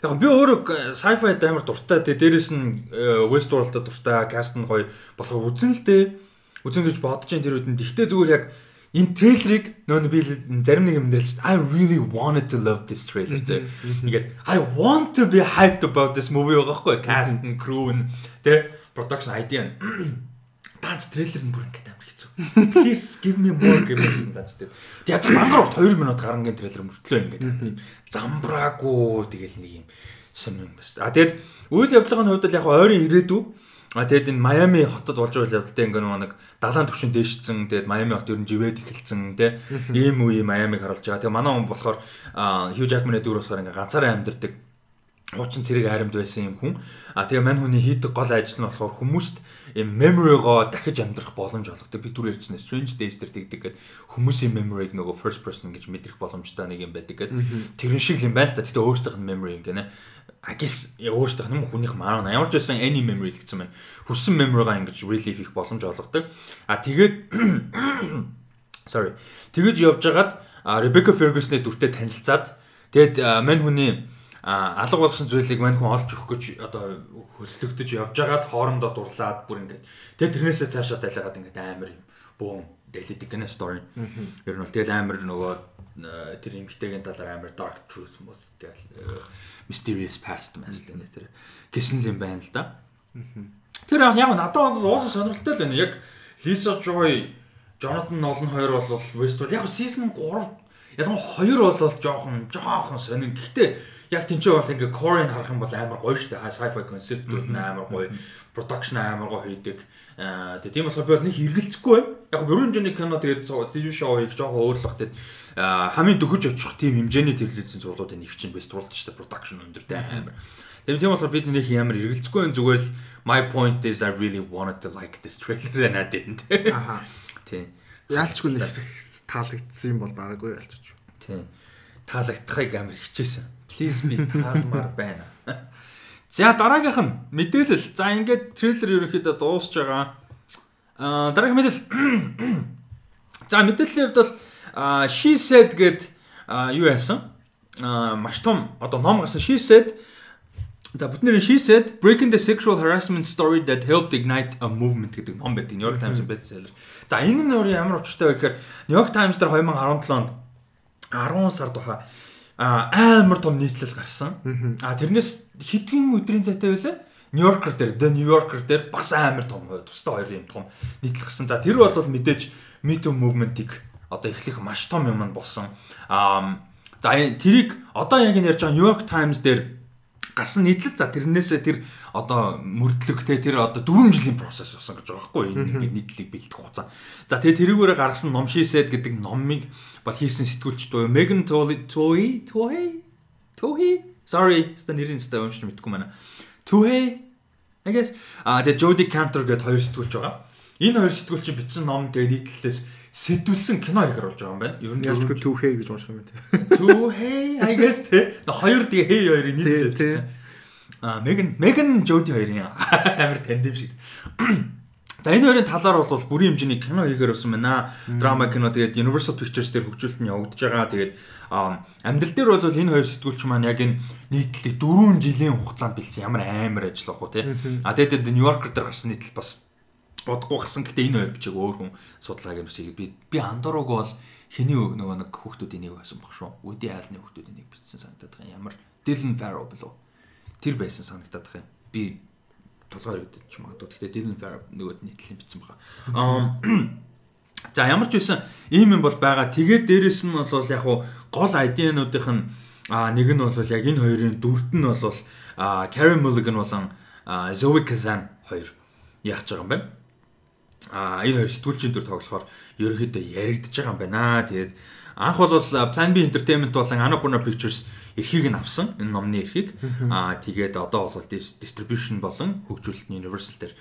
Яг би өөрөө sci-fi амар дуртай. Тэгээ дээрэс нь э, Westworld-а дуртай, cast нь гоё болохоор үзэн л дээ. Үзэн гэж бодож जैन тэр үдэнд. Гэхдээ зүгээр яг энэ трейлерыг нөө би зарим нэг юм дэрч I really wanted to love this trailer зэ. Ингээд I want to be hyped about this movie байгаа хгүй cast and crew and тэ production idea нь даанч трейлер нь бүр ингээд. Please give me more гэмэрсэн даанч тэ. Яг мангар урт 2 минут гарангийн трейлер мөртлөө ингээд замбраагүй тэгэл нэг юм сонир юм байна. А тэгээд үйл явдлын хувьд л яг ойрын ирээдүй А тэгээд энэ Майами хотод болж байгаа явдалтай ингээ нэг далайн төвшин дээшсэн. Тэгээд Майами хот ер нь живэд эхэлсэн тий. Ийм үе Майамиг харуулж байгаа. Тэгээд манай хүн болохоор Хью Жакманы дүр болохоор ингээ ганцаараа амьдардаг хуучин цэрэг харимд байсан юм хүн. А тэгээ мань хүний хийдэг гол ажил нь болохоор хүмүүст юм memory-го дахиж амьдрах боломж олгодог. Би түр ярьсан Strange Days дээр тэгдэг гэдэг хүмүүсийн memory-г нөгөө first person гэж мэдрэх боломжтой нэг юм байдаг гэдэг. Тэрэн шиг юм байл та. Гэтэ өөрсдийнх нь memory гэнэ. I guess өөрсдийнх нь хүнийх маань ямар ч байсан any memory л гэсэн байна. Хүссэн memory-га ингэж relive хийх боломж олгодог. А тэгээд sorry. Тэгэж явж хагаад Rebecca Ferguson-의 дүртэй танилцаад тэгээд мань хүний алга болгосон зүйлийг мань хүн олж өгөх гэж одоо хөслөгдөж явж байгаад хоорондоо дурлаад бүр ингээд тэгээ тэрнээсээ цаашаа далиагаад ингээд амар юм бөөн дэлидэг гэнэ стори. Ер нь бол тэгэл амар нөгөө тэр эмгтэйгийн талаар амар dark truth мөс тэгэл mysterious past мас гэнэ тэр гисэн юм байна л да. Тэр яг надад бол уусаа сонирхолтой л байна. Яг Lisa Joy, Jonathan Nolan хоёр бол Westworld яг season 3 ялангуяа хоёр бол жоохон жоохон сонин. Гэхдээ яг тэнцээ бол ингээ core-ыг харах юм бол амар гоё шүү дээ. Sci-fi концептууд нь амар гоё, production амар гоё хийдэг. Тэгээ тийм болохоор би бол нэг хэрэгэлцэхгүй байна. Яг бүрэн хэмжээний кино тэгээд TV show хийх жоохон өөрлөх тэгээд хамгийн дөхөж очих тийм хэмжээний телевизийн зурлуудын нэг чинь бэст шүү дээ. Production өндөртэй амар. Тэгээд тийм болохоор бид нэг ямар хэрэгэлцэхгүй байна зүгээр л my point is I really wanted to like this trailer and I didn't. Аха. Тийм. Яалчгүй нэг таалагдсан юм бол байгаагүй ялч. Тийм. Таалагдахыг амар хичээсэн. Please би таалмаар байна. За дараагийнх нь мэдээлэл. За ингээд трейлер ерөнхийдөө дуусж байгаа. Аа дараагийн мэдээлэл. За мэдээллийн хувьд бол she said гэд юу яасан? Аа маш том одоо ном гарсан she said За бүтнээр she said breaking the sexual harassment story that helped ignite a movement гэдэг ном байдаг. New York Times bestseller. За энэ нь ямар учиртай вэ гэхээр New York Times дээр 2017 онд 10 сард баха амар том нийтлэл гарсан. А тэрнээс хэдхэн өдрийн зайтай байлаа? Нью-Йоркер дээр, The New Yorker дээр бас амар том тустай хоёр юм том нийтлэл гарсан. За тэр бол мэдээж Me Too movement-ийг одоо эхлэх маш том юм болсон. Аа за тэрийг одоо яг энэ ярьж байгаа New York Times дээр гарсан нийтлэл за тэрнээсээ тэр одоо мөрдлөгтэй тэр одоо 4 жилийн процесс болсон гэж байгаа байхгүй энэ ингээд нийтлэлийг бэлдэх хугацаа. За тэгээ тэрүүгээр гаргасан ном шийсэд гэдэг номыг бол хийсэн сэтгүүлч дуу Megan Toy Toy Toy sorry ста нэрийн ста уншиж мэдэхгүй байна. Toy I guess а тэгээ Jody Cantor гэдэг хоёр сэтгүүлч байгаа. Энэ хоёр сэтгүүлч бичсэн ном тэгээ нийтлэлээс сэтүүлсэн кино их оруулж байгаа юм байна. Ер нь ялчгүй Toohey гэж унших юм байна. Toohey I guess тэ хоёр тэгээ hey хоёрын нийтлэл бичсэн. А Megan Megan Jody хоёрын амар тандем шиг. За энэ хоёрын талаар бол бүрийн хэмжээний кино хийгээр болсон байна. Драма кино тэгээд Universal Pictures дээр хөгжүүлэлт нь явагдаж байгаа. Тэгээд амьдрал дээр бол энэ хоёр сэтгүүлч маань яг энэ нийтлэг 4 жилийн хугацаанд бэлдсэн ямар амар ажил واخ уу тий. А тэгээд New Yorker дээр гарсан нийтлэл бас удахгүй гарсан. Гэтэ энэ хоёр бичиг өөр хүн судалгааг юмсыг би би андорог бол хэний нөгөө нэг хүүхдүүдийн нэг байсан баг шүү. Үди айлны хүүхдүүдийн нэг бичсэн санагдаад байгаа. Ямар Dylan Farrow болов. Тэр байсан санагдаад байгаа юм. Би толгой хэрэгдэж ч магадгүй. Гэхдээ Dylan Farrow нөгөөд нийтлэн бичсэн байгаа. Аа За ямар ч байсан ийм юм бол байгаа. Тэгээд дээрэс нь бол яг хуу гол ID-нуудынх нь нэг нь бол яг энэ хоёрын дүрд нь бол Carey Mulligan болон Zoe Kazan хоёр гэж байгаа юм байна. А энэ хоёр сэтгүүлчийн дүр тоглохоор ерөөхдөө яригдж байгаа юм байна. Тэгээд анх бол Plan B Entertainment болон Annapurna Pictures эрхийг нь авсан энэ номны эрхийг аа тэгээд одоо бол distribution болон хөгжүүлэлтний Universal дээр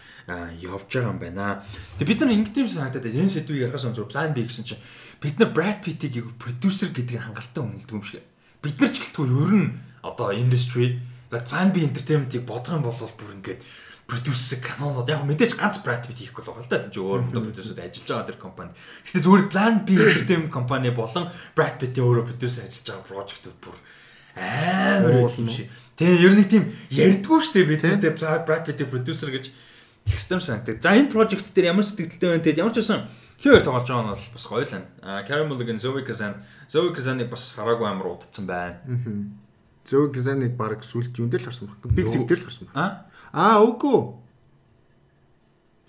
явж байгаа юм байна. Тэгээд бид нар ингэдэм санагдаад энэ сэдвийг ярихаас önce Plan B гэсэн чинь бид нар Brad Pitt-ийг producer гэдгийг хангалттай үнэлдэг юм шиг. Бид нар ч гэлтгүй ер нь одоо industry Plan B Entertainment-ийг бодох юм бол бүр ингээд продюсер канонууд яг мэдээж ганц Brad Pitt хийхгүй л байгаа л да. Тэг өөр модо продюсерд ажиллаж байгаа тэр компанид. Гэтэ зүгээр Plan B Entertainment компани болон Brad Pitt-ийн өөрөө продюсер ажиллаж байгаа прожектууд бүр амар юм шиг. Тэгээ ер нь тийм ярьдгүү штэ бид нэ Brad Pitt-ийн продюсер гэж экстрем санагдаг. За энэ прожект дээр ямар сэтгэлдтэй байна тэгээд ямар ч байсан Тэгэхээр тоглож байгаа нь бол бас гоё л байна. А Carey Mulligan, Zoe Kazan, Zoe Kazan-ыг бас хараагүй амар удацсан байна. Зөө Гизаныг баг сүлд юун дээр л харсан баг. Big Sick дээр л харсан баг. А? Аа үгүй.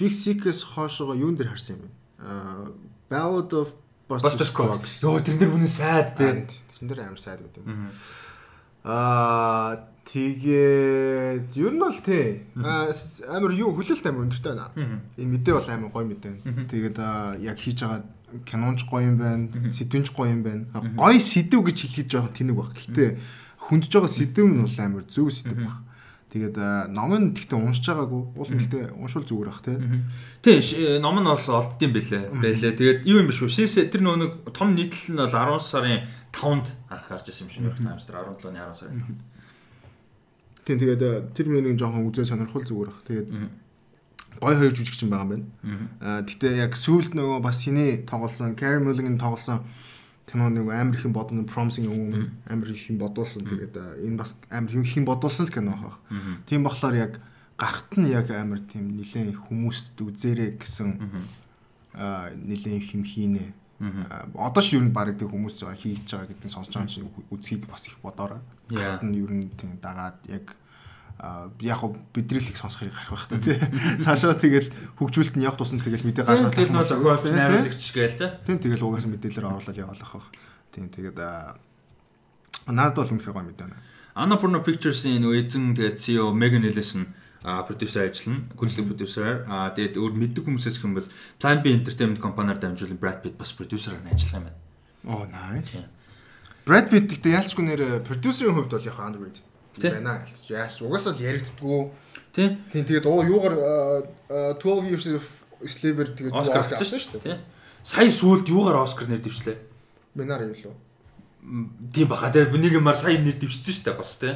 Big Sick-с хоошоо юун дээр харсан юм бэ? Аа Ballad of Buster Scruggs. Йоо тэр нэр үнэн сайд тий. Тэн дээр амар сайд үт юм. Аа тэгээд ер нь бол тий. Амар юу хүлээлт амар өндөртэй байна. Энэ мэдээ бол амар гоё мэдээ. Тэгээд яг хийж байгаа кинонч гоё юм байна. Сэдвэнч гоё юм байна. Гоё сэдв гэж хэлхийж байгаа тэнэг баг. Гэхдээ хүндж байгаа сэдв нь бол амар зөв сэдв баг. Тэгээд аа, ном нь гэхдээ уншиж байгаагүй. Уул нь гэхдээ уншвал зүгээр бах тий. Тий, ш- ном нь бол олддсон бэлээ. Бэлээ. Тэгээд юу юм биш үү? Шээс тэр нөө нэг том нийтлэл нь бол 10 сарын 5-нд анх гарч ирсэн юм шиг York Times дээр 17-ны 10 сарын 5-нд. Тийм тэгээд аа, тэр миний жоохон үзээ сонирхол зүгээр бах. Тэгээд гой хоёр жүжигчин байгаа юм байна. Аа гэтээ яг сүүлд нөгөө бас синий тоглосон, Mulligan тоглосон кино нэг амар их юм бодно promising юм амар их юм бодуулсан. Тэгээд энэ бас амар их юм бодуулсан л кино хаа. Тийм болохоор яг гарахт нь яг амар тийм нилээн хүмүүст үзээрэй гэсэн аа нилээн их юм хийнэ. Одоо ш юу н баг тийм хүмүүс хийж байгаа гэдэг сонсож байгаа чинь үзхийг бас их бодоорой. Яа. Гарахт нь юу н тийм дагаад яг яг хөө бидний л их сонсохыг гарах байх та тий. Цаашаа тэгэл хөгжүүлэлт нь явах тусам тэгэл мэдээ гаргаад Тэгээд л нөө зохиолч тий. найруулагч гээл те. Тийм тэгэл угаасаа мэдээлэлээр оруулаад яваалах байх. Тийм тэгээд надад бол үнэхээр гоё мэдээ байна. Annapurna Pictures-ийн нөгөө эзэн тэгээд CEO Megan Ellison а продюсер ажиллана. Гүйцэтгэх продюсераар. А тэгээд өөр мэддэг хүмүүсээс хэм бол Plan B Entertainment компаниар дамжуулан Brad Pitt бас продюсераар ажиллах юм байна. Оо nice. Brad Pitt гэхдээ яалчгүй нэр продюсерийн хувьд бол яг underrated Тий. Байна гэлж. Яаш угаасаа л яригддгүү. Тий? Тийм тэгээд оо юугаар а, а, 12 years of slave-ээр тэгээд Оскар авсан шүү дээ. Тий. Сая сүүлд юугаар Оскар нэр дэвшлээ? Минар юу лөө. Тийм баха тэгээд нэг юмар сая нэр дэвшсэн шүү дээ бас тий.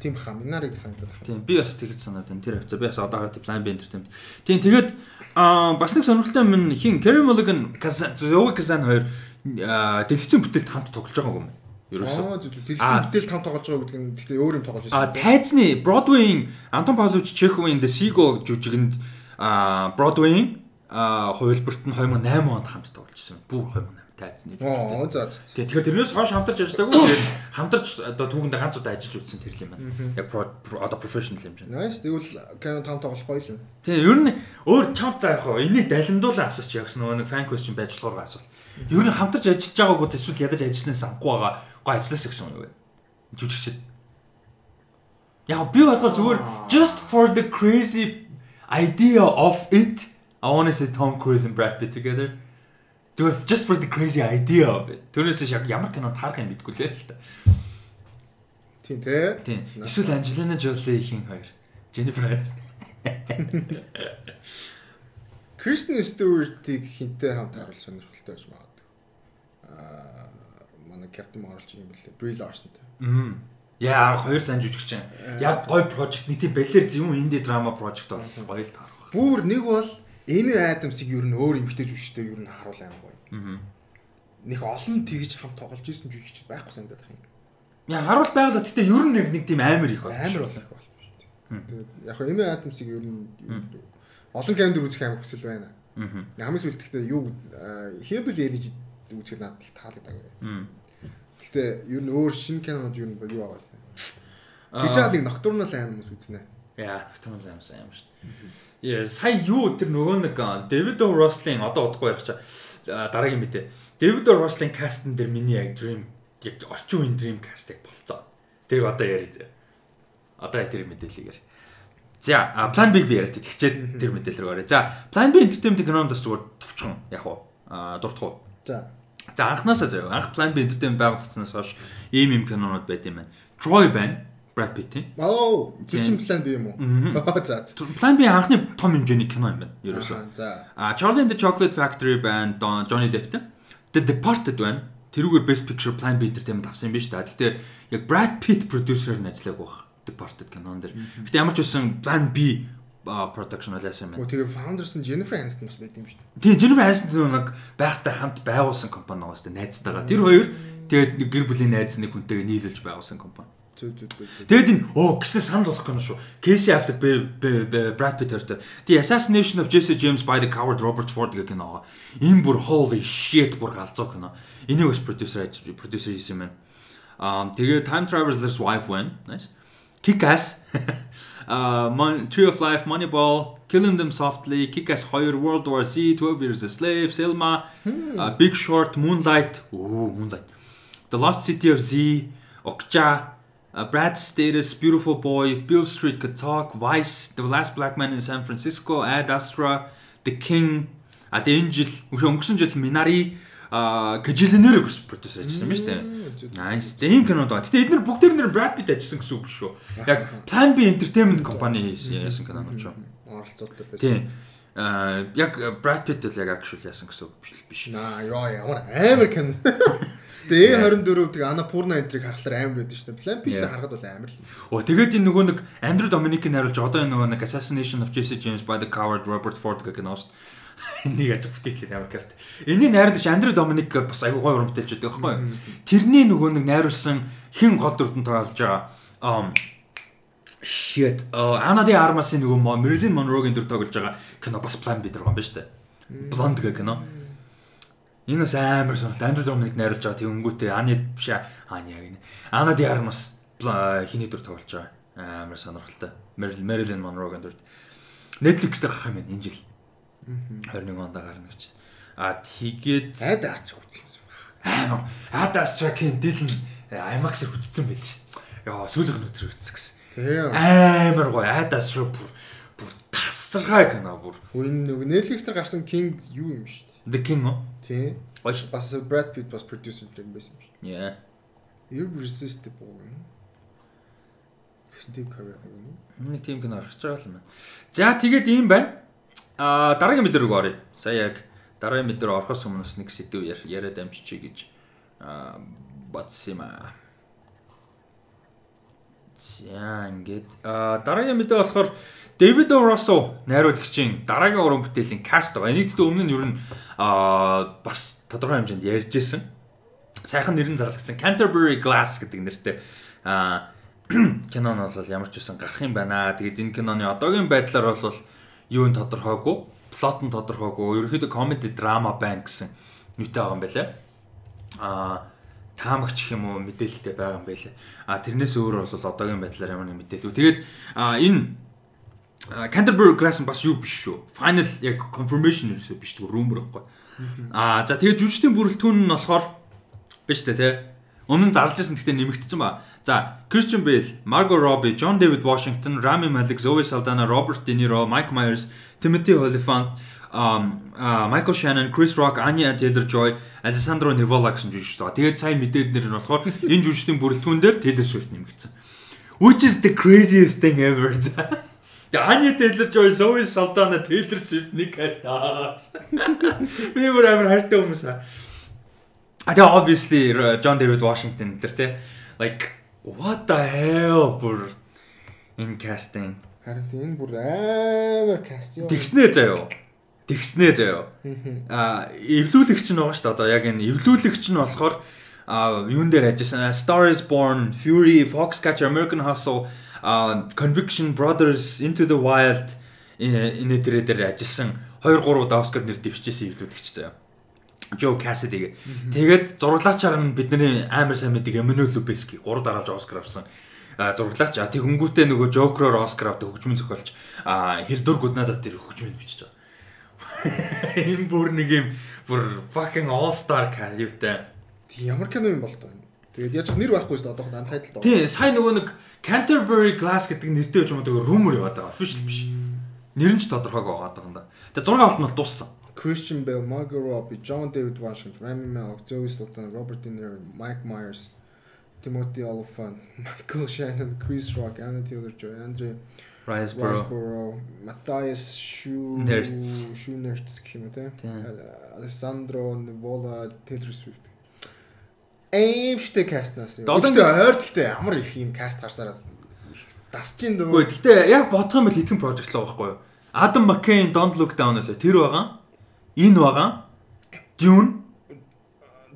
Тийм баха Минарыг санагдаад байна. Тийм би бас тэгж санаад байна. Тэр хавцаа би бас одоо хараад Plan B Entertainment. Тийм тэгээд аа бас нэг сонирхолтой юм хин Carey Mulligan, Zoe Kazan хоёр дэлгэцэн бүтээлд хамт тоглож байгаа юм. Ерөөсөө. Дэлгэцэн бүтээл там тоглож байгаа гэдэг нь гэхдээ өөр юм тоглож А байсан. тайзны Broadway-ийн Антон Павлович Чеховын The Seagull жүжигэнд а Broadway-ийн а хувилбарт нь 2008 онд хамт тоглож байсан. Бүр 2008 Аа за. за. Тэгээ тэгэхээр тэрнээс хойш хамтарч ажиллаагүй. Тэгээд хамтарч одоо түүхэндээ ганц удаа ажиллаж үзсэн тэр юм байна. Яг одоо professional юм шиг. Nice. Тэгвэл кино там тоглох гоё юм. Тэгээ ер нь өөр чамд заа яг хаа энийг далимдуулан асууч явсан нөгөө нэг fan question байж болохоор асуул. Ер нь хамтарч ажиллаж байгаагүй эсвэл ядаж ажилланаас санахгүй байгаа гой ажилласан гэсэн юм юу? Жүжигчд. Яг би болохоор зүгээр just for the crazy idea of it I want to see Tom Cruise and Brad Pitt together. Зүгээр just for the crazy idea of it. Тэрнээс яг ямар кино таарах юм битггүй лээ л та. Тийм тий. Тийм. Эсвэл Jolie хин хоёр. Jennifer Aniston. Кристен Стюартыг хинтээ хамт харуул сонирхолтой байж магадгүй. Аа манай Captain Marvel ч юм бэлээ. Brie Larson-тай. Мм. Яа, хоёр сайн жүжигч. Яг гой прожект нэг тийм балер юм инди драма прожект бол гоё л таарах. Бүр нэг бол Эми Адамсыг ер нь өөр эмгтэй жүжигчтэй ер нь харуул аим гоё. Аа. Них олон тэгж хамт тоглож исэн жүжигчд байхгүй санагдаад байна. Яа, харуул байгалаа гэтээ ер нь нэг нэг тийм амар их байна. Амар болох байх биш. Тэгээд яг хөө Эми Адамсыг ер нь олон камер үзэх амар хүсэл байна. Аа. Хамгийн сүүлд гэхдээ юу Hebel Elite үзэх надад их таалагддаг. Мм. Гэхдээ ер нь өөр шинэ кинонууд ер нь юу байгаа вэ? Аа. Гэж байгаа нэг ноктурнал аим хүмүүс үзнэ. Яа, тогтмол амар сайн юм шүү. Яа, сая юу тэр нөгөө нэг Дэвид Рослин одоо удахгүй ярих чаа дараагийн мэдээ. Дэвид Рослин кастн дээр миний яг dream яг орчин үеийн dream кастыг болцоо. Тэрийг одоо ярий зэ. Одоо яг тэр мэдээллийг яар. За, Plan B-г би яриад тэгчээд тэр мэдээлэл рүү орё. За, Plan B Entertainment киноноос зүгээр товчхон яг уу дуртах уу. За. За анханасаа заяа. Анх Plan B Entertainment байгуулагдсанаас хойш ийм юм кинонууд байд юм байна. Troy байна. Brad. Оо, тэр Тийм. чинь план би юм уу? За. Plan B анхны том хэмжээний кино юм байна. Ерөөсөө. За. А Charlie and the Chocolate Factory байна. Johnny Deppтэй. The Departed байна. Тэрүүгээр Best Picture Plan B Entertainment авсан юм биш үү? Гэхдээ яг Brad Pitt продюсерээр нь ажиллааг байх. Departed кинон дээр. Гэхдээ ямар ч байсан Plan B production бол яасан юм Оо байна. тэгээ founders нь Jennifer Aniston бас байт юм шүү дээ. Тийм Jennifer Aniston нэг байхтай хамт байгуулсан компани байгаа шүү дээ найзтайгаа. Тэр хоёр тэгээд нэг гэр бүлийн найз нэг хүнтэйгээ нийлүүлж байгуулсан компани. Зүг зүг зүг. Тэгэд энэ оо гиснэ санал болох гэнэ шүү. Casey Affleck Brad Pitt хоёртой. The Assassination of Jesse James by the Coward Robert Ford гэх кино. Энэ бүр holy shit бүр галзуу кино. Энийг бас producer producer хийсэн юм байна. Аа тэгээ Time Traveler's Wife when nice. Kick-Ass uh, Mon- Tree of Life, Moneyball, Killing Them Softly, Kick-Ass 2, World War Z, 12 Years a Slave, Selma, uh, Big Short, Moonlight, ooh, Moonlight, The Lost City of Z, Okja, uh, Brad's Status, Beautiful Boy, If Bill Street Could Talk, Vice, The Last Black Man in San Francisco, Ad Astra, The King, а The Angel, өнгөрсөн жил Minari, а Кэжилнэр бас продюсер ажилласан шүү дээ. Nice. За ийм кинод байгаа. Гэтэ эдгээр бүгд нэр Brad Pitt ажилласан гэсэн үг биш шүү. Яг Plan B Entertainment компани яасан кино нь ч юм. Оролцоотой байсан. Тийм. Аа яг Brad Pitt л яг actually яасан гэсэн үг биш. Наа ёо ямар амар кино. Тэгээ 24 тэгээ Анапурна энтриг харахаар амар байдаг шүү дээ. Plan B-с харахад бол амар л. Оо тэгээд энэ нөгөө нэг Andrew Dominic-ийг харуулж одоо энэ нөгөө нэг Assassination of Jesse James by the Coward Robert Ford гэх шүү дээ. Энийг аж бүтээлээ амар карт. Энийг найруулагч Andrew Dominic бас аягүй гоё уран бүтээлч байдаг байхгүй юу? Тэрний нөгөө нэг найруулсан хин гол дүрдэн тоглож байгаа. Um shit. Ана де Армасын нөгөө Marilyn Monroe-гийн дүр тоглож байгаа кино бас B дээр байгаа юм ба дээ. Blonde гэх кино. Энэ бас амар сонирхолтой. Andrew Dominic найруулж байгаа тийм өнгөтэй Ани биш Ани яг энэ. Ана де Армас хиний дүр тоглож байгаа. Амар сонирхолтой. Marilyn Monroe-гийн дүр. Netflix дээр гарах юм байна энэ жил. 21 онд гарна гэж. А тэгээд Айд арч үзсэн юм. амар Адас Track-ийн дил нь IMAX-ээр хүчсэн байл шүү дээ. Яа, сүүлийнх нь өдөр үзсэн гэсэн. Тийм. Амар гоё. Адас Track бүр бүр тасархай кино бүр. Энэ нэг Netflix дээр гарсан King юу юм шүү дээ. The King оо. Тийм. Бас Brad Pitt бас producer юм байсан юм шүү. Yeah. Irresistible юм. Гэсэн тийм карьер юм. Нэг тийм кино гарч байгаа юм байна. За тэгээд ийм байна. А дараагийн мэдээ рүү оръё. Сая яг дараагийн мэдээ рүү орохоос өмнө бас нэг сэдв яриад амжичээ гэж а бодсон юм аа. За ингээд а дараагийн мэдээ болохоор Дэвид Россо найруулагчийн дараагийн уран бүтээлийн каст байгаа. Энийг гэдэг өмнө нь ер нь а бас тодорхой хэмжээнд ярьж ирсэн. Сайхан нэр нь зарлагдсан Canterbury Glass гэдэг нэртэй а кино нь бол ямар ч үсэн гарах юм байна. Тэгээд энэ киноны одоогийн байдлаар бол юу нь тодорхойгүй, плот нь тодорхойгүй, ерөөхдөө комеди драма байна гэсэн нүүтэй байгаа юм байлаа. Аа таамагч гэх юм уу мэдээлэлтэй байгаа юм байлаа. А тэрнээс өөр бол одоогийн байдлаар ямар нэг мэдээлэл. Тэгээд энэ Canterbury Glass нь бас юу биш шүү. Final яг confirmation юусоо биш зүгээр rumor байхгүй. Аа за тэгээд жүжигчдийн бүрэлдэхүүн нь болохоор биш үү те. Өмнө нь зарлж байсан гэхдээ нэмэгдсэн ба. За Christian Bale, Margot Robbie, John David Washington, Rami Malek, Zoe Saldana, Robert De Niro, Mike Myers, Timothy Olyphant, um, uh, Michael Shannon, Chris Rock, Anya Taylor-Joy, Alessandro Nivola гэсэн жүжигч байгаа. Тэгээд сайн мэдээд нэр нь болохоор энэ жүжигчдийн бүрэлдэхүүн дээр Taylor Swift нэмэгдсэн. Which is the craziest thing ever. Тэгээ Anya Taylor-Joy, Zoe Saldana, Taylor Swift нэг каст аа. Би бүр амар хайртай хүмүүс аа. А тэгээ obviously John David Washington тэр те like what the hell бүр энэ casting Харин энэ бүр амар каст ёо. тэгснэ заяо. Тэгснэ заяо. А эвлүүлэгч нь байгаа шүү дээ. Одоо яг энэ эвлүүлэгч нь болохоор а юун дээр ажилласан A Star is Born, Fury, Foxcatcher, American Hustle, а Conviction Brothers, Into the Wild энэ дээрээ дээр ажилласан 2 3 удаа Оскар нэр дэвшижсэн эвлүүлэгч заяо. Joe Cassidy. Тэгээд зураглаачаар нь бидний амар сайн мэддэг Emmanuel Lubezki 3 дараалж Оскар авсан. Зураглаач а тэг хөнгүүтээ нөгөө Joker-оор Оскар авдаг хөгжмийн зохиолч Hildur Gudnadot тэр хөгжмийг бичиж Энэ бүр нэг юм бүр fucking all star calibre. Тийм ямар кино юм бол тоо. Тэгээд яаж нэр байхгүй шүү дээ одоохонд untitled. Тий, сайн нөгөө нэг Canterbury Glass гэдэг нэртэй байж байгаа rumor яваад байгаа. Official биш. Нэр нь ч тодорхойгүй байгаа даа. Тэгээ 6 алт нь бол дууссан. Christian Bale, Margot Robbie, John David Washington, Rami Malek, Zoe Saldana, Robert De Niro, Mike Myers, Timothy Olyphant, Michael Shannon, Chris Rock, Anna Taylor-Joy, Andre Riseborough, Matthias Schu Nertz. Schunertz гэх юм уу те. Alessandro Nivola, Taylor Swift. Аимштэй кастнаас. Одоо Одоо ойр гэхдээ ямар их юм каст гарсараа дасч ин дөө. Үгүй гэхдээ яг бодох юм бол хэдхэн project л байгаа байхгүй юу? Adam McCain Don't Look Down үлээ тэр байгаа. Энэ байгаа. Dune,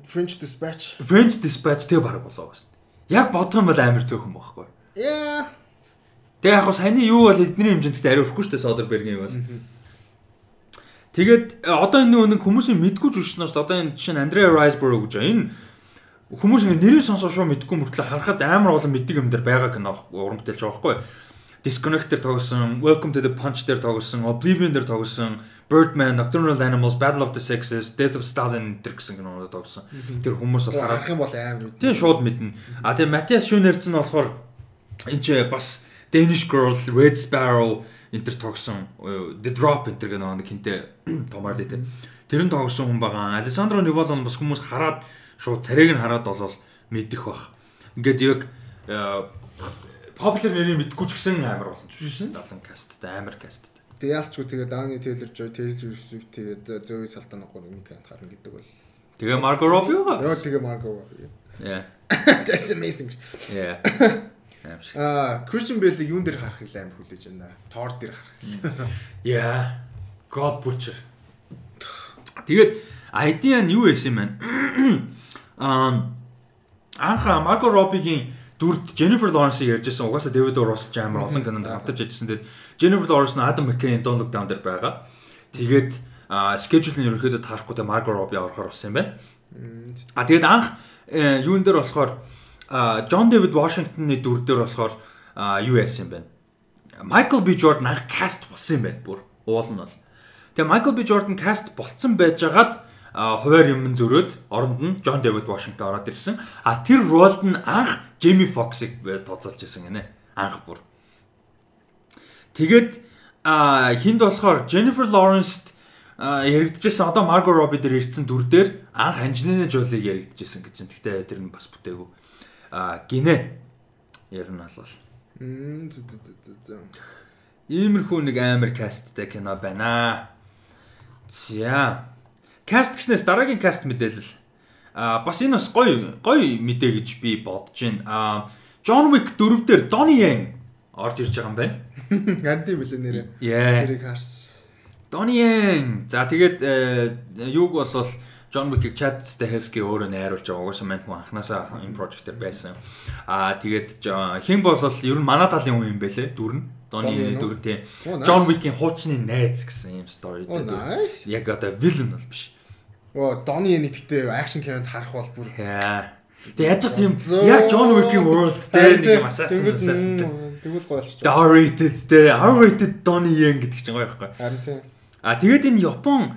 French Dispatch. French Dispatch тэг баг болоо шүү дээ. Яг бодох юм бол амар цөөхөн байхгүй. Яа. Тэгээ яг хаа саяны юу бол эдний хэмжээнд арай өрөхгүй шүү дээ Soderbergh-ийн бол. Тэгээд э, одоо энэ нэг хүмүүсийн мэдгүй жүжигчнаас одоо энэ жишээ нь Андреа Райсборо гэж байна. Энэ хүмүүс ингэ нэрийг сонсоо шууд мэдгүй мөртлөө харахад амар олон мэддэг юм дээр байгаа кино уран бүтээлч байгаа байхгүй. Disconnect дээр тоглосон, Welcome to the Punch дээр тоглосон, Oblivion дээр тоглосон, Birdman, Nocturnal Animals, Battle of the Sexes, Death of Stalin тэр гэсэн кинонууд тоглосон. Тэр хүмүүс бол харах юм бол амар. Тийм шууд мэднэ. А тэгээ Матиас Шүнерц нь болохоор энэ ч бас Danish Girl, Red Sparrow энэ төр тогсон The Drop энэ төр гэх нэг хинтээ томаар дээ. Тэр нь тогсон хүн байгаа. Алessandro Nivola нь бас хүмүүс хараад шууд царайг нь хараад болол мэдэх бах. Ингээд яг popular нэрийг мэдгүй ч гэсэн амар болсон ч биш. Залан касттай амар касттай. Тэгээ яалчгүй тэгээ Дауни Тейлор Жой Тейлор Свифт тэгээ Зои Салтана гоо нэг харна гэдэг бол. Тэгээ Марго Робби байгаа. Яа тэгээ Марго. Yeah. That's amazing. Yeah. Аа, Christian Bale-ийг юун дээр харах их амар хүлээж байна. Thor дээр харах. Yeah. God Butcher. Тэгээд idea нь юу байсан юм бэ? Аа анха Марго Роббигийн дүрд Jennifer Lawrence-ийг ярьжсэн. Угаасаа David O. Russell амар олон кинонд хамтарч ажилласан. Тэгээд Jennifer Lawrence нь Adam McKay Don't Look Down дээр байгаа. Тэгээд schedule нь ерөнхийдөө таарахгүй те Margot Robbie орохоор болсон юм байна. А тэгээд анх юун дээр болохоор John David Washington-ы дүр дээр болохоор юу яасан юм бэ? Michael B Jordan анх каст болсон юм байна. Бүр уул нь бол. Тэгээ Michael B Jordan каст болцсон байжгаад хуваар юм зөрөөд оронд нь John David Washington ороод ирсэн. А тэр ролд нь анх Jamie Foxx-ыг тооцоолж байсан гинэ. Анх бүр. Тэгээд хинд болохоор Jennifer Lawrence яригдчихсэн одоо Margot Robbie дээр ирсэн дүр дээр анх Angelina Jolie яригдчихсэн гэж байна. Гэхдээ тэр нь бас бүтээгүй. А гинэ. Ер нь бол. Иймэрхүү нэг амар касттай кино байна. За Каст гэснээс дараагийн каст мэдээлэл. Аа бас энэ бас гоё гоё мэдээ гэж би бодож байна. Аа John Wick 4 дээр Donnie Yen орж ирж байгаа юм байна. Ганди билээ нэрээ. Тэрийг харсан. Donnie Yen. За тэгээд э, юуг бол John Wick-ийг Chad Stahelski өөрөө найруулж байгаа. Угаасаа мань хүн анханасаа энэ дээр байсан. Аа тэгээд хэн бол ер нь манай талын хүн юм бэлээ. Дүр нь. Donnie дүр тийм. John Wick-ийн хуучны найз гэсэн юм story дээр. Яг одоо villain бол биш. Оо, Дони нэгтээ акшн кинонд харах бол бүр. Тэгээ яаж ч тийм яг John Wick-ийн world дээр нэг юм assassin. Тэгвэл гоё болчих. R-rated те R-rated Donnie Yen гэдэг чинь гоё байхгүй. Харин тийм. А тэгээд энэ Япон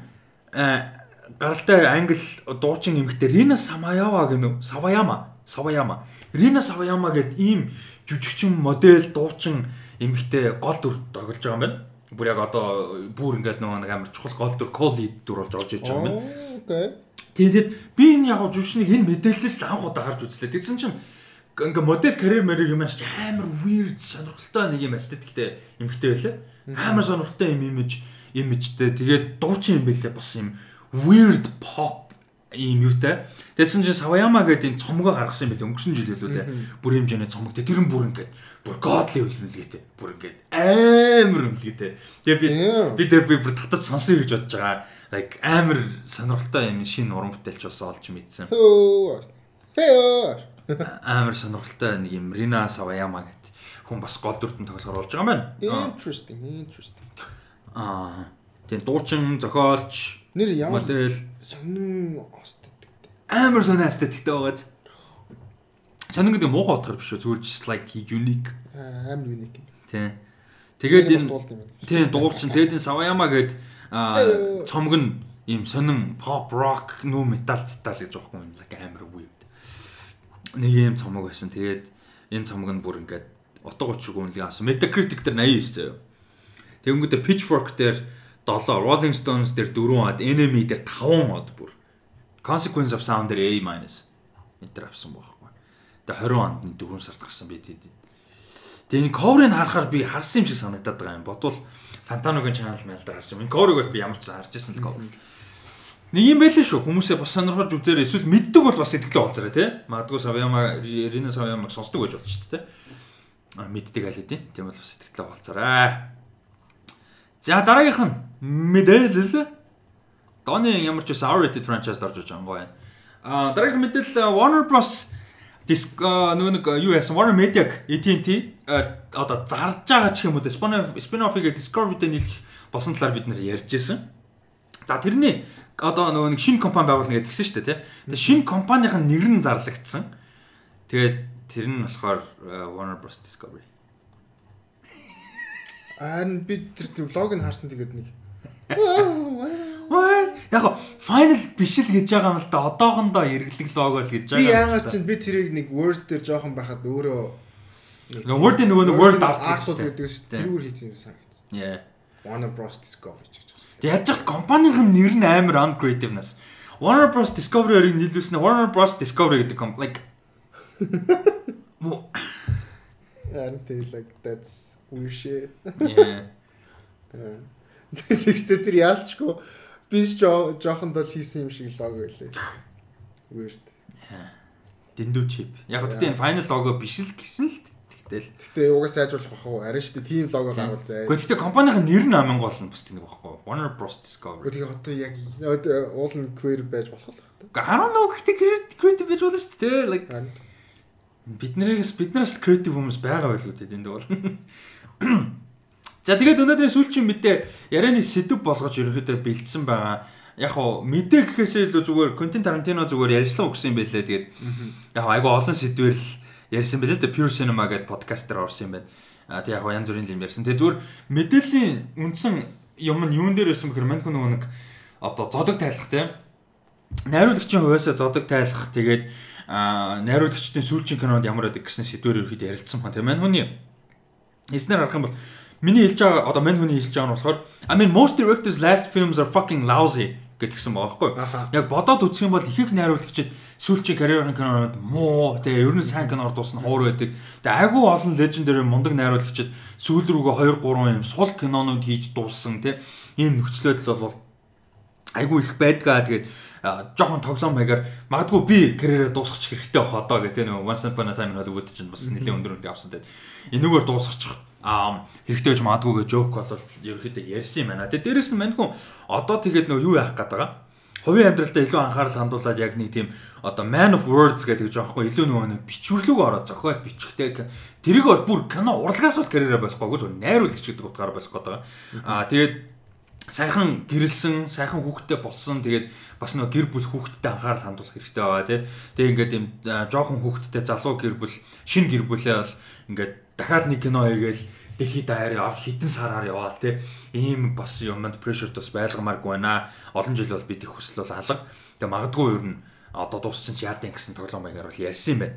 гаралтай англи дуучин эмэгтэй Рина Самаяма гэнэ үү? Саваяма. Саваяма. Рина Саваяма гэдэг ийм жүжигчин модель дуучин эмэгтэй гол дүр тоглож байгаа юм байна. Бүр яг одоо бүр ингээд нөгөө нэг амар чухал гол дүр call lead дүр болж орж иж байгаа юм байна. Окей. Тэгээд би энэ яг жүжигчнийг энэ мэдээлэлээс л анх удаа харж үзлээ. Тэгсэн чинь ингээ модель карьер мэрэг юм ааш амар weird сонирхолтой нэг юм эстетиктэй эмхтэй байлаа. Амар сонирхолтой юм имиж имижтэй. Тэгээд дуучин юм байлаа бас юм weird pop ийм юутай. Тэгсэн чинь Sawayama гэдэг энэ цомгоо гаргасан юм байлаа өнгөрсөн жил байлгүй те. Бүр хэмжээний цомог те. Тэр нь бүр ингээд бүр godly үлэмлэгээтэй. Бүр ингээд амар үлэмлэгээтэй. Тэгээ би би тэр би бүр татаж сонсоё гэж бодож байгаа. Like амар сонирхолтой юм шинэ уран бүтээлч бас олж мэдсэн. Амар сонирхолтой нэг юм Rina Sawayama гэдэг хүн бас гол дүртэн тоглохоор болж байгаа юм байна. Interesting, interesting. Аа тэгээ дуучин зохиолч нэр ямар модель сонин эстетиктэй. Амар сонин эстетиктэй байгааз. Сонин гэдэг муухай утгаар биш үү зүгээр just like unique. Амар unique. Тий. Тэгээд энэ тий дуулчин тэгээд энэ Sawayama гэдэг цомог нь ийм сонин pop rock нүү метал цитал гэж байгаа юм like амар weird. Нэг ийм цомог байсан. Тэгээд энэ цомог нь бүр ингээд утга учиргүй үнэлгээ авсан. Metacritic дээр 89 заяа. Тэгэнгүүтээ Pitchfork дээр 7, Rolling Stones дээр 4 од, NME дээр 5 од бүр. Consequence of Sound дээр A-. энэ төр авсан байхгүй. Тэгээ 20 онд нь 4 сард гарсан би тэгээд. Тэгээ энэ cover-ыг харахаар би харсан юм шиг санагдаад байгаа юм. Бодвол Fantano-гийн channel майл дээр харсан. Энэ cover-ыг бол би ямар ч харж ирсэн л cover. Нэг юм байлээ шүү. Хүмүүсээ бас сонирхож үзээрэй. Эсвэл мэддэг бол бас сэтгэлээ болцорой тий. Магадгүй Савяма, Рина Савямаг сонсдог байж болж шүү дээ. А мэддэг аль хэдийн. Тийм бол бас сэтгэлээ болцорой. За дараагийнх нь мэдээлэл. Доны ямар ч байсан R-rated franchise орж иж байгаа юм гоё. А дараагийнх мэдээлэл Warner Bros Диск нөгөө нэг юу яасан Warner Media AT&T одоо зарж байгаа ч юм уу spin-off-ыг Discovery-тэй нийлэх босон талаар бид нэр ярьж ирсэн. За тэрний одоо нөгөө нэг шинэ компани байгуулна гэдэг гисэн шүү дээ тий. Тэгээ шинэ компанийн нэр нь зарлагдсан. Тэгээд тэр нь болохоор Warner Bros Discovery. Харин бид тэр логыг харсан тэгээд нэг? Яг го final биш л гэж байгаа юм л да. Одоохондоо эргэлэг лого л гэж байгаа. Би яагаад ч би тэрийг нэг word дээр жоохон байхад өөрөө word нөгөө нэг word art гэдэг шүү. Тэрүүр хийсэн юм санагдсан. Yeah. Warner Bros Discovery гэж. Тэг яаж яхад компанийн нэр нь амар uncreativeness. Warner Bros Discovery-ыг нийлүүлсэн нь Warner Bros Discovery гэдэг комп like And they like that's weird shit. Yeah. Тэгтээ тэр яалчгүй би ч жоохон дол хийсэн юм шиг лого байлээ. Weird. Дэндүү чип. Яг гоо тэгтээ final logo биш л гэсэн л тэгтэл. Гэтэ угаас сайжруулах бах уу? Арин штэ team лого гаргуул заа. Гэхдээ тэгтээ компанийн нэр нь амин гол нь бас тэнэг байхгүй. Warner Bros Discovery. Тэгээ хотоо яг уул нь queer байж болох л байна. Хараа нөө гэхдээ creative байж болно шүү дээ. Like биднээс биднээс creative хүмүүс байгаа байлгүй дээ энд бол. За тэгээд өнөөдрийн сүүлчийн мэдээ ярианы сэдв болгож ерөөхдөө бэлдсэн байгаа. Яг хоо мэдээ гэхээсээ илүү зүгээр Quentin Tarantino зүгээр ярьслаа өгсөн юм байлээ. Тэгээд яг айгу олон сэдвэр л ярьсан байлээ. Тэгээд Pure Cinema гэдэг подкастер орсон юм байна. А тэг яг хоо янз бүрийн юм ярьсан. Тэгээд зүгээр мэдээллийн үндсэн юм нь юун дээр байсан бэхэр мань хүн нөгөө нэг одоо зодог тайлах тийм найруулагчийн хувьяасаа зодог тайлах тэгээд найруулагчдын сүүлчийн кинонд ямар байдаг гэсэн сэдвээр ерөөхдөө ярилцсан байна. Тэгээд мань хүний эснэр харах юм бол Миний хэлж байгаа одоо мань хүний хэлж байгаа нь болохоор I mean most directors last films are fucking lousy гэдгсэн байгаа байхгүй. Яг бодоод үзэх юм бол их их найруулагчид сүүлчийн карьерийн кинонууд муу тэгээ ер нь сайн киноор дуусна хоор байдаг. Тэгээ айгүй олон legendary мундаг найруулагчид сүүл рүүгээ 2 3 юм сул кинонууд хийж дууссан тий. Ийм нөхцөлөдөл бол айгүй их байдгаа тэгээд жоохон тоглоом маягаар магадгүй би карьераа дуусгачих хэрэгтэй бах одоо гэдэг нэг Once Upon a Time in Hollywood чинь бас нэлийн өндөр үнэлгээ авсан тэгээд энэгээр дуусгачих аа хэрэгтэй гэж магадгүй гэж жоок бол ерөөхдөө ярьсан юм байна. Тэгээ дээрэс нь мань хүн одоо тэгээд нөө юу яах гээд байгаа? Хувийн амьдралдаа илүү анхаарал хандуулад яг нэг тийм одоо man of words гэдэг жоохгүй илүү нөгөө нэг бичвэрлэг ороод зохиол бичихтэй тэрийг бол бүр кино урлагаас бол карьераа болохгүйгүй зөв найруулагч гэдэг утгаар болох гээд байгаа. Аа тэгээд сайхан гэрэлсэн, сайхан хүүхдтэй болсон. Тэгээд бас нөгөө гэр бүл хүүхдтэй анхаарал хандуулах хэрэгтэй байгаа тий. Тэгээд ингээд юм жоохон хүүхдтэй залуу гэр бүл, шин гэр бүлээ бол ингээд дахиад нэг кино хийгээл дэлхийд даяар ав хитэн сараар яваал те ийм бас юмд прешерт бас байлгамааргүй байна. Олон жил бол бид их хүсэл бол алга. Тэгээ магадгүй ер нь одоо дууссан ч яадын гэсэн тоглоом байгаар бол ярьсан юм байна.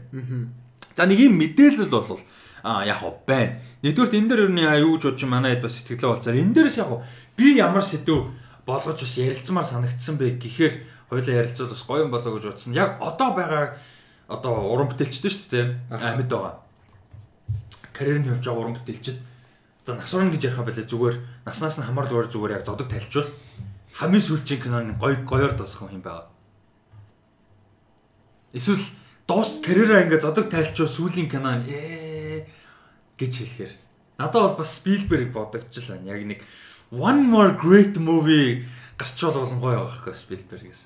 За нэг юм мэдээлэл бол а яг хоо байна. Нэгдүгürt энэ дээр ер нь юу гэж бодож манай хэд бас сэтгэлээ болцоор энэ дээрээс яг би ямар сэдв болгож бас ярилцмаар санагдсан бэ гэхээр хоёлаа ярилцвал бас гоё юм болоо гэж бодсон. Яг одоо байгаа одоо уран бүтээлчтэй шүү дээ амьд байгаа карьерны явж байгаа уран бүтээлчд за нас урна гэж ярих байлаа зүгээр наснаас нь хамаарл өөр зүгээр яг зодог тайлчвал хамгийн сүүлчийн киноны гоё гоёор дуусгах юм байгаа. Эсвэл дуус карьераа ингээ зодог тайлчвал сүүлийн кино ээ гэж хэлэхээр надад бол бас Спилберг бодогчлаа. Яг нэг one more great movie гарчвал болон гоё байгаа хэрэг Спилбергээс.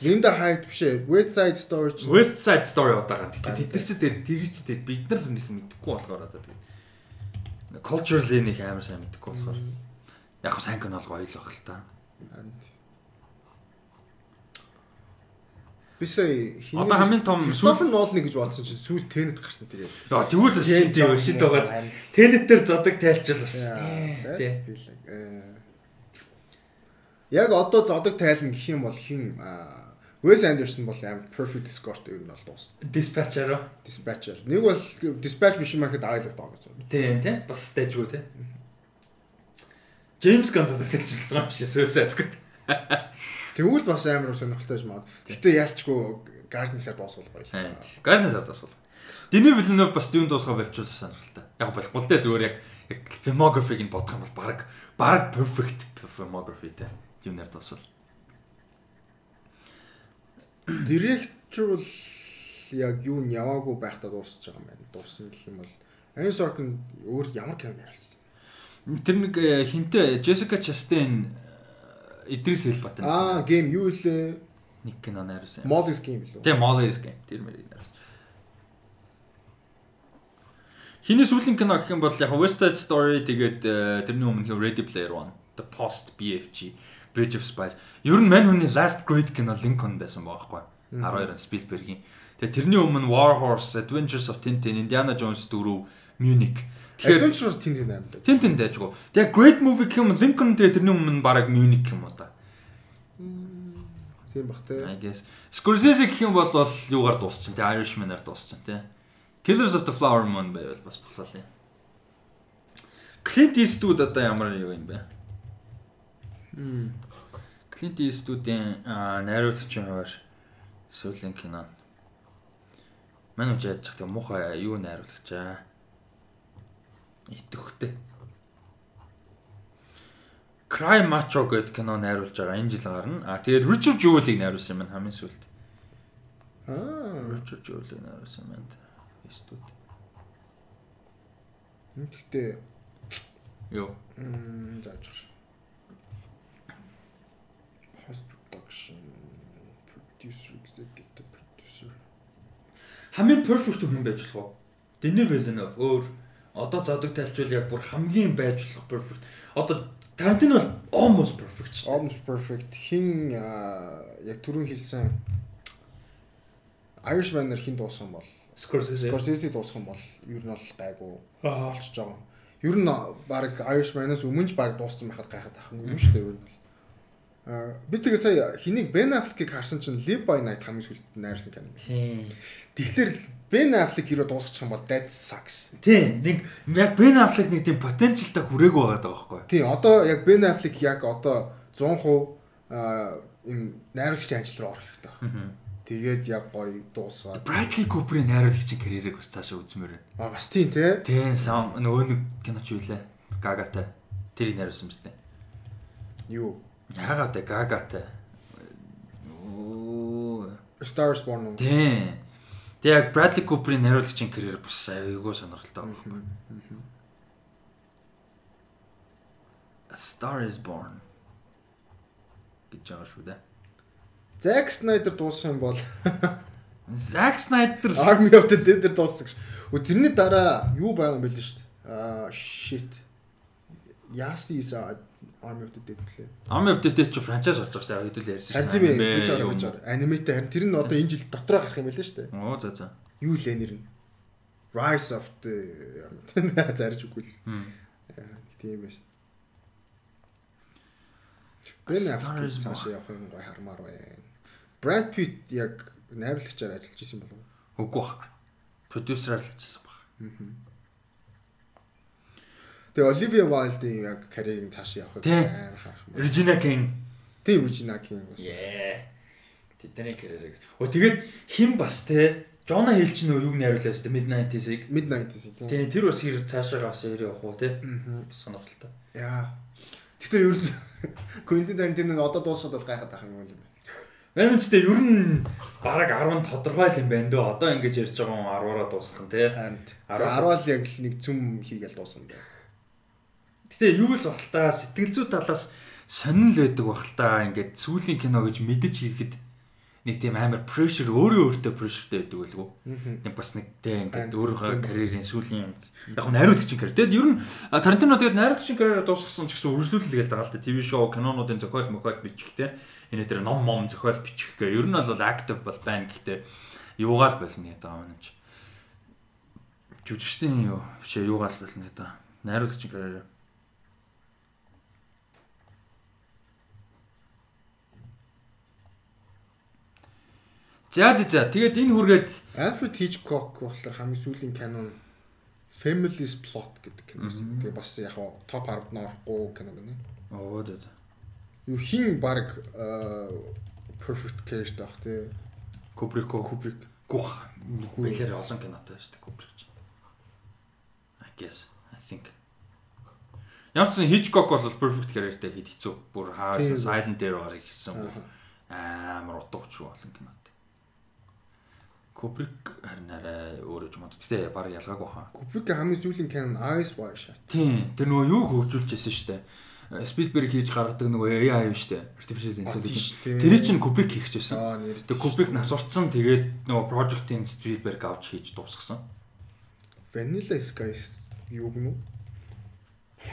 Linda Hyde биш ээ. West Side Story ч. West Side Story удаага. Тэгтээ тэд нар ч тэгээд тэгж тэгээд бид нар нэг мэдэхгүй болохоор одоо тэгээд culturally нэг амар сайн мэдэхгүй болохоор яг хөө сайн кино гоё л баг л та. Бисээ хин Одоо хамгийн том Christopher Nolan гэж бодсон чинь сүүл Tenet гарсан тэгээд. Яа тэгвэл л шийд шийд байгаа. Tenet дээр зодог тайлчвал бас. Тий. Яг одоо зодог тайлна гэх юм бол хин Wes Anderson бол амар perfect score-тэй ер нь бол дуусна. Dispatcher. Dispatcher. Нэг бол Dispatch биш юм ахэд Isle of Dogs. Тийм тийм. Бас stage-гүй тийм. James Gunn төлөвлөсөн юм биш Wes Anderson. Тэгвэл бас амар сонирхолтой байж магад. Гэтэ яалчгүй Guardians-аар дуусгал гоё л. Guardians-аар дуусгал. Denis Villeneuve бас дүүн дуусгаа болчихвол сонирхолтой. Яг болохгүй л дээ зүгээр яг filmography-г нь бодох юм бол баг баг perfect filmography те. Юунаар дуусвал. Director бол яг юу нь яваагүй байхдаа дуусч байгаа юм байна. Дуусна гэх юм бол Aaron Sorkin өөр ямар кино ярилсан юм. Тэр нэг э, хинтээ Jessica Chastain э, Идрис Элбатай. Аа, гейм юу илээ? Нэг кино найруулсан юм. Molly's Game лөө. Тийм, Molly's Game. Тэр мэрийг найруулсан. Хиний сүүлийн кино гэх юм бол яг West Side Story тэгээд э, тэрний өмнөх Ready Player One, The Post BFG Bridge of Spies. Ер нь мань хүний last great кино Lincoln байсан байгаа байхгүй. 12 он Spielberg-ийн. Тэгээд тэрний өмнө War Horse, Adventures of Tintin, Indiana Jones 4, Munich. Тэгэхээр Adventure тэн тэн аим даа. Tintin дайжгүй. Тэгээд great movie гэх юм Lincoln тэгээд тэрний өмнө баг Munich юм уу та. Тийм бах те. I guess. Scorsese гэх юм бол юугаар дуусчин те Irishman-аар дуусчин те. Killers of the Flower Moon байвал бас болоо. Clint Eastwood одоо ямар юу юм бэ? Eastwood-ийн аа, найруулагчийн хуваар сүүлийн кино. Мань үж яаж чадах муухай юу найруулагчаа. Итгэвхтэй. Cry Macho гэдэг кино найруулж байгаа энэ жил гарна. А тэгээд Richard Jewell-ийг найруулсан юм хамгийн сүүлд. Аа. Richard Jewell-ийг найруулсан юм байна. Eastwood. Гэхдээ Юу? м зааж байгаа. Post production producer executive producer. хамгийн perfect хүн байж болох уу? Denis Villeneuve өөр одоо зодог тайлчвал яг бүр хамгийн байж болох perfect. Одоо Tarantino бол almost perfect шүү. Almost perfect. Хин яг түрүүн хэлсэн Irishman-аар хин дууссан бол Scorsese. Scorsese дууссан бол ер нь бол гайгүй болчихж байгаа. Ер нь баг Irishman-аас өмнө ч баг дууссан байхад гайхаад ах юм шүү дээ ер нь бол. Би тэгээ сая хэнийг Ben Affleck-ийг харсан чинь Live by Night хамгийн сүүлд найрсан кино. Тийм. Тэгэхээр Ben Affleck хэрэг дуусчих юм бол that sucks. Тийм. Нэг яг Ben Affleck нэг тийм потенциалтай хүрээгүй байгаа байхгүй. Тийм одоо яг Ben Affleck яг одоо 100% аа им найруулагчийн ажил руу орох хэрэгтэй байна. Тэгээд яг гоё дуусгаад. Bradley Cooper-ийн найруулагчийн карьерийг бас цаашаа үзмээр байна. Аа бас тийм те. Тийм нөгөө нэг киноч юу лээ? Гагатай. Тэрийг найруулсан юм зү. Юу? Яагаад вэ Гагатай? Оо. Star Wars Born? Тийм. Тэгээ яг Bradley Cooper-ийн найруулагчийн карьер бас аюулгүй сонирхолтой байгаа юм байна. A Star is Born гэж байгаа шүү дээ. Zack Snyder дууссан юм бол Zack Snyder Army of the Dead-ээр дууссан гэж. Тэрний дараа юу байгаа юм бэ л шүү дээ. Аа shit. Яси is Army of the Dead лээ. Army of the Dead ч франчайз болж байгаа шүү дээ. Хэдүүл ярьсан Харин тийм ээ. Гэж байгаа гэж байгаа. Аниматай харин тэр нь одоо энэ жил дотроо гарах юм байл шүү дээ. Оо за за. Юу лээ нэр нь? Rise of the зарж үгүй л. Тийм байж. Ben Affleck цаашаа явах юм гой хармаар байна. Brad Pitt яг найруулагчаар ажиллаж исэн болов уу? Үгүй бах. Продюсераар л ажилласан баг. Тэгээ Olivia Wilde-ийн яг карьерийг цаашаа явах Тий. амар харах юм. Regina King. Тийм Regina King бас. Yeah. Тэдний карьерийг. Оо тэгээд хин бас те Жона Хил ч нөө юг найруулсан шүү дээ Midnight-ийг. Midnight-ийн тийм. Тийм тэр бас хэр цаашаа бас ирээ явах уу те. Аа. Бас сонирхолтой. Яа. Гэхдээ ер нь Quentin Tarantino нь одоо дуусаад бол гайхаад ах юм юм байна. Манай үнэтэй ер нь бараг 10 тодорхой л юм байна дөө. Одоо ингэж ярьж байгаа юм 10-аараа дуусгах нь те. Харин Араас- 10 л яг л нэг зүм хийгээл дууссан байна. Гэтэ юу л бах л та сэтгэл зүй талаас сонирн л байдаг бах л та ингээд сүүлийн кино гэж мэдэж хийхэд нэг тийм амар прешэр өөрөө өөртөө прешертэй байдаг байлгүй. Нэг бас нэг тэ ингээд өөрийнхөө карьерийн сүүлийн юм. Яг нь найруулагчийн карьер. Тэгэд ер нь Тарантино тэгээд найруулагчийн карьераа дуусгасан ч гэсэн үргэлжлүүлэлгээл байгаа л та ТV шоу, кинонуудын зохиол мохиол бичих те. Энэ дээр ном мом зохиол бичих гээ. Ер нь бол актив бол байна гэхдээ юугаал болно байгаа юм чи. Жүжигчдийн юу биш юугаал болно гэдэг. Найруулагчийн карьер. За за за тэгээд энэ хүргээд Alfred Hitchcock болохоор хамгийн сүүлийн кино нь Family's Plot гэдэг кино. Тэгээ бас яг хаа топ 10-д норохгүй кино гэнэ. оо за за. Юу хин баг perfect case таах тий. Кубрико Kubrick. гух бэлэр олон кинотой шүү дээ Кубрик ч. I guess I think Ямар ч сан Hitchcock бол perfect career-тэй хэд хэцүү. Бүр silent дээр гарыг хийсэн бүр амар утгач болон кинотой. Кубрик харин арай өөрөө юм. Гэтэ баг ялгаагүй хаа. Kubrick хамгийн сүүлийн нь Eyes Wide Shut. Тийм. Тэр нөгөө юу хөгжүүлчихсэн шүү дээ. Спилберг хийж гаргадаг нөгөө AI юу шүү дээ. Artificial Intelligence. Тэр чинь хийчихсэн. Аа нэр. Тэгээ Кубрик нас урцсан тэгээд нөгөө project-ийн Спилберг авч хийж дуусгасан. Vanilla Sky юу гэнэ үү?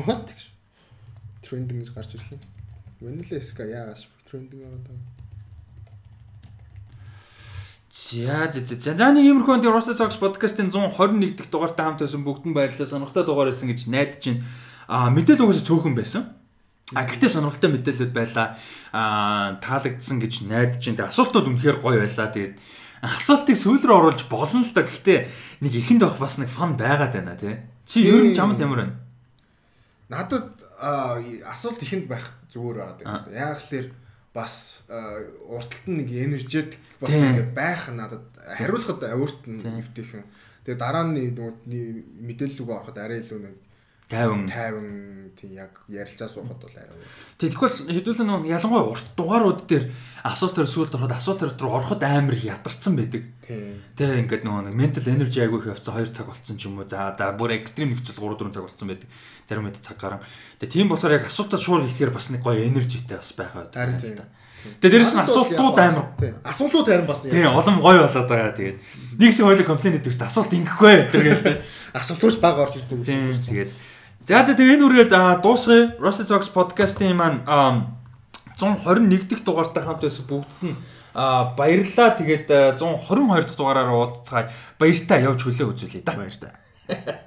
What? Гэж гарч ирэх юм. Vanilla Sky яагаас трендинг байгаа даа. За за за. За нэг иймэрхүү энэ Roster Talks podcast-ын 121 дахь дугаартай хамт байсан бүгдэн баярлалаа. Сонирхолтой дугаар байсан гэж найдаж байна. Аа мэдээлэл угаасаа цөөхөн байсан. А гэхдээ сонирхолтой мэдээлэлүүд байлаа. Аа таалагдсан гэж найдаж байна. Тэгээ асуултууд үнэхээр гоё байлаа. Тэгээд асуултыг сүүл рүү оруулж болно л да. Гэхдээ нэг ихэнд байх бас нэг фан байгаад байна тий. Чи ер нь чамд ямар байна? Надад асуулт ихэнд байх зүгээр байгаа. Яг л бас урталт нь нэг энержетик бас ингэ байх надад хариулахад авирт нь эвтэйхэн. Тэгээ дараа нь мэдээлэл рүү ороход арай илүү нэг 50 50 тий яг ярилцаа суухад бол арай. Тий тэгвэл хэдүүлэн нэг ялангуяа урт дугаарууд дээр асуулт төр сүлд ороход асуулт төр рүү ороход амар ядарсан байдаг. Тий. Тэ ингээд нөгөө нэг mental energy айгүй их явцсан 2 цаг болцсон ч юм уу. За да бүр экстрим нөхцөл 3 4 цаг болцсон байдаг. Зарим үед цаг гарan. Тэгээ тийм болохоор яг асуултаа шууд хэлэхээр бас нэг гоё энержитэй бас байх байдаг. Тий. Тэгээ дээрэс нь асуултууд амар. Асуултууд харин бас. Тийм улам гоё болоод байгаа. Тэгээд нэг шиг хоёул комплейн хийдэг дээ. Асуулт ингэхгүй гэдэг гээл. Асуултууч баг орж ирдэг. Тийм тэгээд За за тэгээ энэ үргээд дуусгая. Rusty Talks podcast-ийн маань 121 дахь дугаартай хамт байсан бүгдд нь баярлалаа. Тэгээд 122 дахь дугаараараа уулзцгаая. Баяртай явж хөлөө үзүүлье да. Баяртай.